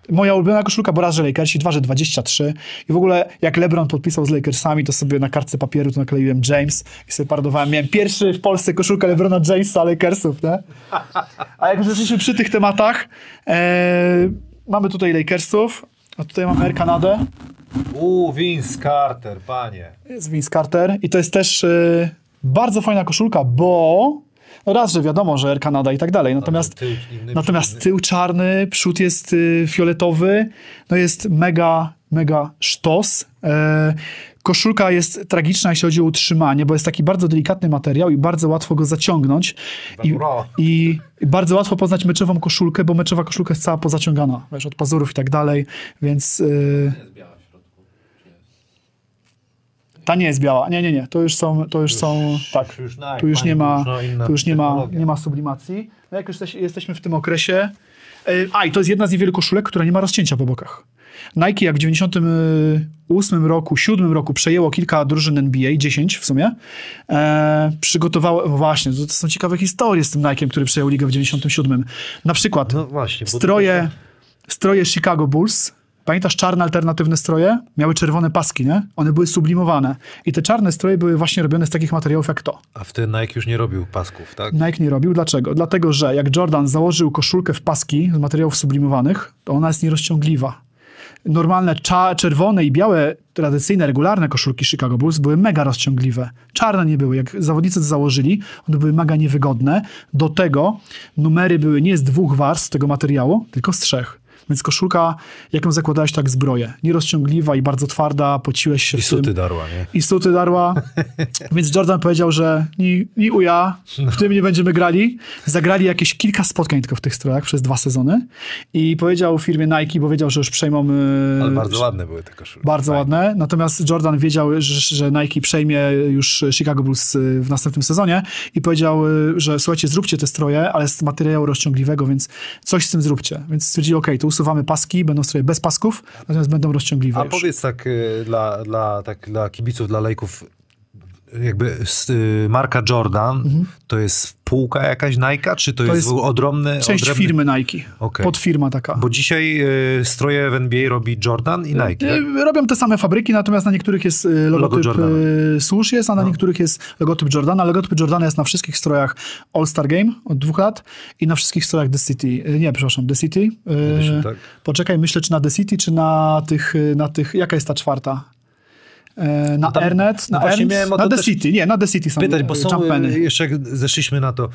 Moja ulubiona koszulka, bo raz, że Lakersi, dwa, że 23. I w ogóle jak LeBron podpisał z Lakersami, to sobie na kartce papieru to nakleiłem James i sobie parodowałem. Miałem pierwszy w Polsce koszulkę LeBrona Jamesa Lakersów, nie? A jak już jesteśmy przy tych tematach, e, mamy tutaj Lakersów, a tutaj mamy Air Kanadę. Uuu, Vince Carter, panie. Jest Vince Carter i to jest też e, bardzo fajna koszulka, bo raz, że wiadomo, że Air Canada i tak dalej, natomiast, tył inny, natomiast inny. tył czarny, przód jest y, fioletowy, no jest mega, mega sztos. E, koszulka jest tragiczna, jeśli chodzi o utrzymanie, bo jest taki bardzo delikatny materiał i bardzo łatwo go zaciągnąć. I, i bardzo łatwo poznać meczową koszulkę, bo meczowa koszulka jest cała pozaciągana, wiesz, od pazurów i tak dalej, więc... y, ta nie jest biała. Nie, nie, nie. To już są, to już są, tak. już Tu już nie ma, już tu już nie ma, nie ma sublimacji. No jak już jesteś- jesteśmy w tym okresie. e, A, i to jest jedna z niewielu koszulek, która nie ma rozcięcia po bokach. Nike jak w 98 roku, 7 roku przejęło kilka drużyn NBA, 10 w sumie, e, przygotowało, no właśnie, to są ciekawe historie z tym Nike'em, który przejął ligę w 97. Na przykład No właśnie. bo to- stroje, stroje Chicago Bulls. Pamiętasz czarne alternatywne stroje? Miały czerwone paski, nie? One były sublimowane. I te czarne stroje były właśnie robione z takich materiałów jak to. A wtedy Nike już nie robił pasków, tak? Nike nie robił. Dlaczego? Dlatego, że jak Jordan założył koszulkę w paski z materiałów sublimowanych, to ona jest nierozciągliwa. Normalne czerwone i białe, tradycyjne, regularne koszulki Chicago Bulls były mega rozciągliwe. Czarne nie były. Jak zawodnicy to założyli, one były mega niewygodne. Do tego numery były nie z dwóch warstw tego materiału, tylko z trzech. Więc koszulka, jak ją zakładałeś, tak zbroję. Nierozciągliwa i bardzo twarda, pociłeś się I w tym suty darła, nie? i suty darła. Więc Jordan powiedział, że ni, ni uja, w tym nie będziemy grali. Zagrali jakieś kilka spotkań tylko w tych strojach przez dwa sezony i powiedział firmie Nike, bo wiedział, że już przejmą... e, Ale bardzo ładne były te koszulki. Bardzo Fajne. ładne. Natomiast Jordan wiedział, że, że Nike przejmie już Chicago Bulls y, w następnym sezonie i powiedział, y, że słuchajcie, zróbcie te stroje, ale z materiału rozciągliwego, więc coś z tym zróbcie. Więc stwierdzili, ok, to usuwamy paski, będą stroje bez pasków, natomiast będą rozciągliwe A już. powiedz tak y, dla, dla, tak dla kibiców, dla lejków, jakby y, marka Jordan, to jest spółka jakaś Nike, czy to, jest, jest odrobny... Część odrębny... firmy Nike. Okej. Podfirma taka. Bo dzisiaj y, stroje w NBA robi Jordan i Nike, tak? Y, Robią te same fabryki, natomiast na niektórych jest y, logotyp Jordana. y, Swoosh jest, a na niektórych jest logotyp Jordana. Logotyp Jordana jest na wszystkich strojach All-Star Game od dwóch lat i na wszystkich strojach The City. Y, Nie, przepraszam, The City. Edition, tak? Poczekaj, myślę, czy na The City, czy na tych, na tych jaka jest ta czwarta? Y, Na tam- Airnet, no na, Ernst, miałem na The City, nie, na The City są Pytać, bo są, y, jeszcze jak zeszliśmy na to,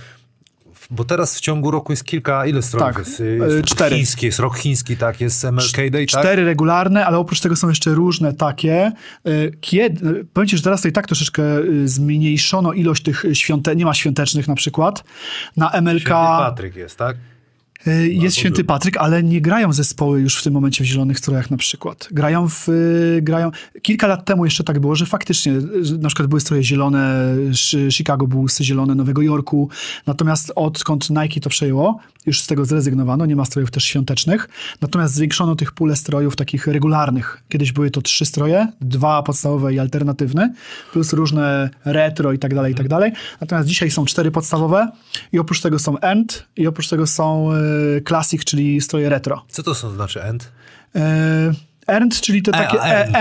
bo teraz w ciągu roku jest kilka, ile strojów Tak, jest? jest cztery. Chiński, jest rok chiński, tak, jest MLK Day, tak? Cztery regularne, ale oprócz tego są jeszcze różne takie. Kiedy, powiem ci, że teraz to i tak troszeczkę zmniejszono ilość tych świąte, nie ma świątecznych na przykład. Na MLK Święty Patryk jest, tak? Y, jest Święty. Patryk, ale nie grają zespoły już w tym momencie w zielonych strojach na przykład. Grają w, y, grają, kilka lat temu jeszcze tak było, że faktycznie y, na przykład były stroje zielone, Chicago Bulls, zielone Nowego Jorku, natomiast odkąd Nike to przejęło, już z tego zrezygnowano, nie ma strojów też świątecznych, natomiast zwiększono tych pulę strojów takich regularnych. Kiedyś były to trzy stroje, dwa podstawowe i alternatywne, plus różne retro i tak dalej, i tak dalej. Natomiast dzisiaj są cztery podstawowe i oprócz tego są End i oprócz tego są Classic, czyli stroje retro. Co to są znaczy end? Earned, czyli te takie... a, earned,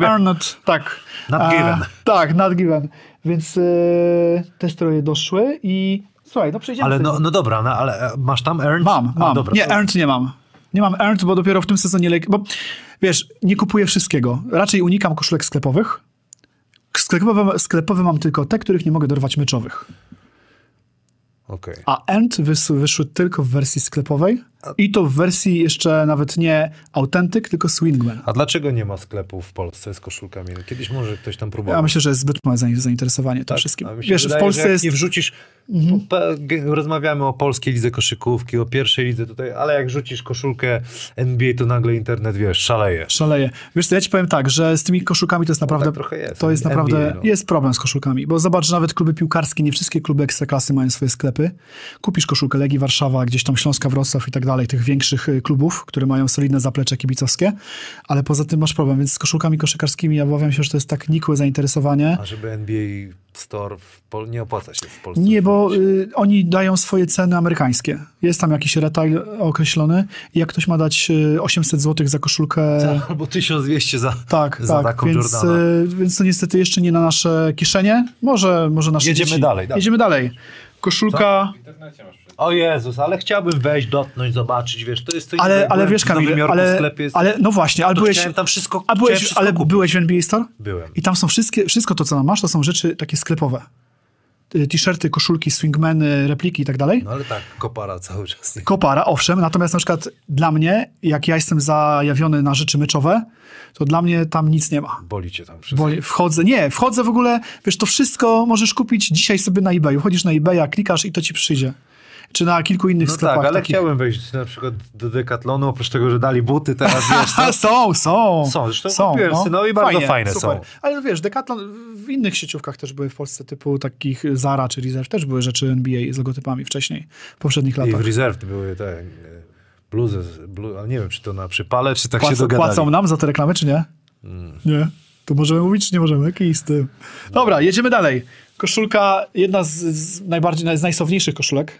e, earned, tak. Not A, given. Tak, not given. Więc e, te stroje doszły i słuchaj, no przejdziemy Ale no, no dobra, no, ale e, masz tam earned? Mam, A, mam. dobra, nie, to- earned nie mam. Nie mam earned, bo dopiero w tym sezonie... lek- Bo wiesz, nie kupuję wszystkiego. Raczej unikam koszulek sklepowych. Sklepowe, sklepowe mam tylko te, których nie mogę dorwać meczowych. Okej. A End wys, wyszły tylko w wersji sklepowej i to w wersji jeszcze nawet nie Authentic, tylko Swingman. A dlaczego nie ma sklepów w Polsce z koszulkami? Kiedyś może ktoś tam próbował. Ja myślę, że jest zbyt małe zain- zainteresowanie tym Tak, wszystkim. mi się Wiesz, wydaje, w Polsce jak jest... Mhm. nie wrzucisz... ge- Rozmawiamy o polskiej lidze koszykówki, o pierwszej lidze tutaj, ale jak rzucisz koszulkę NBA, to nagle internet, wiesz, szaleje. Szaleje. Wiesz co, ja ci powiem tak, że z tymi koszulkami to jest naprawdę... tak trochę jest. To jest NBA, naprawdę... no. Jest problem z koszulkami, bo zobacz, nawet kluby piłkarskie, nie wszystkie kluby ekstraklasy mają swoje sklepy. Kupisz koszulkę Legii Warszawa, gdzieś tam Śląska Wrocław i tak dalej, tych większych y, klubów, które mają solidne zaplecze kibicowskie, ale poza tym masz problem, więc z koszulkami koszykarskimi ja obawiam się, że to jest tak nikłe zainteresowanie. A żeby NBA store w Pol- nie opłaca się w Polsce. Nie, bo y, oni dają swoje ceny amerykańskie. Jest tam jakiś retail określony i jak ktoś ma dać y, 800 zł za koszulkę... Albo 1200 za, Tak, za tak, taką więc, Jordana. y, więc to niestety jeszcze nie na nasze kieszenie. Może, może nasze Jedziemy dzieci. dalej, dalej. Jedziemy dalej. Koszulka... W internecie masz. O Jezus, ale chciałbym wejść, dotknąć, zobaczyć, wiesz, to jest coś Ale, ale wiesz Kamil, ale, sklepie, jest, ale no właśnie, ale byłeś, tam wszystko, a byłeś, wszystko ale kupić. byłeś w NBA Store? Byłem. I tam są wszystkie, wszystko to, co tam masz, to są rzeczy takie sklepowe. T-shirty, koszulki, swingmeny, repliki i tak dalej. No ale tak, kopara cały czas. Kopara, owszem, natomiast na przykład dla mnie, jak ja jestem zajawiony na rzeczy meczowe, to dla mnie tam nic nie ma. Boli cię tam wszystko. Bo wchodzę, nie, wchodzę w ogóle, wiesz, to wszystko możesz kupić dzisiaj sobie na eBayu. Chodzisz na eBaya, klikasz i to ci przyjdzie. Czy na kilku innych No sklepach tak, ale takich. chciałem wejść na przykład do Decathlonu, oprócz tego, że dali buty, teraz wiesz, to, są, są. Są, zresztą kupiłem synowi, bardzo fajne super. są. Ale wiesz, Decathlon w innych sieciówkach też były w Polsce, typu takich Zara czy Reserve, też były rzeczy NBA z logotypami wcześniej, w poprzednich I w latach. Reserve były te e, bluzy, blu, ale nie wiem, czy to na przypale, czy tak się Płacą, dogadali. płacą nam za te reklamy, czy nie? Nie. To możemy mówić, czy nie możemy? Jaki z tym? Dobra, jedziemy dalej. Koszulka, jedna z, z najbardziej, z najsławniejszych koszulek.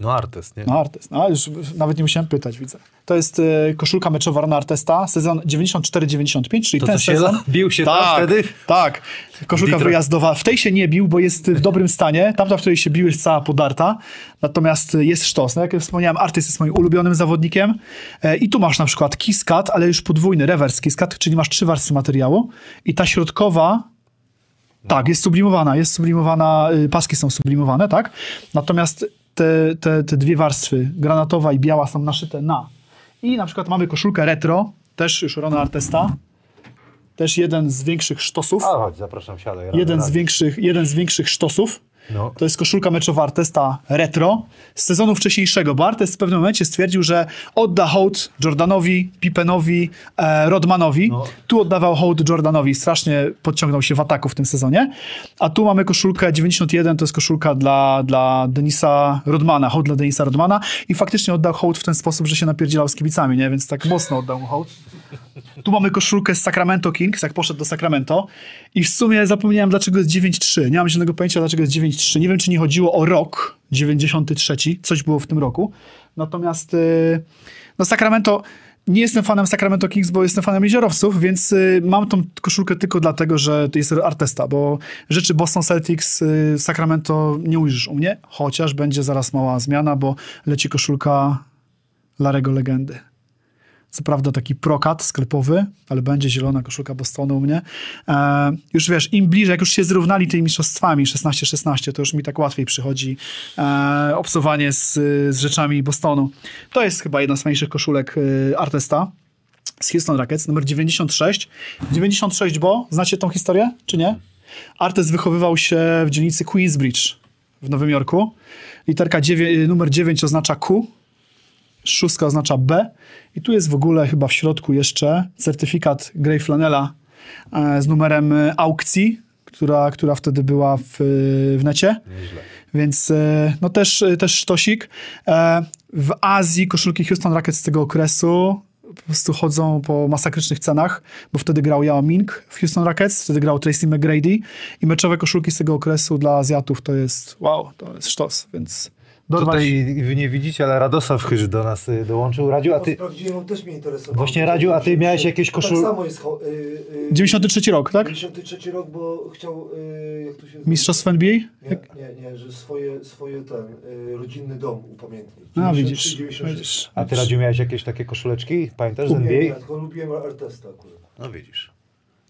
No Artes, nie? No Artest. No, już nawet nie musiałem pytać, widzę. To jest e, koszulka meczowa Artesta, sezon 94-95, czyli To ten się sezon. bił się tam tak, wtedy? Tak. Koszulka wyjazdowa. W tej się nie bił, bo jest w dobrym stanie. Tamta, w której się bił, jest cała podarta. Natomiast jest sztos. No, jak wspomniałem, Artest jest moim ulubionym zawodnikiem. E, I tu masz na przykład kiss cut, ale już podwójny, reverse kiss cut, czyli masz trzy warstwy materiału. I ta środkowa tak, jest sublimowana, jest sublimowana, y, paski są sublimowane, tak? Natomiast te, te, te dwie warstwy, granatowa i biała, są naszyte na. I na przykład mamy koszulkę retro, też już Rona Artesta, też jeden z większych sztosów, A chodź, zapraszam, siadaj. jeden z, większych, jeden z większych sztosów. No. To jest koszulka meczowa Artesta retro z sezonu wcześniejszego, bo Artest w pewnym momencie stwierdził, że odda hołd Jordanowi, Pippenowi, e, Rodmanowi. No. Tu oddawał hołd Jordanowi, strasznie podciągnął się w ataku w tym sezonie. A tu mamy koszulkę 91, to jest koszulka dla, dla Denisa Rodmana, hołd dla Denisa Rodmana i faktycznie oddał hołd w ten sposób, że się napierdzielał z kibicami, nie? więc tak mocno oddał mu hołd. Tu mamy koszulkę z Sacramento Kings, jak poszedł do Sacramento. I w sumie zapomniałem, dlaczego jest 9-3. Nie mam żadnego pojęcia, dlaczego jest 9-3. Nie wiem, czy nie chodziło o rok 93. Coś było w tym roku. Natomiast yy, no Sacramento... Nie jestem fanem Sacramento Kings, bo jestem fanem jeziorowców, więc y, mam tą koszulkę tylko dlatego, że to jest Artesta, bo rzeczy Boston Celtics, y, Sacramento nie ujrzysz u mnie, chociaż będzie zaraz mała zmiana, bo leci koszulka Larego Legendy. Co prawda taki prokat sklepowy, ale będzie zielona koszulka Bostonu u mnie. E, już wiesz, im bliżej, jak już się zrównali tymi mistrzostwami 16-16, to już mi tak łatwiej przychodzi e, obsowanie z, z rzeczami Bostonu. To jest chyba jedna z fajniejszych koszulek e, Artesta z Houston Rockets, numer 96. 96, bo znacie tą historię, czy nie? Artest wychowywał się w dzielnicy Queensbridge w Nowym Jorku. Literka dziewię- numer 9 oznacza Q, szóstka oznacza B i tu jest w ogóle chyba w środku jeszcze certyfikat Grey Flanela e, z numerem e, aukcji, która, która wtedy była w, w necie. Więc e, no też, też sztosik. E, W Azji koszulki Houston Rockets z tego okresu po prostu chodzą po masakrycznych cenach, bo wtedy grał Yao Ming w Houston Rockets, wtedy grał Tracy McGrady i meczowe koszulki z tego okresu dla Azjatów to jest wow, to jest sztos, więc dorwać... Tutaj wy nie widzicie, ale Radosław Chyż do nas y, dołączył. Radziu, a ty... Sprawdziłem, też mnie interesowało. Właśnie, Radziu, a ty miałeś jakieś koszul- Tak samo jest... ho- Y, y, 93 rok, tak? 93 rok, bo chciał... Y, jak to się Mistrzostwo NBA? Nie, nie, nie, że swoje, swoje ten, y, rodzinny dom upamiętnić. A, 93, widzisz. 96. widzisz. A ty, Radziu, miałeś jakieś takie koszuleczki? Pamiętasz z Nie, nie, NBA? tylko lubiłem Artesta akurat. No widzisz.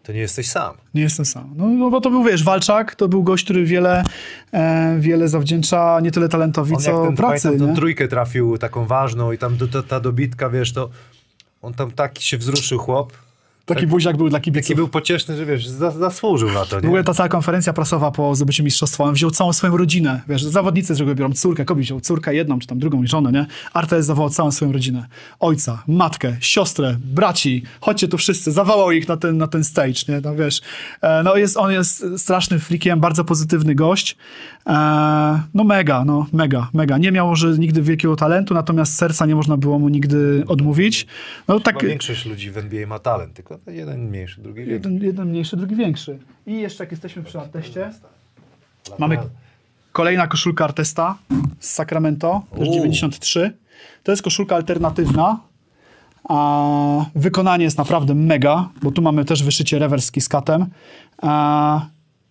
To nie jesteś sam. Nie jestem sam. No, no bo to był, wiesz, Walczak, to był gość, który wiele, e, wiele zawdzięcza nie tyle talentowi, On jak co ten, pracy, nie? trójkę trafił, taką ważną i tam do, ta, ta dobitka, wiesz, to on tam taki się wzruszył chłop. Taki buziak był dla kibiców. Taki był pocieszny, że wiesz, za, zasłużył na to, W ogóle nie? ta cała konferencja prasowa po zdobyciu mistrzostwa, on wziął całą swoją rodzinę, wiesz, zawodnicy z biorą córkę, kobiet wziął córkę jedną, czy tam drugą żonę, nie? Artes zawołał całą swoją rodzinę. Ojca, matkę, siostrę, braci, chodźcie tu wszyscy, zawołał ich na ten, na ten stage, nie? No wiesz, e, no jest, on jest strasznym flikiem, bardzo pozytywny gość, no mega, no mega, mega. Nie miał może nigdy wielkiego talentu, natomiast serca nie można było mu nigdy odmówić. No tak, większość ludzi w NBA ma talent, tylko jeden mniejszy, drugi większy. Jeden, jeden mniejszy, drugi większy. I jeszcze jak jesteśmy przy arteście, mamy kolejna koszulka Artesta z Sacramento, też Uuu. 93. To jest koszulka alternatywna, a wykonanie jest naprawdę mega, bo tu mamy też wyszycie rewers z kiskatem. A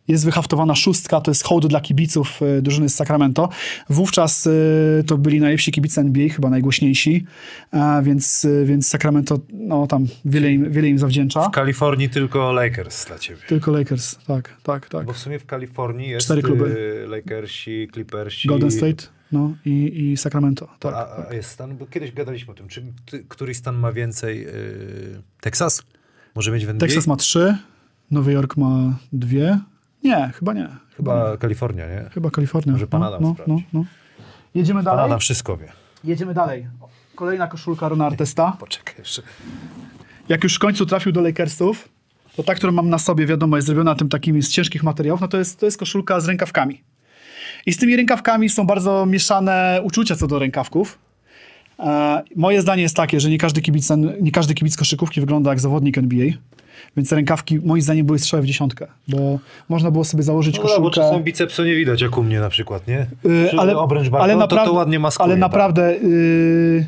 jest wyhaftowana szóstka, to jest hołd dla kibiców y, drużyny z Sacramento. Wówczas y, to byli najlepsi kibice NBA, chyba najgłośniejsi, a, więc, więc Sacramento no, tam wiele im, wiele im zawdzięcza. W Kalifornii tylko Lakers dla ciebie. Tylko Lakers, tak, tak, tak. Bo w sumie w Kalifornii jest Cztery kluby. Lakersi, Clippersi. Golden State no, i, i Sacramento, tak. A, a jest stan, bo kiedyś gadaliśmy o tym, czy ty, któryś stan ma więcej? y, Teksas? Może mieć w NBA? Teksas ma trzy, Nowy Jork ma dwie. Nie, chyba nie. Chyba Kalifornia, nie? Chyba Kalifornia. Może pan Adam no, no, no, no. Jedziemy Pan dalej? Adam wszystko wie. Jedziemy dalej. Kolejna koszulka Rona Artesta. Poczekaj jeszcze. Jak już w końcu trafił do Lakersów, to ta, którą mam na sobie, wiadomo, jest zrobiona tym takimi z ciężkich materiałów, no to jest, to jest koszulka z rękawkami. I z tymi rękawkami są bardzo mieszane uczucia co do rękawków. E, moje zdanie jest takie, że nie każdy, kibic, nie każdy kibic koszykówki wygląda jak zawodnik NBA, więc rękawki moim zdaniem były strzały w dziesiątkę, bo można było sobie założyć No, bo koszulkę... czasem bicepsu nie widać, jak u mnie na przykład, nie? Yy, Że obręcz barku, ale to, naprawdę, to ładnie maskuje. Ale tak. naprawdę yy,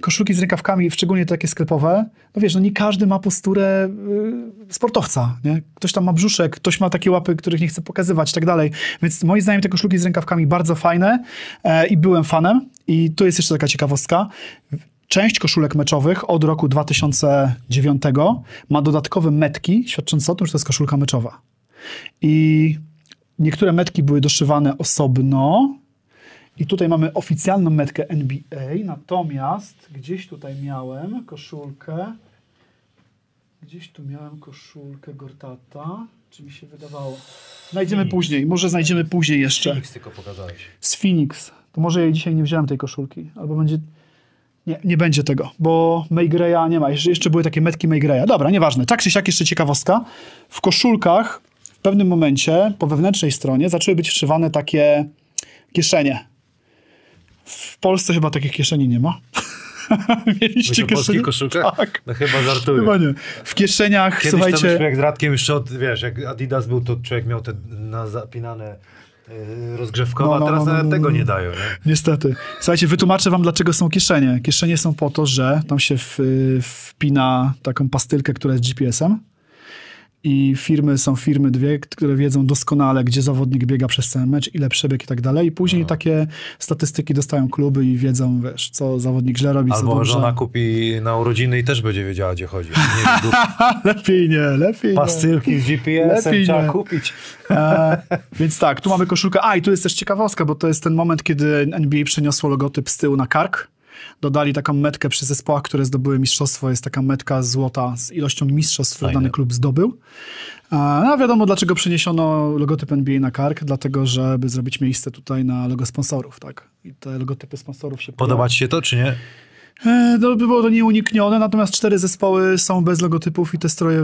koszulki z rękawkami, szczególnie takie sklepowe, no wiesz, no nie każdy ma posturę yy, sportowca, nie? Ktoś tam ma brzuszek, ktoś ma takie łapy, których nie chce pokazywać i tak dalej. Więc moim zdaniem te koszulki z rękawkami bardzo fajne e, i byłem fanem. I tu jest jeszcze taka ciekawostka. Część koszulek meczowych od roku 2009 ma dodatkowe metki, świadczące o tym, że to jest koszulka meczowa. I niektóre metki były doszywane osobno. I tutaj mamy oficjalną metkę NBA, natomiast gdzieś tutaj miałem koszulkę. Gdzieś tu miałem koszulkę Gortata. Czy mi się wydawało? Znajdziemy później, może znajdziemy później jeszcze. Phoenix tylko pokazałeś. Z Phoenix. To może ja dzisiaj nie wziąłem tej koszulki. Albo będzie. Nie, nie będzie tego, bo Maygreya nie ma. Jeszcze, jeszcze były takie metki Maygreya. Dobra, nieważne. Tak czy siak jeszcze ciekawostka. W koszulkach w pewnym momencie po wewnętrznej stronie zaczęły być wszywane takie kieszenie. W Polsce chyba takich kieszeni nie ma. Mieliście kieszenie? koszulkach? Tak. No chyba żartuję. Chyba nie. W kieszeniach, Kiedyś słuchajcie... myśmy jak z Radkiem jeszcze od, wiesz, jak Adidas był, to człowiek miał te na zapinane yy, rozgrzewkowe, No, no, teraz no, no, tego no. nie dają, nie? Niestety. Słuchajcie, wytłumaczę wam, dlaczego są kieszenie. Kieszenie są po to, że tam się w, wpina taką pastylkę, która jest GPS-em i firmy są firmy dwie, które wiedzą doskonale, gdzie zawodnik biega przez cały mecz, ile przebieg i tak dalej. I później takie statystyki dostają kluby i wiedzą, wiesz, co zawodnik źle robi, co Albo dobrze. żona kupi na urodziny i też będzie wiedziała, gdzie chodzi. Nie, lepiej nie, lepiej nie. pastylki z GPS-em Lepiej trzeba nie. kupić. E, więc tak, tu mamy koszulkę. A, i tu jest też ciekawostka, bo to jest ten moment, kiedy NBA przeniosło logotyp z tyłu na kark. Dodali taką metkę przy zespołach, które zdobyły mistrzostwo. Jest taka metka złota z ilością mistrzostw, które dany klub zdobył. E, No wiadomo, dlaczego przeniesiono logotyp NBA na kark. Dlatego, żeby zrobić miejsce tutaj na logo sponsorów, tak? I te logotypy sponsorów się Podoba ci się to, czy nie? No, by było to nieuniknione, natomiast cztery zespoły są bez logotypów i te stroje,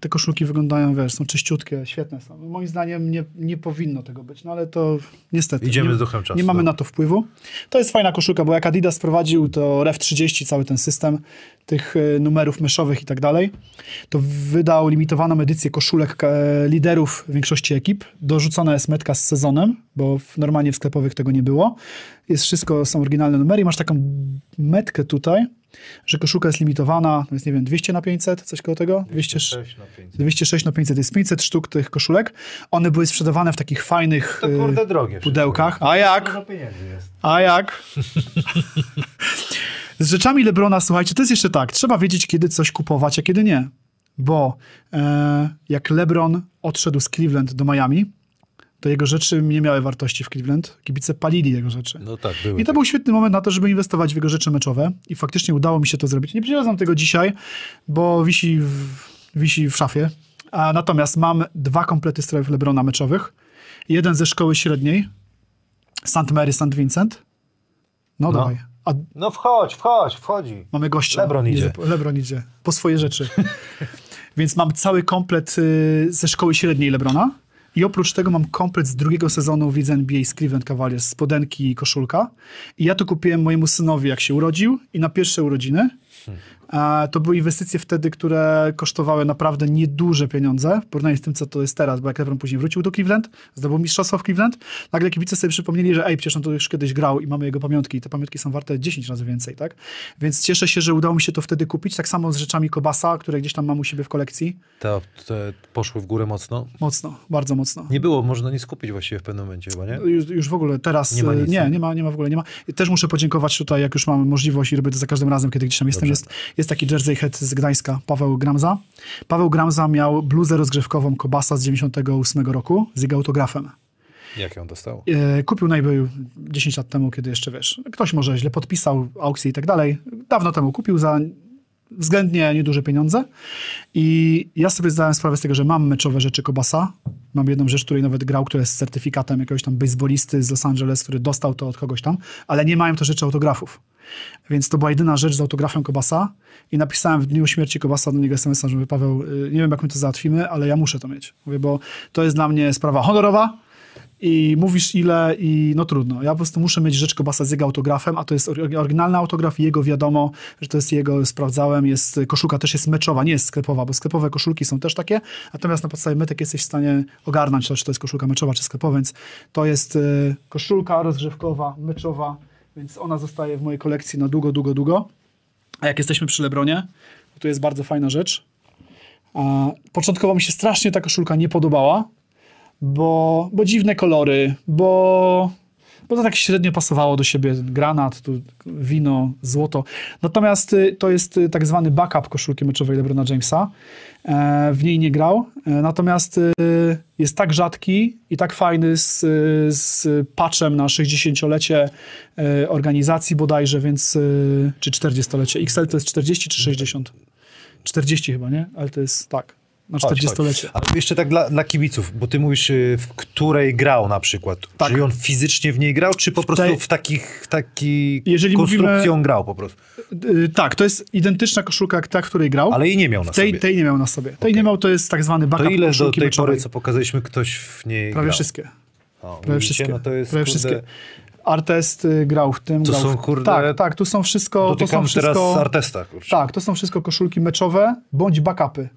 te koszulki wyglądają, wiesz, są czyściutkie, świetne są. Moim zdaniem nie, nie powinno tego być, no ale to niestety. Idziemy nie, z duchem czasu, Nie mamy dobra. na to wpływu. To jest fajna koszulka, bo jak Adidas prowadził to Ref 30, cały ten system tych e, numerów meszowych i tak dalej, to wydał limitowaną edycję koszulek e, liderów większości ekip. Dorzucona jest metka z sezonem, bo normalnie w sklepowych tego nie było. Jest wszystko, są oryginalne numery masz taką metkę tutaj, że koszulka jest limitowana, to jest nie wiem, 200 na 500, coś koło tego? 206. 6 na 500. 206 na 500 jest 500 sztuk tych koszulek. One były sprzedawane w takich fajnych To y, kurde drogie. wszystko. pudełkach. A jak? Dużo pieniędzy jest. A jak? Z rzeczami Lebrona, słuchajcie, to jest jeszcze tak. Trzeba wiedzieć, kiedy coś kupować, a kiedy nie. Bo e, jak Lebron odszedł z Cleveland do Miami, to jego rzeczy nie miały wartości w Cleveland. Kibice palili jego rzeczy. No tak, były. I to był świetny moment na to, żeby inwestować w jego rzeczy meczowe. I faktycznie udało mi się to zrobić. Nie przywiozłem tego dzisiaj, bo wisi w, wisi w szafie. A natomiast mam dwa komplety strojów Lebrona meczowych. Jeden ze szkoły średniej, St. Mary, St. Vincent. No, No. dawaj. A No wchodź, wchodź, wchodzi. mamy gościa. Lebron idzie. Lebron idzie. Po swoje rzeczy. Więc mam cały komplet y, ze szkoły średniej Lebrona. I oprócz tego mam komplet z drugiego sezonu w lidze NBA Cleveland Cavaliers, spodenki i koszulka. I ja to kupiłem mojemu synowi, jak się urodził. I na pierwsze urodziny to były inwestycje wtedy, które kosztowały naprawdę nieduże pieniądze w porównaniu z tym, co to jest teraz, bo jak LeBron później wrócił do Cleveland, zdobył mistrzostwo w Cleveland, nagle kibice sobie przypomnieli, że ej, przecież on to już kiedyś grał i mamy jego pamiątki i te pamiątki są warte 10 razy więcej, tak? Więc cieszę się, że udało mi się to wtedy kupić, tak samo z rzeczami Kobasa, które gdzieś tam mam u siebie w kolekcji. Te, te poszły w górę mocno. Mocno, bardzo mocno. Nie było, można nie skupić właściwie w pewnym momencie chyba, nie? Już, już w ogóle teraz Nie ma nic, nie, nie? ma, nie ma w ogóle, nie ma. I Też muszę podziękować tutaj, jak już mamy możliwość i robię to za każdym razem, kiedy gdzieś tam jestem, jest, jest taki jersey head z Gdańska, Paweł Gramza. Paweł Gramza miał bluzę rozgrzewkową Kobasa z 98 roku z jego autografem. Jak ją dostał? E, Kupił na eBayu 10 lat temu, kiedy jeszcze, wiesz, ktoś może źle podpisał aukcję i tak dalej. Dawno temu kupił za względnie nieduże pieniądze i ja sobie zdałem sprawę z tego, że mam meczowe rzeczy Kobasa. Mam jedną rzecz, której nawet grał, która jest z certyfikatem jakiegoś tam baseballisty z Los Angeles, który dostał to od kogoś tam, ale nie mają to rzeczy autografów. Więc to była jedyna rzecz z autografem Kobasa i napisałem w dniu śmierci Kobasa do niego SMS-a, że Paweł, y, nie wiem jak my to załatwimy, ale ja muszę to mieć. Mówię, bo to jest dla mnie sprawa honorowa, i mówisz ile i no trudno. Ja po prostu muszę mieć rzecz Kobasa z jego autografem, a to jest ory- oryginalny autograf i jego wiadomo, że to jest jego, sprawdzałem, jest, koszulka też jest meczowa, nie jest sklepowa, bo sklepowe koszulki są też takie, natomiast na podstawie metek jesteś w stanie ogarnąć to, czy to jest koszulka meczowa, czy sklepowa, więc to jest y, koszulka rozgrzewkowa, meczowa, więc ona zostaje w mojej kolekcji na długo, długo, długo. A jak jesteśmy przy Lebronie, to jest bardzo fajna rzecz. Początkowo mi się strasznie ta koszulka nie podobała, bo, bo dziwne kolory, bo, bo to tak średnio pasowało do siebie. Granat, tu wino, złoto. Natomiast y, to jest y, tak zwany backup koszulki meczowej LeBrona Jamesa. E, w niej nie grał, e, natomiast y, jest tak rzadki i tak fajny z, z patchem na 60-lecie e, organizacji bodajże, więc czy 40-lecie. XL to jest 40 czy 60? 40 chyba, nie? Ale to jest tak, na Chodź, 40-lecie. chodź. Ale jeszcze tak dla, dla kibiców, bo ty mówisz, y, w której grał na przykład. Tak. Czyli on fizycznie w niej grał, czy po prostu tej- w takich, w taki Jeżeli konstrukcji on grał po prostu? Y, tak, to jest identyczna koszulka jak ta, w której grał. Ale jej nie miał na tej, sobie. tej nie miał na sobie. Tej nie miał, to jest tak zwany to backup ile do tej meczowej. pory, co pokazaliśmy, ktoś w niej Prawie grał? wszystkie. O, Prawie wszystkie. No to jest, Prawie kurde, wszystkie. Artest y, grał w tym. To grał są, w... kurde, Tak, tak, tu są wszystko... To są Dotykam wszystko... teraz artesta, kurczę. Tak, to są wszystko koszulki meczowe bądź backupy.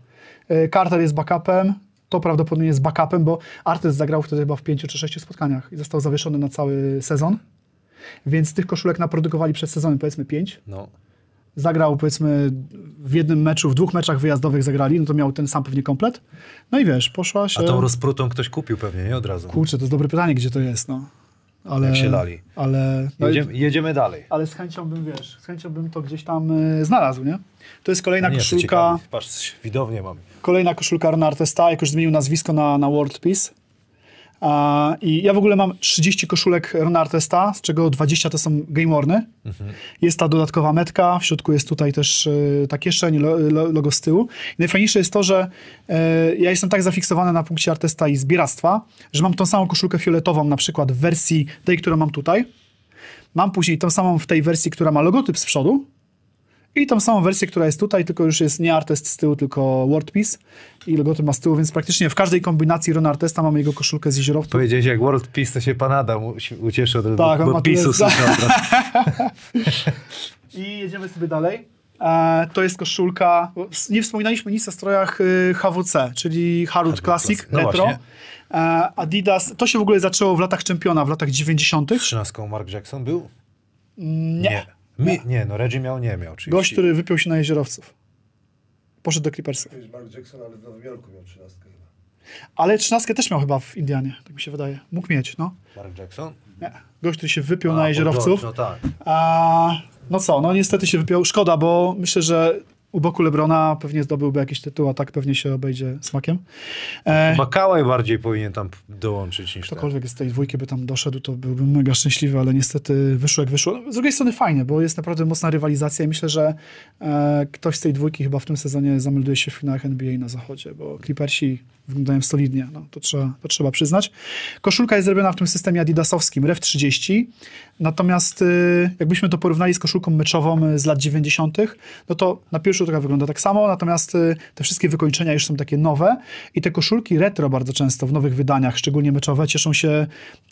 Y, Carter jest backupem, to prawdopodobnie jest backupem, bo Artest zagrał wtedy chyba w pięciu czy sześciu spotkaniach i został zawieszony na cały sezon. Więc tych koszulek naprodukowali przed sezonem powiedzmy pięć. No. zagrał powiedzmy w jednym meczu, w dwóch meczach wyjazdowych zagrali, no to miał ten sam pewnie komplet. No i wiesz, poszła się... A tą rozprutą ktoś kupił pewnie, nie? Od razu. Kurczę, to jest dobre pytanie, gdzie to jest, no. Ale, Jak się lali. Ale, no, Jedziemy, jedziemy dalej. ale z chęcią bym, wiesz, z chęcią bym to gdzieś tam y, znalazł, nie? To jest kolejna Nie, to koszulka. Patrz, widownię mam. kolejna koszulka Rona Artesta, jak już zmienił nazwisko na, na World Peace. I ja w ogóle mam 30 koszulek Rona Artesta, z czego 20 to są Game Warny. Jest ta dodatkowa metka, w środku jest tutaj też y, ta kieszeń, lo, lo, logo z tyłu. I najfajniejsze jest to, że y, ja jestem tak zafiksowany na punkcie Artesta i zbieractwa, że mam tą samą koszulkę fioletową na przykład w wersji tej, którą mam tutaj. Mam później tą samą w tej wersji, która ma logotyp z przodu. I tą samą wersję, która jest tutaj, tylko już jest nie Artest z tyłu, tylko WordPiece i logotyp ma z tyłu, więc praktycznie w każdej kombinacji Rona Artesta mamy jego koszulkę z jeziorowców. Powiedziałeś, jak World Peace, to się pan Adam ucieszył, Tak, ma tu PiSu jest- od. I jedziemy sobie dalej. E, to jest koszulka, nie wspominaliśmy nic o strojach y, HWC, czyli Harut Classic. No Retro. właśnie. E, Adidas, to się w ogóle zaczęło w latach czempiona, w latach 90. Trzynastką Mark Jackson był? Nie. Mi, nie, no Reggie miał, nie miał. 30. Gość, który wypiął się na jeziorowców. Poszedł do Clippersów. Mark Jackson, ale w Nowym Jorku miał 13 chyba. Ale trzynastkę też miał chyba w Indianie, tak mi się wydaje. Mógł mieć, no. Mark Jackson? Nie. Gość, który się wypiął A, na jeziorowców. George, No tak. A, no co, no niestety się wypiął. Szkoda, bo myślę, że u boku Lebrona pewnie zdobyłby jakiś tytuł, a tak pewnie się obejdzie smakiem. E, Makałaj bardziej powinien tam dołączyć niż ten. ktokolwiek z tej dwójki by tam doszedł, to byłbym mega szczęśliwy, ale niestety wyszło jak wyszło. Z drugiej strony fajnie, bo jest naprawdę mocna rywalizacja i myślę, że e, ktoś z tej dwójki chyba w tym sezonie zamelduje się w finałach NBA na zachodzie, bo Clippersi wyglądają solidnie, no, to, trzeba, to trzeba przyznać. Koszulka jest zrobiona w tym systemie adidasowskim Rev 30, natomiast y, jakbyśmy to porównali z koszulką meczową y, z lat 90., no to na pierwszy rzut oka wygląda tak samo, natomiast y, te wszystkie wykończenia już są takie nowe i te koszulki retro bardzo często w nowych wydaniach, szczególnie meczowe, cieszą się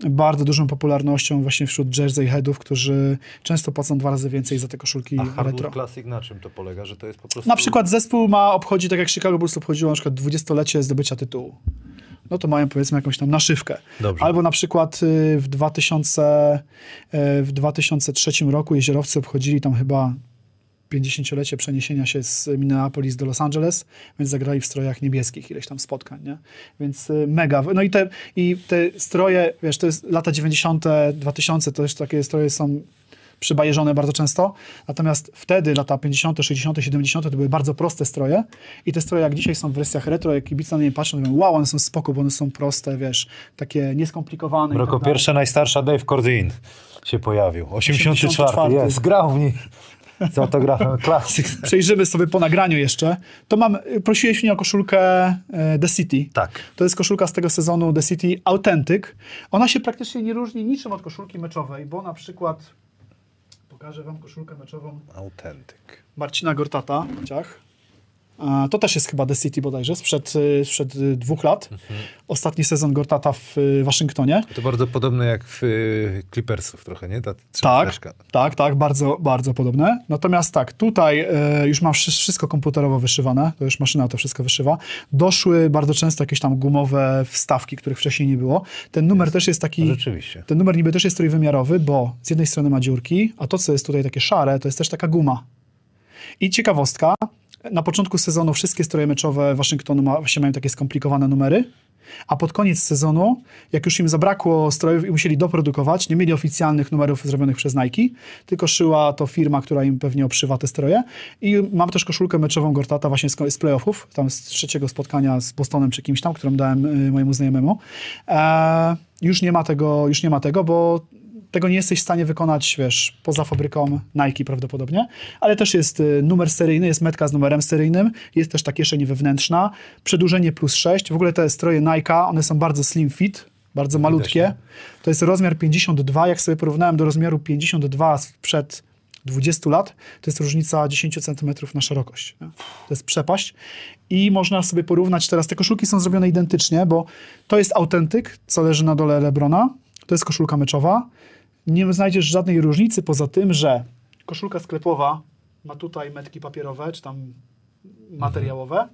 bardzo dużą popularnością właśnie wśród jersey headów, którzy często płacą dwa razy więcej za te koszulki A retro. Classic na czym to polega? Że to jest po prostu... Na przykład zespół ma obchodzi, tak jak Chicago Bulls obchodziło na przykład 20-lecie zdobycia tytułu. No to mają powiedzmy jakąś tam naszywkę. Dobrze. Albo na przykład y, w, 2000, y, w 2003 roku jeziorowcy obchodzili tam chyba 50-lecie przeniesienia się z Minneapolis do Los Angeles, więc zagrali w strojach niebieskich ileś tam spotkań, nie? Więc y, mega. No i te, i te stroje, wiesz, to jest lata 90., 2000, to też takie stroje są przybajeżone bardzo często. Natomiast wtedy, lata 50., 60., 70., to były bardzo proste stroje. I te stroje, jak dzisiaj są w wersjach retro, jak kibice na nie patrzą, mówią, wow, one są spoko, bo one są proste, wiesz, takie nieskomplikowane. Roko tak pierwsza najstarsza Dave Cordin się pojawił. 84. 84. Jest, grał w nich. Z autografem Classic. Przejrzymy sobie po nagraniu jeszcze. To mam, prosiłeś mnie o koszulkę e, The City. Tak. To jest koszulka z tego sezonu The City Authentic. Ona się praktycznie nie różni niczym od koszulki meczowej, bo na przykład pokażę wam koszulkę meczową Autentyk. Marcina Gortata, ciach. To też jest chyba The City bodajże, sprzed, y, sprzed y, dwóch lat. Ostatni sezon Gortata w y, Waszyngtonie. To bardzo podobne jak w Clippersów trochę, nie? Ta Tak, tak, tak, bardzo, bardzo podobne. Natomiast tak, tutaj już mam wszy- wszystko komputerowo wyszywane, to już maszyna to wszystko wyszywa. Doszły bardzo często jakieś tam gumowe wstawki, których wcześniej nie było. Ten numer też jest taki... No rzeczywiście. Ten numer niby też jest trójwymiarowy, bo z jednej strony ma dziurki, a to, co jest tutaj takie szare, to jest też taka guma. I ciekawostka, na początku sezonu wszystkie stroje meczowe Waszyngtonu ma, właśnie mają takie skomplikowane numery, a pod koniec sezonu, jak już im zabrakło strojów i musieli doprodukować, nie mieli oficjalnych numerów zrobionych przez Nike, tylko szyła to firma, która im pewnie obszywa te stroje. I mam też koszulkę meczową Gortata właśnie z, z playoffów, tam z trzeciego spotkania z Bostonem czy kimś tam, którą dałem y, mojemu znajomemu. E, już nie ma tego, już nie ma tego, bo tego nie jesteś w stanie wykonać, wiesz, poza fabryką Nike prawdopodobnie, ale też jest y, numer seryjny, jest metka z numerem seryjnym, jest też ta kieszeń wewnętrzna, przedłużenie plus 6, w ogóle te stroje Nike, one są bardzo slim fit, bardzo malutkie, to jest rozmiar 52, jak sobie porównałem do rozmiaru 52 sprzed 20 lat, to jest różnica 10 cm na szerokość. Nie? To jest przepaść. I można sobie porównać teraz, te koszulki są zrobione identycznie, bo to jest autentyk, co leży na dole Lebrona, to jest koszulka meczowa. Nie znajdziesz żadnej różnicy poza tym, że koszulka sklepowa ma tutaj metki papierowe, czy tam materiałowe,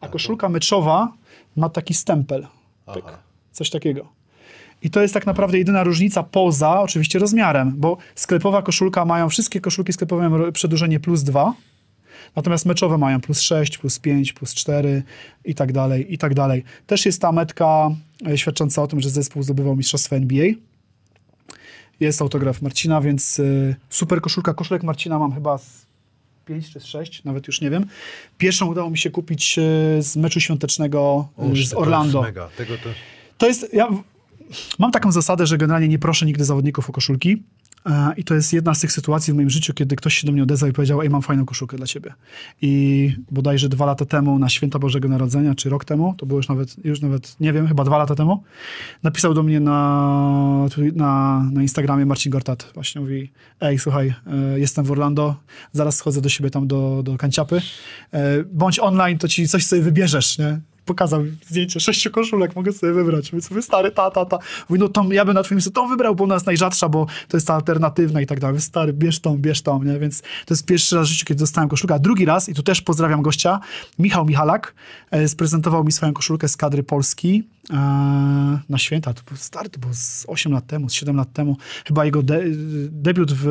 a koszulka meczowa ma taki stempel. Pyk. Coś takiego. I to jest tak naprawdę jedyna różnica poza oczywiście rozmiarem, bo sklepowa koszulka mają, wszystkie koszulki sklepowe mają przedłużenie plus 2, natomiast meczowe mają plus 6, plus 5, plus 4 i tak dalej, i tak dalej. Też jest ta metka e, świadcząca o tym, że zespół zdobywał mistrzostwo NBA. Jest autograf Marcina, więc y, super koszulka. Koszulek Marcina mam chyba z 5 czy z 6, nawet już nie wiem. Pierwszą udało mi się kupić y, z meczu świątecznego y, z Orlando. To jest to... To jest. Ja mam taką zasadę, że generalnie nie proszę nigdy zawodników o koszulki. E, I to jest jedna z tych sytuacji w moim życiu, kiedy ktoś się do mnie odezwał i powiedział: Ej, mam fajną koszulkę dla ciebie. I bodajże dwa lata temu, na święta Bożego Narodzenia, czy rok temu, to było już nawet, już nawet nie wiem, chyba dwa lata temu, napisał do mnie na, na, na Instagramie Marcin Gortat. Właśnie mówi: Ej, słuchaj, e, jestem w Orlando, zaraz schodzę do siebie tam do, do kanciapy. E, Bądź online, to ci coś sobie wybierzesz, nie? Pokazał zdjęcie sześciu koszulek, mogę sobie wybrać. Mówię sobie, stary, ta, ta, ta. Mówi, no tą, ja bym na twoim miejscu tą wybrał, bo ona jest najrzadsza, bo to jest ta alternatywna i tak dalej. Stary, bierz tą, bierz tą, nie? Więc to jest pierwszy raz w życiu, kiedy dostałem koszulkę. A drugi raz, i tu też pozdrawiam gościa, Michał Michalak, e, sprezentował mi swoją koszulkę z kadry Polski na święta. To był stary, to było z 8 lat temu, z 7 lat temu. Chyba jego de, debiut w,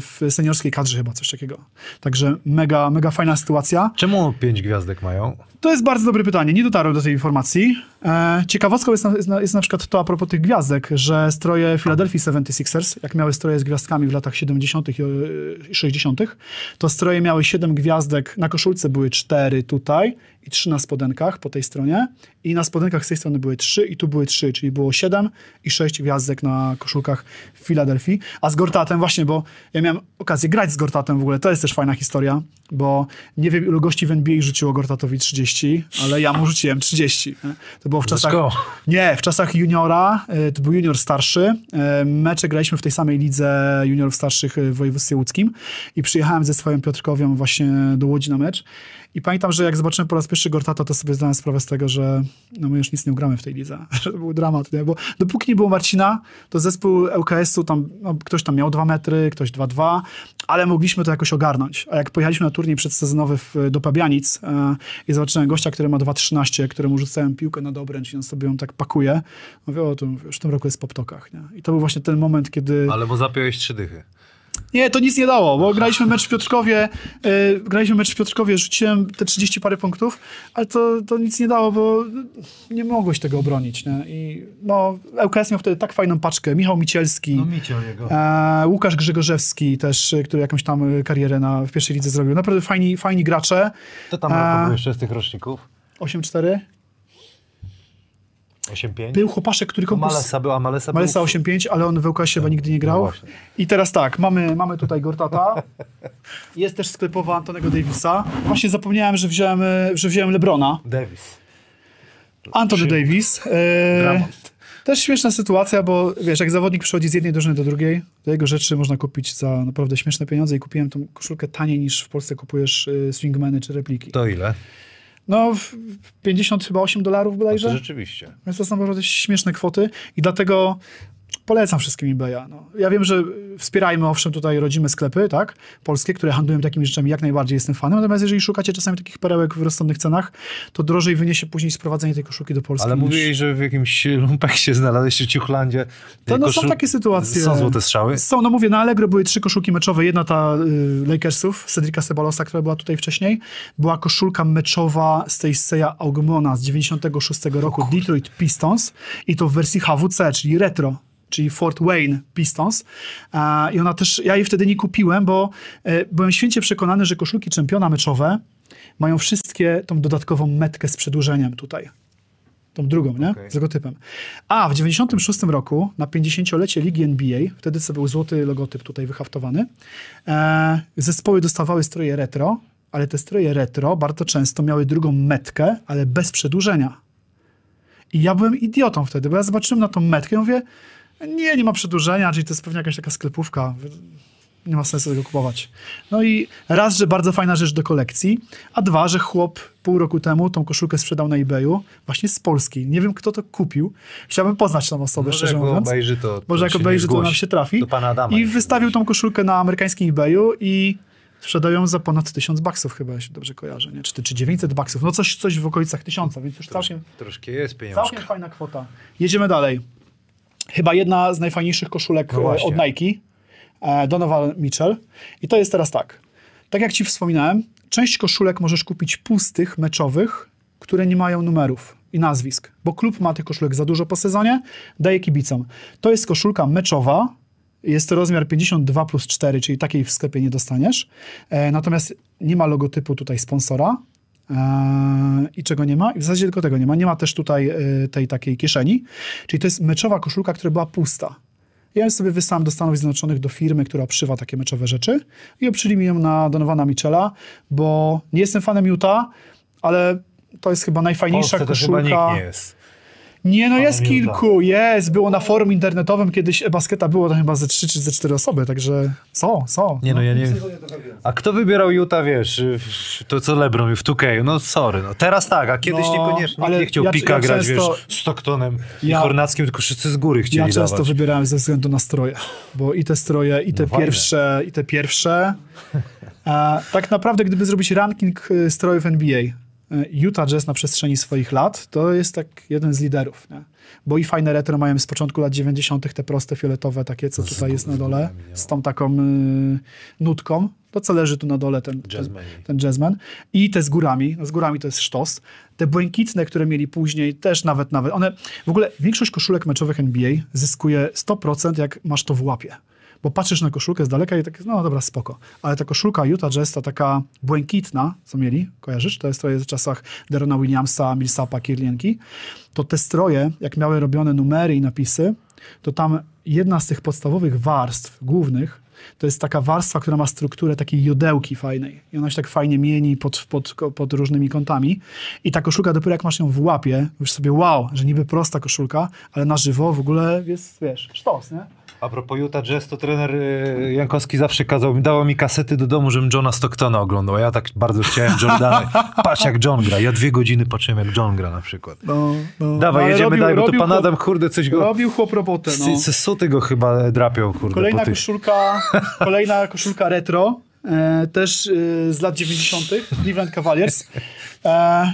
w seniorskiej kadrze chyba, coś takiego. Także mega, mega fajna sytuacja. Czemu pięć gwiazdek mają? To jest bardzo dobre pytanie. Nie dotarłem do tej informacji. E, ciekawostką jest na, jest, na, jest na przykład to a propos tych gwiazdek, że stroje Philadelphia 76ers, jak miały stroje z gwiazdkami w latach 70. i e, 60., to stroje miały 7 gwiazdek. Na koszulce były 4 tutaj i 3 na spodenkach po tej stronie. I na spodenkach z tej strony były 3 i tu były 3, czyli było 7 i 6 gwiazdek na koszulkach w Filadelfii. A z Gortatem właśnie, bo ja miałem okazję grać z Gortatem w ogóle, to jest też fajna historia. Bo nie wiem ilu gości w NBA rzuciło Gortatowi 30, ale ja mu rzuciłem 30. nie? To było w czasach... Nie, w czasach juniora, y, to był junior starszy. y, Mecze graliśmy w tej samej lidze juniorów starszych w województwie łódzkim i przyjechałem ze swoją Piotrkowią właśnie do Łodzi na mecz. I pamiętam, że jak zobaczyłem po raz pierwszy Gortata, to sobie zdałem sprawę z tego, że no my już nic nie ugramy w tej lidze. To był dramat, nie? bo dopóki nie było Marcina, to zespół ŁKS-u tam, no, ktoś tam miał dwa metry, ktoś 2,2, ale mogliśmy to jakoś ogarnąć. A jak pojechaliśmy na turniej przedsezonowy w, do Pabianic e, i zobaczyłem gościa, który ma 2,13, któremu rzucałem piłkę na dobręcz i on sobie ją tak pakuje, mówię, o, to już w tym roku jest w poptokach. Nie? I to był właśnie ten moment, kiedy... Ale bo zapiąłeś trzy dychy. Nie, to nic nie dało, bo graliśmy mecz w Piotrkowie, yy, graliśmy mecz w Piotrkowie, rzuciłem te 30 parę punktów, ale to, to nic nie dało, bo nie mogłeś tego obronić. Nie? I no, ŁKS miał wtedy tak fajną paczkę, Michał Micielski, No jego. e, Łukasz Grzegorzewski też, y, który jakąś tam karierę na, w pierwszej lidze zrobił. Naprawdę fajni, fajni gracze. To tam był jeszcze z tych roczników? 8-4. 8-5? Był chłopaszek, który konkurs... Malesa był, a Malesa, Malesa był... 8-5, ale on w ŁKS chyba nigdy nie grał. No. I teraz tak, mamy, mamy tutaj Gortata. Jest też sklepowa Antonego Davisa. Właśnie zapomniałem, że wziąłem, że wziąłem Lebrona. Davis. Antony Davis. E, też śmieszna sytuacja, bo wiesz, jak zawodnik przychodzi z jednej drużyny do drugiej, to jego rzeczy można kupić za naprawdę śmieszne pieniądze i kupiłem tą koszulkę taniej niż w Polsce kupujesz e, swingmany czy repliki. To ile? No, w- 50 chyba 8 dolarów To bodajże. rzeczywiście. Więc to są naprawdę śmieszne kwoty i dlatego polecam wszystkim eBaya. No. Ja wiem, że wspierajmy owszem tutaj rodzime sklepy, tak, polskie, które handlują takimi rzeczami, jak najbardziej jestem fanem, natomiast jeżeli szukacie czasami takich perełek w rozsądnych cenach, to drożej wyniesie później sprowadzenie tej koszulki do Polski. Ale niż- mówiłeś, że w jakimś lumpeksie znalazłeś w Ciuchlandzie. To no, są koszul- takie sytuacje. Są złote strzały? Są, no mówię, na Allegro były trzy koszulki meczowe. Jedna ta y, Lakersów, Cedrica Sebalosa, która była tutaj wcześniej. Była koszulka meczowa z tej Seja Augmona z 96 roku, Detroit Pistons. I to w wersji HWC, czyli retro czyli Fort Wayne Pistons. I ona też, ja jej wtedy nie kupiłem, bo e, byłem święcie przekonany, że koszulki czempiona meczowe mają wszystkie tą dodatkową metkę z przedłużeniem tutaj tą drugą, nie? Okej. Z logotypem. A w 96 roku, na 50-lecie Ligi NBA, wtedy co był złoty logotyp tutaj wyhaftowany, e, zespoły dostawały stroje retro, ale te stroje retro bardzo często miały drugą metkę, ale bez przedłużenia. I ja byłem idiotą wtedy, bo ja zobaczyłem na tą metkę i mówię, nie, nie ma przedłużenia, czyli to jest pewnie jakaś taka sklepówka. Nie ma sensu tego kupować. No i raz, że bardzo fajna rzecz do kolekcji, a dwa, że chłop pół roku temu tą koszulkę sprzedał na eBayu, właśnie z Polski. Nie wiem, kto to kupił. Chciałbym poznać tą osobę, Może szczerze jak mówiąc. obejrzy, to, Może to jak się obejrzy, to nam się trafi. Do pana Adama I się wystawił tą koszulkę na amerykańskim eBayu i sprzedał ją za ponad 1000 baksów chyba, jeśli dobrze kojarzę, nie? Czy, czy 900 baksów, no coś, coś w okolicach 1000, więc już całkiem, Troszkę jest pieniążka. całkiem fajna kwota. Jedziemy dalej. Chyba jedna z najfajniejszych koszulek No e, od Nike, e, Donovan Mitchell. I to jest teraz tak. Tak jak ci wspominałem, część koszulek możesz kupić pustych, meczowych, które nie mają numerów i nazwisk, bo klub ma tych koszulek za dużo po sezonie, daje kibicom. To jest koszulka meczowa, jest to rozmiar 52 plus 4, czyli takiej w sklepie nie dostaniesz. E, natomiast nie ma logotypu tutaj sponsora. E, I czego nie ma? I w zasadzie tylko tego nie ma. Nie ma też tutaj e, tej takiej kieszeni. Czyli to jest meczowa koszulka, która była pusta. Ja ją sobie wysłałem do Stanów Zjednoczonych do firmy, która obszywa takie meczowe rzeczy i obszyli mi ją na Donowana Michela, bo nie jestem fanem Utah, ale to jest chyba najfajniejsza Polsce to chyba koszulka. nikt nie jest. Nie, no jest kilku, jest. Było na forum internetowym kiedyś e-basketa, było to chyba ze trzy czy ze cztery osoby, także są, są. Nie no, ja nie A kto wybierał Utah, wiesz, w- to co LeBron w 2K? No sorry, no teraz tak, a kiedyś No, niekoniecznie ale nie chciał ja- pika ja grać, często- wiesz, Stocktonem Ja- i Hornackim, tylko wszyscy z góry chcieli Ja często dawać. wybierałem ze względu na stroje, bo i te stroje, i te No fajne. pierwsze, i te pierwsze. E, tak naprawdę, gdyby zrobić ranking e, strojów NBA, e, Utah Jazz na przestrzeni swoich lat, to jest tak jeden z liderów, nie? Bo i fajne retro mają z początku lat 90. te proste fioletowe, takie co tutaj jest na dole, z tą taką y, nutką. To co leży tu na dole, ten, ten, ten jazzman. I te z górami, no z górami to jest sztos. Te błękitne, które mieli później, też nawet, nawet, one, w ogóle większość koszulek meczowych NBA zyskuje 100% jak masz to w łapie. Bo patrzysz na koszulkę z daleka i tak, no dobra, spoko. Ale ta koszulka Utah Jazz, ta taka błękitna, co mieli, kojarzysz? To jest stroje w czasach Derona Williamsa, Millsapa, Kirlienki. To te stroje, jak miały robione numery i napisy, to tam jedna z tych podstawowych warstw głównych to jest taka warstwa, która ma strukturę takiej jodełki fajnej. I ona się tak fajnie mieni pod, pod, pod różnymi kątami. I ta koszulka, dopiero jak masz ją w łapie, już sobie wow, że niby prosta koszulka, ale na żywo w ogóle jest, wiesz, sztos, nie? A propos Utah Jazz, to trener y, Jankowski zawsze kazał dawał mi kasety do domu, żebym Johna Stocktona oglądał. A ja tak bardzo chciałem Jordana. Patrz jak John gra. Ja dwie godziny patrzyłem jak John gra na przykład. No, no. Dawaj, No, jedziemy robił- dalej, bo to pan Adam, kurde, coś go... Robił chłop robotę, no. Suty go chyba drapią, kurde. Kolejna koszulka, kolejna koszulka retro, e, też e, z lat 90. Cleveland Cavaliers. E,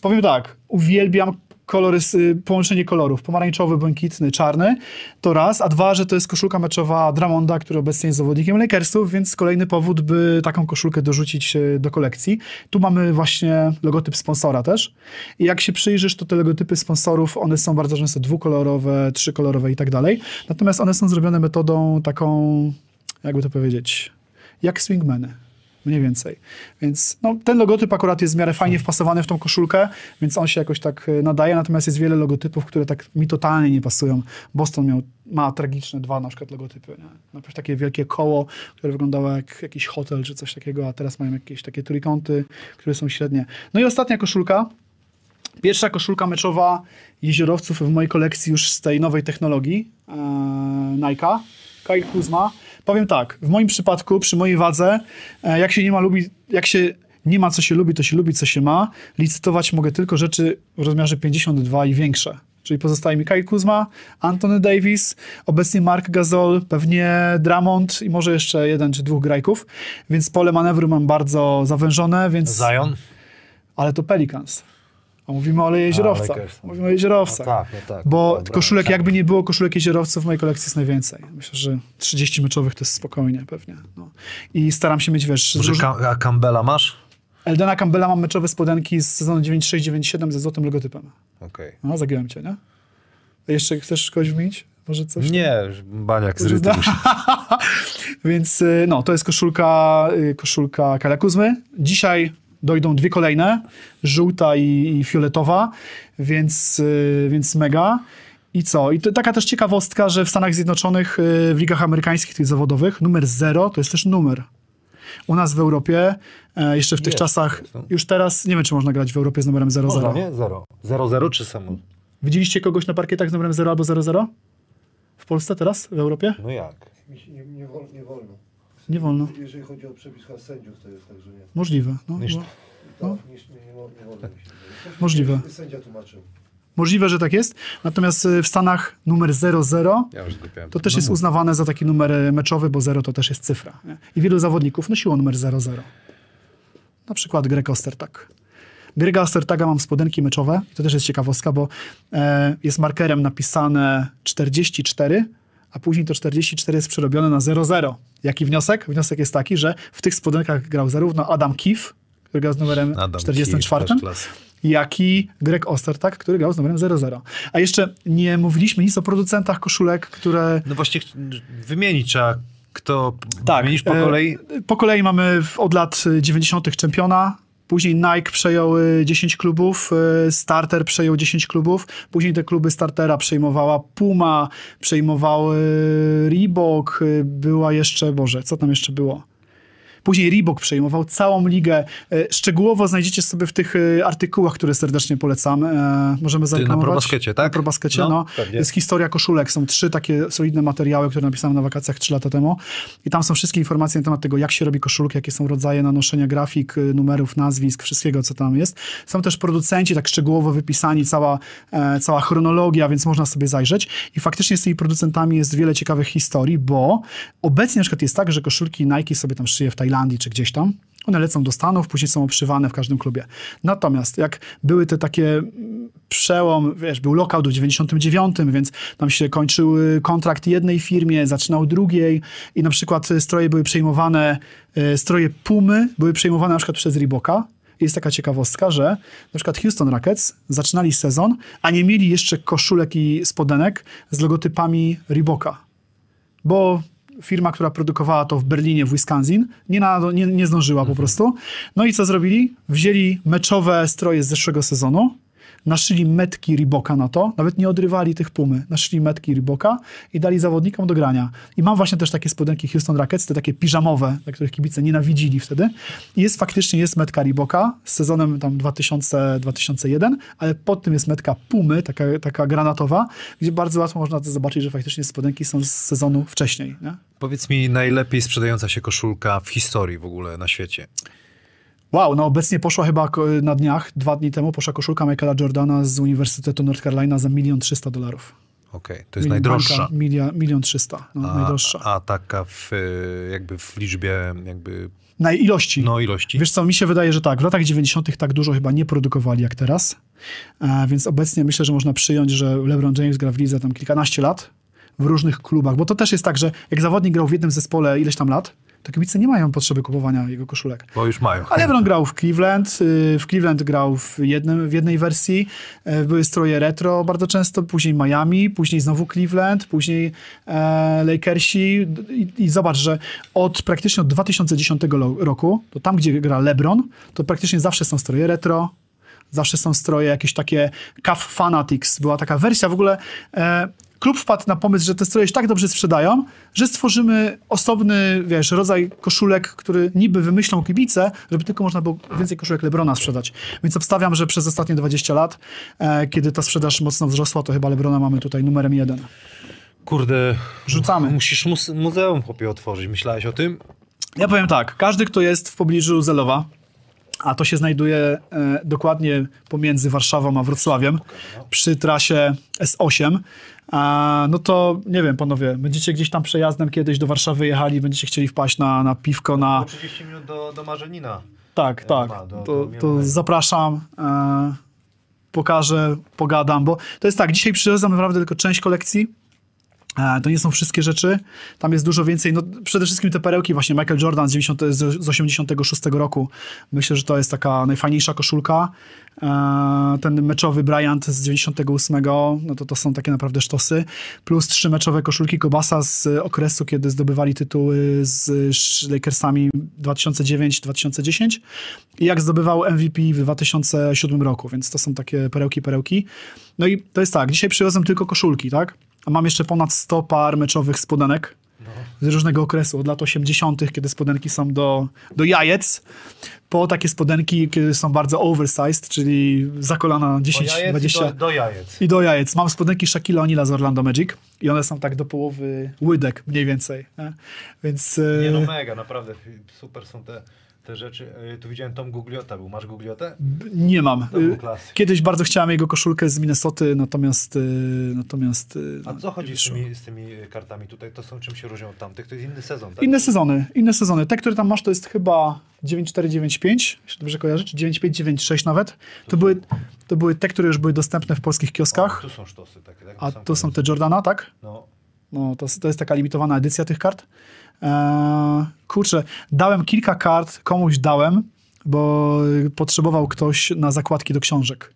powiem tak, uwielbiam kolorys, y, połączenie kolorów, pomarańczowy, błękitny, czarny, to raz, a dwa, że to jest koszulka meczowa Dramonda, który obecnie jest zawodnikiem Lakersów, więc kolejny powód, by taką koszulkę dorzucić e, do kolekcji. Tu mamy właśnie logotyp sponsora też i jak się przyjrzysz, to te logotypy sponsorów, one są bardzo często dwukolorowe, trzykolorowe i tak dalej, natomiast one są zrobione metodą taką, jakby to powiedzieć, jak swingmeny. Mniej więcej. Więc no, ten logotyp akurat jest w miarę fajnie wpasowany w tą koszulkę, więc on się jakoś tak e, nadaje. Natomiast jest wiele logotypów, które tak mi totalnie nie pasują. Boston miał, ma tragiczne dwa na przykład logotypy. Nie? Najpierw takie wielkie koło, które wyglądało jak jakiś hotel czy coś takiego, a teraz mają jakieś takie trójkąty, które są średnie. No i ostatnia koszulka. Pierwsza koszulka meczowa jeziorowców w mojej kolekcji już z tej nowej technologii e, Nike'a. Kyle Kuzma. Powiem tak, w moim przypadku, przy mojej wadze, e, jak się nie ma lubi, jak się nie ma co się lubi, to się lubi co się ma. Licytować mogę tylko rzeczy w rozmiarze 52 i większe. Czyli pozostaje mi Kyle Kuzma, Anthony Davis, obecnie Mark Gasol, pewnie Drummond i może jeszcze jeden czy dwóch grajków. Więc pole manewru mam bardzo zawężone, więc... Zion? Ale to Pelicans. A mówimy o jeziorowcach. Mówimy o jeziorowcach. No tak, no tak. Bo Dobra, koszulek, tak. jakby nie było koszulek jeziorowców, w mojej kolekcji jest najwięcej. Myślę, że 30 meczowych to jest spokojnie pewnie. No. I staram się mieć, wiesz... Może róż- Cam- a Campbella masz? Eldena Campbella mam meczowe spodenki z sezonu 96-97 ze złotym logotypem. Okej. No, zagiąłem cię, nie? A jeszcze chcesz kogoś wymienić? Może coś? Nie, baniak z rytmu. Więc y, no, to jest koszulka, y, koszulka Kala Kuzmy. Dzisiaj dojdą dwie kolejne, żółta i, i fioletowa, więc, y, więc mega. I co? I to, taka też ciekawostka, że w Stanach Zjednoczonych, y, w ligach amerykańskich, tych zawodowych, numer 0 to jest też numer. U nas w Europie, e, jeszcze w tych Jest, czasach, jest, no. już teraz, nie wiem, czy można grać w Europie z numerem 00. Można, nie? Zero. Zero, zero czy samo? Widzieliście kogoś na parkietach z numerem 0 albo 00? W Polsce teraz? W Europie? No jak? Nie, nie, nie wolno. Nie wolno. Jeżeli chodzi o przepis sędziów, to jest tak, że nie. Możliwe. No, Niż- no. Tak, nie, nie, nie, wol- nie wolno mi się. Możliwe. Sędzia tłumaczył. Możliwe, że tak jest. Natomiast y, w Stanach numer 00 Ja to też jest uznawane za taki numer y, meczowy, bo 0 to też jest cyfra. Nie? I wielu zawodników nosiło numer 00. Na przykład Greg Ostertag. Grega Ostertaga mam spodenki meczowe. I to też jest ciekawostka, bo e, jest markerem napisane 44, a później to 44 jest przerobione na 00. Jaki wniosek? Wniosek jest taki, że w tych spodenkach grał zarówno Adam Keefe, który grał z numerem Adam 44, Keefe, też klasa. jak i Greg Ostertag, który grał z numerem 00. A jeszcze nie mówiliśmy nic o producentach koszulek, które... No właśnie wymienić trzeba, kto Tak. wymienisz po e, kolei. Po kolei mamy od lat y, 90. czempiona. Później Nike przejął y, 10 klubów, y, Starter przejął 10 klubów. Później te kluby Startera przejmowała Puma, przejmowały Reebok, y, była jeszcze, Boże, co tam jeszcze było? Później Reebok przejmował całą ligę. E, Szczegółowo znajdziecie sobie w tych e, artykułach, które serdecznie polecam. E, Możemy zareklamować. ProBaskecie, tak? Na ProBaskecie, No, no. pewnie. jest historia koszulek. Są trzy takie solidne materiały, które napisałem na wakacjach trzy lata temu. I tam są wszystkie informacje na temat tego, jak się robi koszulki, jakie są rodzaje nanoszenia grafik, numerów, nazwisk, wszystkiego, co tam jest. Są też producenci tak szczegółowo wypisani, cała, cała chronologia, więc można sobie zajrzeć. I faktycznie z tymi producentami jest wiele ciekawych historii, bo obecnie na przykład jest tak, że koszulki Nike sobie tam szyje w Tajlandii czy gdzieś tam. One lecą do Stanów, później są obszywane w każdym klubie. Natomiast jak były te takie mm, przełom, wiesz, był lockout w 99, więc tam się kończył y, kontrakt jednej firmie, zaczynał drugiej i na przykład y, stroje były przejmowane, y, stroje Pumy były przejmowane na przykład przez Reeboka. Jest taka ciekawostka, że na przykład Houston Rockets zaczynali sezon, a nie mieli jeszcze koszulek i spodenek z logotypami Reeboka bo firma, która produkowała to w Berlinie, w Wisconsin, nie, na, nie, nie zdążyła po prostu. No i co zrobili? Wzięli meczowe stroje z zeszłego sezonu, naszyli metki Riboka na to, nawet nie odrywali tych pumy, naszyli metki Riboka i dali zawodnikom do grania. I mam właśnie też takie spodenki Houston Rockets, te takie piżamowe, dla których kibice nienawidzili wtedy. I jest faktycznie, jest metka Riboka z sezonem tam 2000-2001, ale pod tym jest metka Pumy, taka, taka granatowa, gdzie bardzo łatwo można zobaczyć, że faktycznie spodenki są z sezonu wcześniej. Nie? Powiedz mi, najlepiej sprzedająca się koszulka w historii w ogóle na świecie. Wow, no obecnie poszła chyba na dniach, dwa dni temu, poszła koszulka Michaela Jordana z Uniwersytetu North Carolina za milion trzysta dolarów. Okej, to jest Milion- najdroższa. milion trzysta, no, A, najdroższa. a taka w, y, jakby w liczbie jakby Na ilości. no ilości. Wiesz co, mi się wydaje, że tak, w latach 90. tak dużo chyba nie produkowali jak teraz, e, więc obecnie myślę, że można przyjąć, że LeBron James gra w lidze tam kilkanaście lat w różnych klubach, bo to też jest tak, że jak zawodnik grał w jednym zespole ileś tam lat, to kibice nie mają potrzeby kupowania jego koszulek. Bo już mają. A LeBron grał w Cleveland, y, w Cleveland grał w, jednym, w jednej wersji, e, były stroje retro bardzo często, później Miami, później znowu Cleveland, później e, Lakersi I, i zobacz, że od praktycznie od 2010 lo- roku, to tam gdzie gra LeBron, to praktycznie zawsze są stroje retro, zawsze są stroje jakieś takie Cuff Fanatics, była taka wersja w ogóle. E, klub wpadł na pomysł, że te stroje się tak dobrze sprzedają, że stworzymy osobny, wiesz, rodzaj koszulek, który niby wymyślą kibice, żeby tylko można było więcej koszulek Lebrona sprzedać. Więc obstawiam, że przez ostatnie 20 lat, e, kiedy ta sprzedaż mocno wzrosła, to chyba Lebrona mamy tutaj numerem jeden. Kurde, Rzucamy. musisz muse- muzeum chłopie otworzyć. Myślałeś o tym? Ja powiem tak, każdy, kto jest w pobliżu Zelowa, a to się znajduje e, dokładnie pomiędzy Warszawą a Wrocławiem, przy trasie S8, a, no to nie wiem, panowie, będziecie gdzieś tam przejazdem kiedyś do Warszawy jechali, będziecie chcieli wpaść na, na piwko, na... 30 minut do, do Marzenina. Tak, E, tak, ma, do- to, do to zapraszam, e, pokażę, pogadam, bo to jest tak, dzisiaj przywiozłem naprawdę tylko część kolekcji, To nie są wszystkie rzeczy. Tam jest dużo więcej. No, przede wszystkim te perełki, właśnie Michael Jordan z, 90, z z 86 roku. Myślę, że to jest taka najfajniejsza koszulka. E, Ten meczowy Bryant z 98, no to to są takie naprawdę sztosy. Plus trzy meczowe koszulki Kobasa z okresu, kiedy zdobywali tytuły z Lakersami 2009-2010 i jak zdobywał MVP w 2007 roku, więc to są takie perełki, perełki. No i to jest tak, dzisiaj przywiozłem tylko koszulki, tak? A mam jeszcze ponad 100 par meczowych spodenek z różnego okresu, od lat 80., kiedy spodenki są do, do jajec, po takie spodenki, kiedy są bardzo oversized, czyli za kolana 10, 20 do, do jajec. i do jajec. Mam spodenki Shaquille O'Neal'a z Orlando Magic i one są tak do połowy łydek mniej więcej. Nie? Więc e, Nie no mega, naprawdę super są te, te rzeczy. E, Tu widziałem Tom Gugliota był. Masz Gugliotę? nie mam. To E. Kiedyś bardzo chciałem jego koszulkę z Minnesoty, natomiast e, natomiast A co chodzi z tymi, z tymi kartami tutaj? To są czym się różnią od tamtych? To jest inny sezon, tak? Inne sezony, inne sezony. Te, które tam masz, to jest chyba 9495, jeśli dobrze kojarzę, czy 9596 nawet. To były, to były te, które już były dostępne w polskich kioskach. Tu są sztosy takie, tak? A to są te Jordana, tak? No. No, to, to jest taka limitowana edycja tych kart. Eee, kurczę, dałem kilka kart, komuś dałem, bo potrzebował ktoś na zakładki do książek.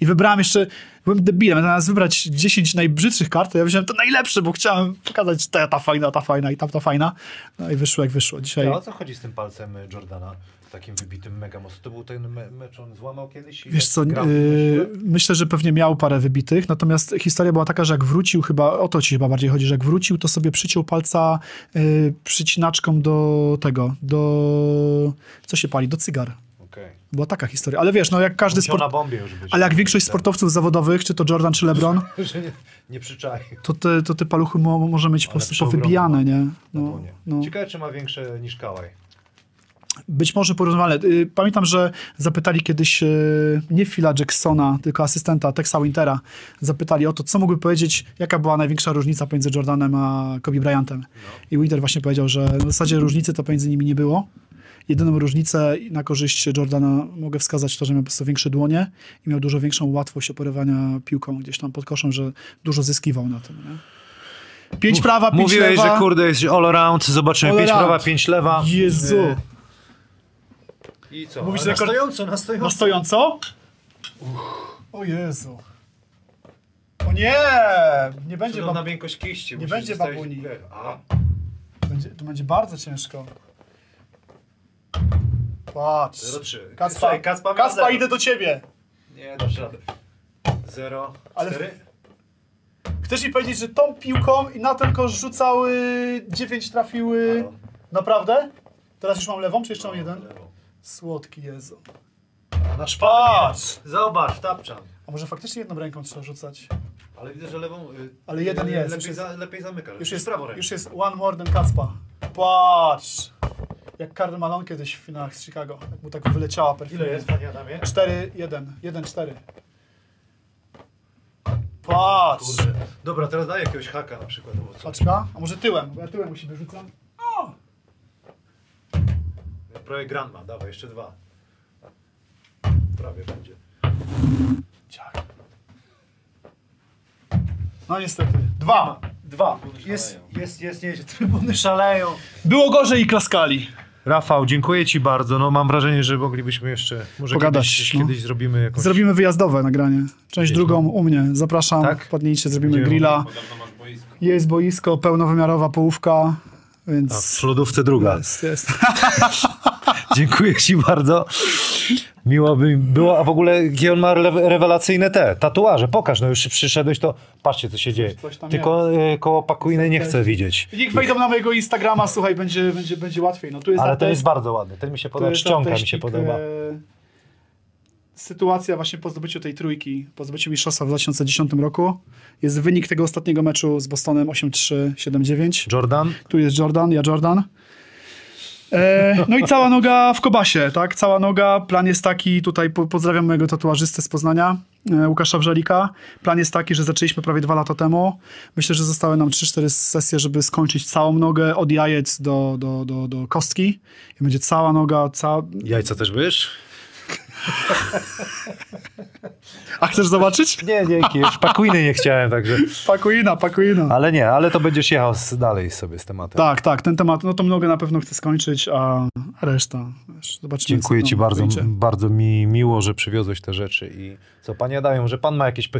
I wybrałem jeszcze, byłem debilem, zamiast wybrać 10 najbrzydszych kart, to ja wziąłem te najlepsze, bo chciałem pokazać ta, ta fajna, ta fajna i tamta fajna. No i wyszło jak wyszło. Dzisiaj... A o co chodzi z tym palcem y, Jordana? Takim wybitym mega mocno. To był ten me mecz, on złamał kiedyś? Wiesz co, grał yy, myślę, że pewnie miał parę wybitych, natomiast historia była taka, że jak wrócił, chyba o to ci chyba bardziej chodzi, że jak wrócił, to sobie przyciął palca yy, przycinaczką do tego, do... co się pali? Do cygar. Okej. Była taka historia. Ale wiesz, no jak każdy sport... Ale jak większość Tak. sportowców zawodowych, czy to Jordan, czy LeBron, Że nie, nie przyczai. to te, to te paluchy mo, może mieć po prostu powybijane, nie? No, no. Ciekawe, czy ma większe niż Kałaj. Być może porównywalne. Y, Pamiętam, że zapytali kiedyś y, nie Phila Jacksona, tylko asystenta Texa Wintera. Zapytali o to, co mógłby powiedzieć, jaka była największa różnica pomiędzy Jordanem a Kobe Bryantem. I Winter właśnie powiedział, że w zasadzie różnicy to pomiędzy nimi nie było. Jedyną różnicę na korzyść Jordana mogę wskazać to, że miał po prostu większe dłonie i miał dużo większą łatwość oporywania piłką gdzieś tam pod koszem, że dużo zyskiwał na tym. Nie? Pięć prawa, pięć Mówiłeś, lewa. że kurde jest all around. Zobaczymy. All 5 around. prawa, 5 lewa. Jezu. I co? Mówisz, na stojąco, na stojąco. Na stojąco? O Jezu. O nie! Nie będzie, Cudowna bab... miękkość kiści. nie będzie zostawić- babuni. A, będzie... To będzie bardzo ciężko. Patrz. 0,3. Kacpa, Słuchaj, Kacpa, Kacpa idę do ciebie. Nie, dasz radę. 0, Ale- 4. Chcesz mi powiedzieć, że tą piłką i na ten kosz rzucały 9 trafiły... Naprawdę? Teraz już mam lewą, czy jeszcze mam jeden? Słodki Jezu. Na szpadę. Zobacz, tapczan. A może faktycznie jedną ręką trzeba rzucać? Ale widzę, że lewą... y, Ale jeden jest, już Lepiej, jest- za, lepiej zamyka. Już jest, prawo ręką. już jest one more than Kacpa. Patrz! Jak Karl Malone kiedyś w finałach z Chicago. Jak mu tak wyleciała perfidnie. Ile jest, panie Adamie? 4, 1, 1, 4. Patrz! Kurde. Dobra, teraz daj jakiegoś haka na przykład. Albo co. Paczka? A może tyłem? Bo ja tyłem u siebie rzucam. Projekt Grandma, dawaj, jeszcze dwa. Prawie będzie. Ciach. No niestety. Dwa. Dwa. Jest, jest, jest, nie, trybuny szaleją. Było gorzej i klaskali. Rafał, dziękuję ci bardzo. No mam wrażenie, że moglibyśmy jeszcze, może Pogadać, kiedyś, no. kiedyś zrobimy jakąś... Zrobimy wyjazdowe nagranie. Część Gdzieś, drugą u mnie. Zapraszam. Tak? Wpadnijcie, zrobimy grilla. Jest boisko, pełnowymiarowa połówka, A w więc... lodówce druga. Jest, jest. Dziękuję ci bardzo. Miło by było, a w ogóle jakie on ma re- rewelacyjne te tatuaże. Pokaż, no już przyszedłeś, to patrzcie co się dzieje. Tylko e, koło pakuiny nie chcę widzieć. Niech wejdą na mojego Instagrama, słuchaj, będzie, będzie, będzie łatwiej. No tu jest Ale ten jest bardzo ładny. Ten mi się podoba, jest czcionka mi się podoba. e, Sytuacja właśnie po zdobyciu tej trójki, po zdobyciu mistrzostwa w 2010 roku. Jest wynik tego ostatniego meczu z Bostonem 8-3, 7-9. Jordan? Tu jest Jordan, ja Jordan. E, no i cała noga w kobasie, tak? Cała noga. Plan jest taki, tutaj po, pozdrawiam mojego tatuażystę z Poznania, e, Łukasza Wrzelika. Plan jest taki, że zaczęliśmy prawie dwa lata temu. Myślę, że zostały nam 3-4 sesje, żeby skończyć całą nogę od jajec do, do, do, do kostki. I będzie cała noga, cała... Jajca też byś? A chcesz zobaczyć? Nie, dzięki. Już pakuiny nie chciałem, także... Pakuina, pakuina. Ale nie, ale to będziesz jechał z, dalej sobie z tematem. Tak, tak, ten temat, no tą nogę na pewno chcę skończyć, a reszta, zobaczymy. Dziękuję co ci bardzo, wyjdzie. bardzo mi miło, że przywiozłeś te rzeczy i co, panie Adamie, może pan ma jakieś...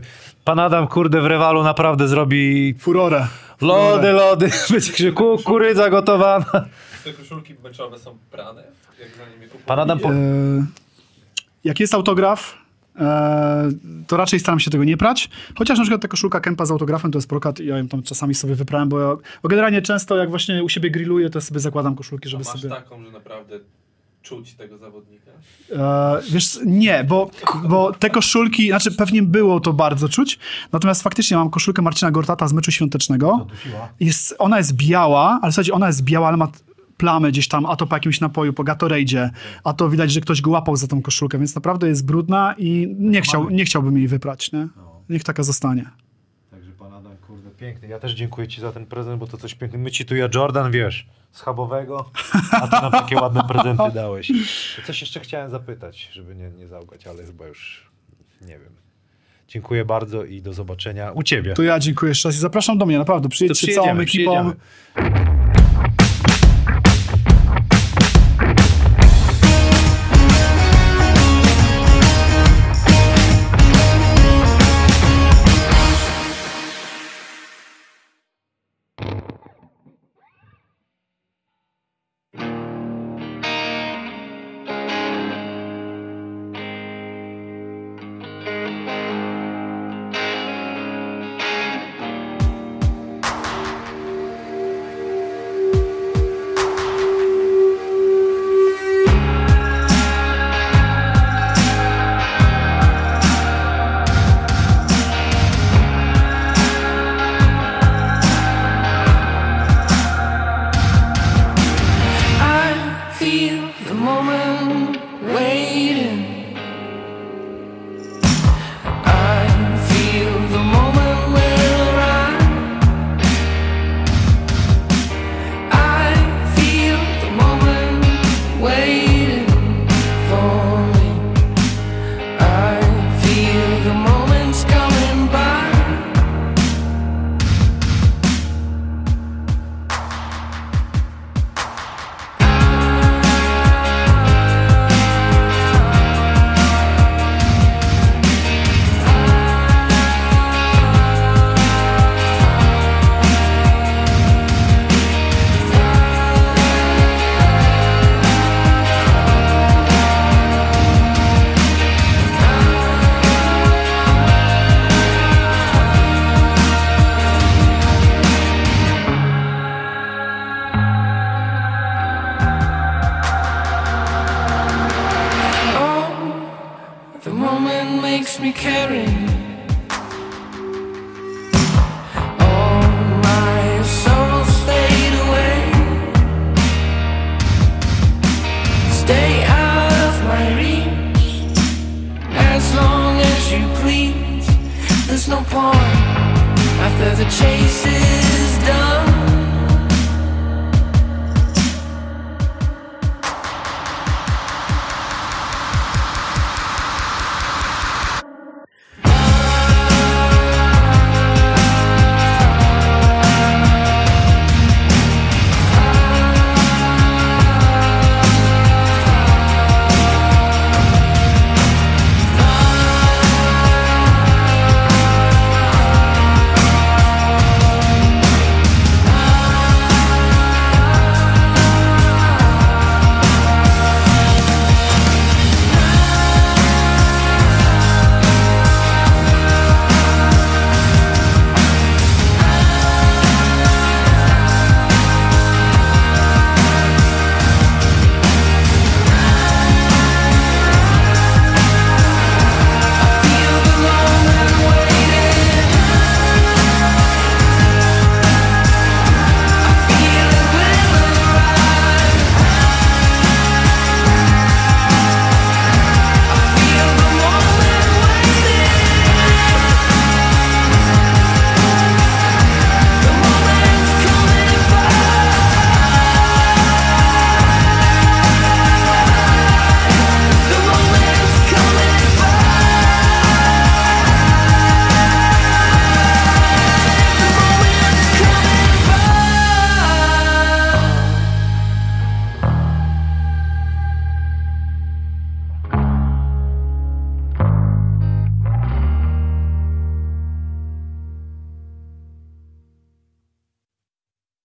Pan Adam, kurde, w rewalu naprawdę zrobi Furorę. lody, lody, będzie kukurydza gotowana. Te koszulki meczowe są prane? Jak nimi? Pan Adam, po... E, jak jest autograf, e, to raczej staram się tego nie prać. Chociaż na przykład ta koszulka Kempa z autografem to jest prokat i ja ją tam czasami sobie wyprałem, bo, ja, bo generalnie często jak właśnie u siebie grilluję, to sobie zakładam koszulki, A żeby masz sobie... taką, że naprawdę czuć tego zawodnika? E, wiesz, nie, bo, bo te koszulki, znaczy pewnie było to bardzo czuć, natomiast faktycznie mam koszulkę Marcina Gortata z meczu świątecznego. Jest, ona jest biała, ale w zasadzie ona jest biała, ale ma plamy gdzieś tam, a to po jakimś napoju, po Gatorade'zie, a to widać, że ktoś go łapał za tą koszulkę, więc naprawdę jest brudna i nie, chciał, nie chciałbym jej wyprać, nie? Niech taka zostanie. Także pan Adam, kurde, piękny. Ja też dziękuję ci za ten prezent, bo to coś pięknego. My ci tu ja Jordan, wiesz, schabowego, a ty nam takie ładne prezenty dałeś. Coś jeszcze chciałem zapytać, żeby nie, nie załgać, ale chyba już nie wiem. Dziękuję bardzo i do zobaczenia u ciebie. To ja dziękuję jeszcze raz i zapraszam do mnie, naprawdę, przyjedźcie całą ekipą. przyjedziemy.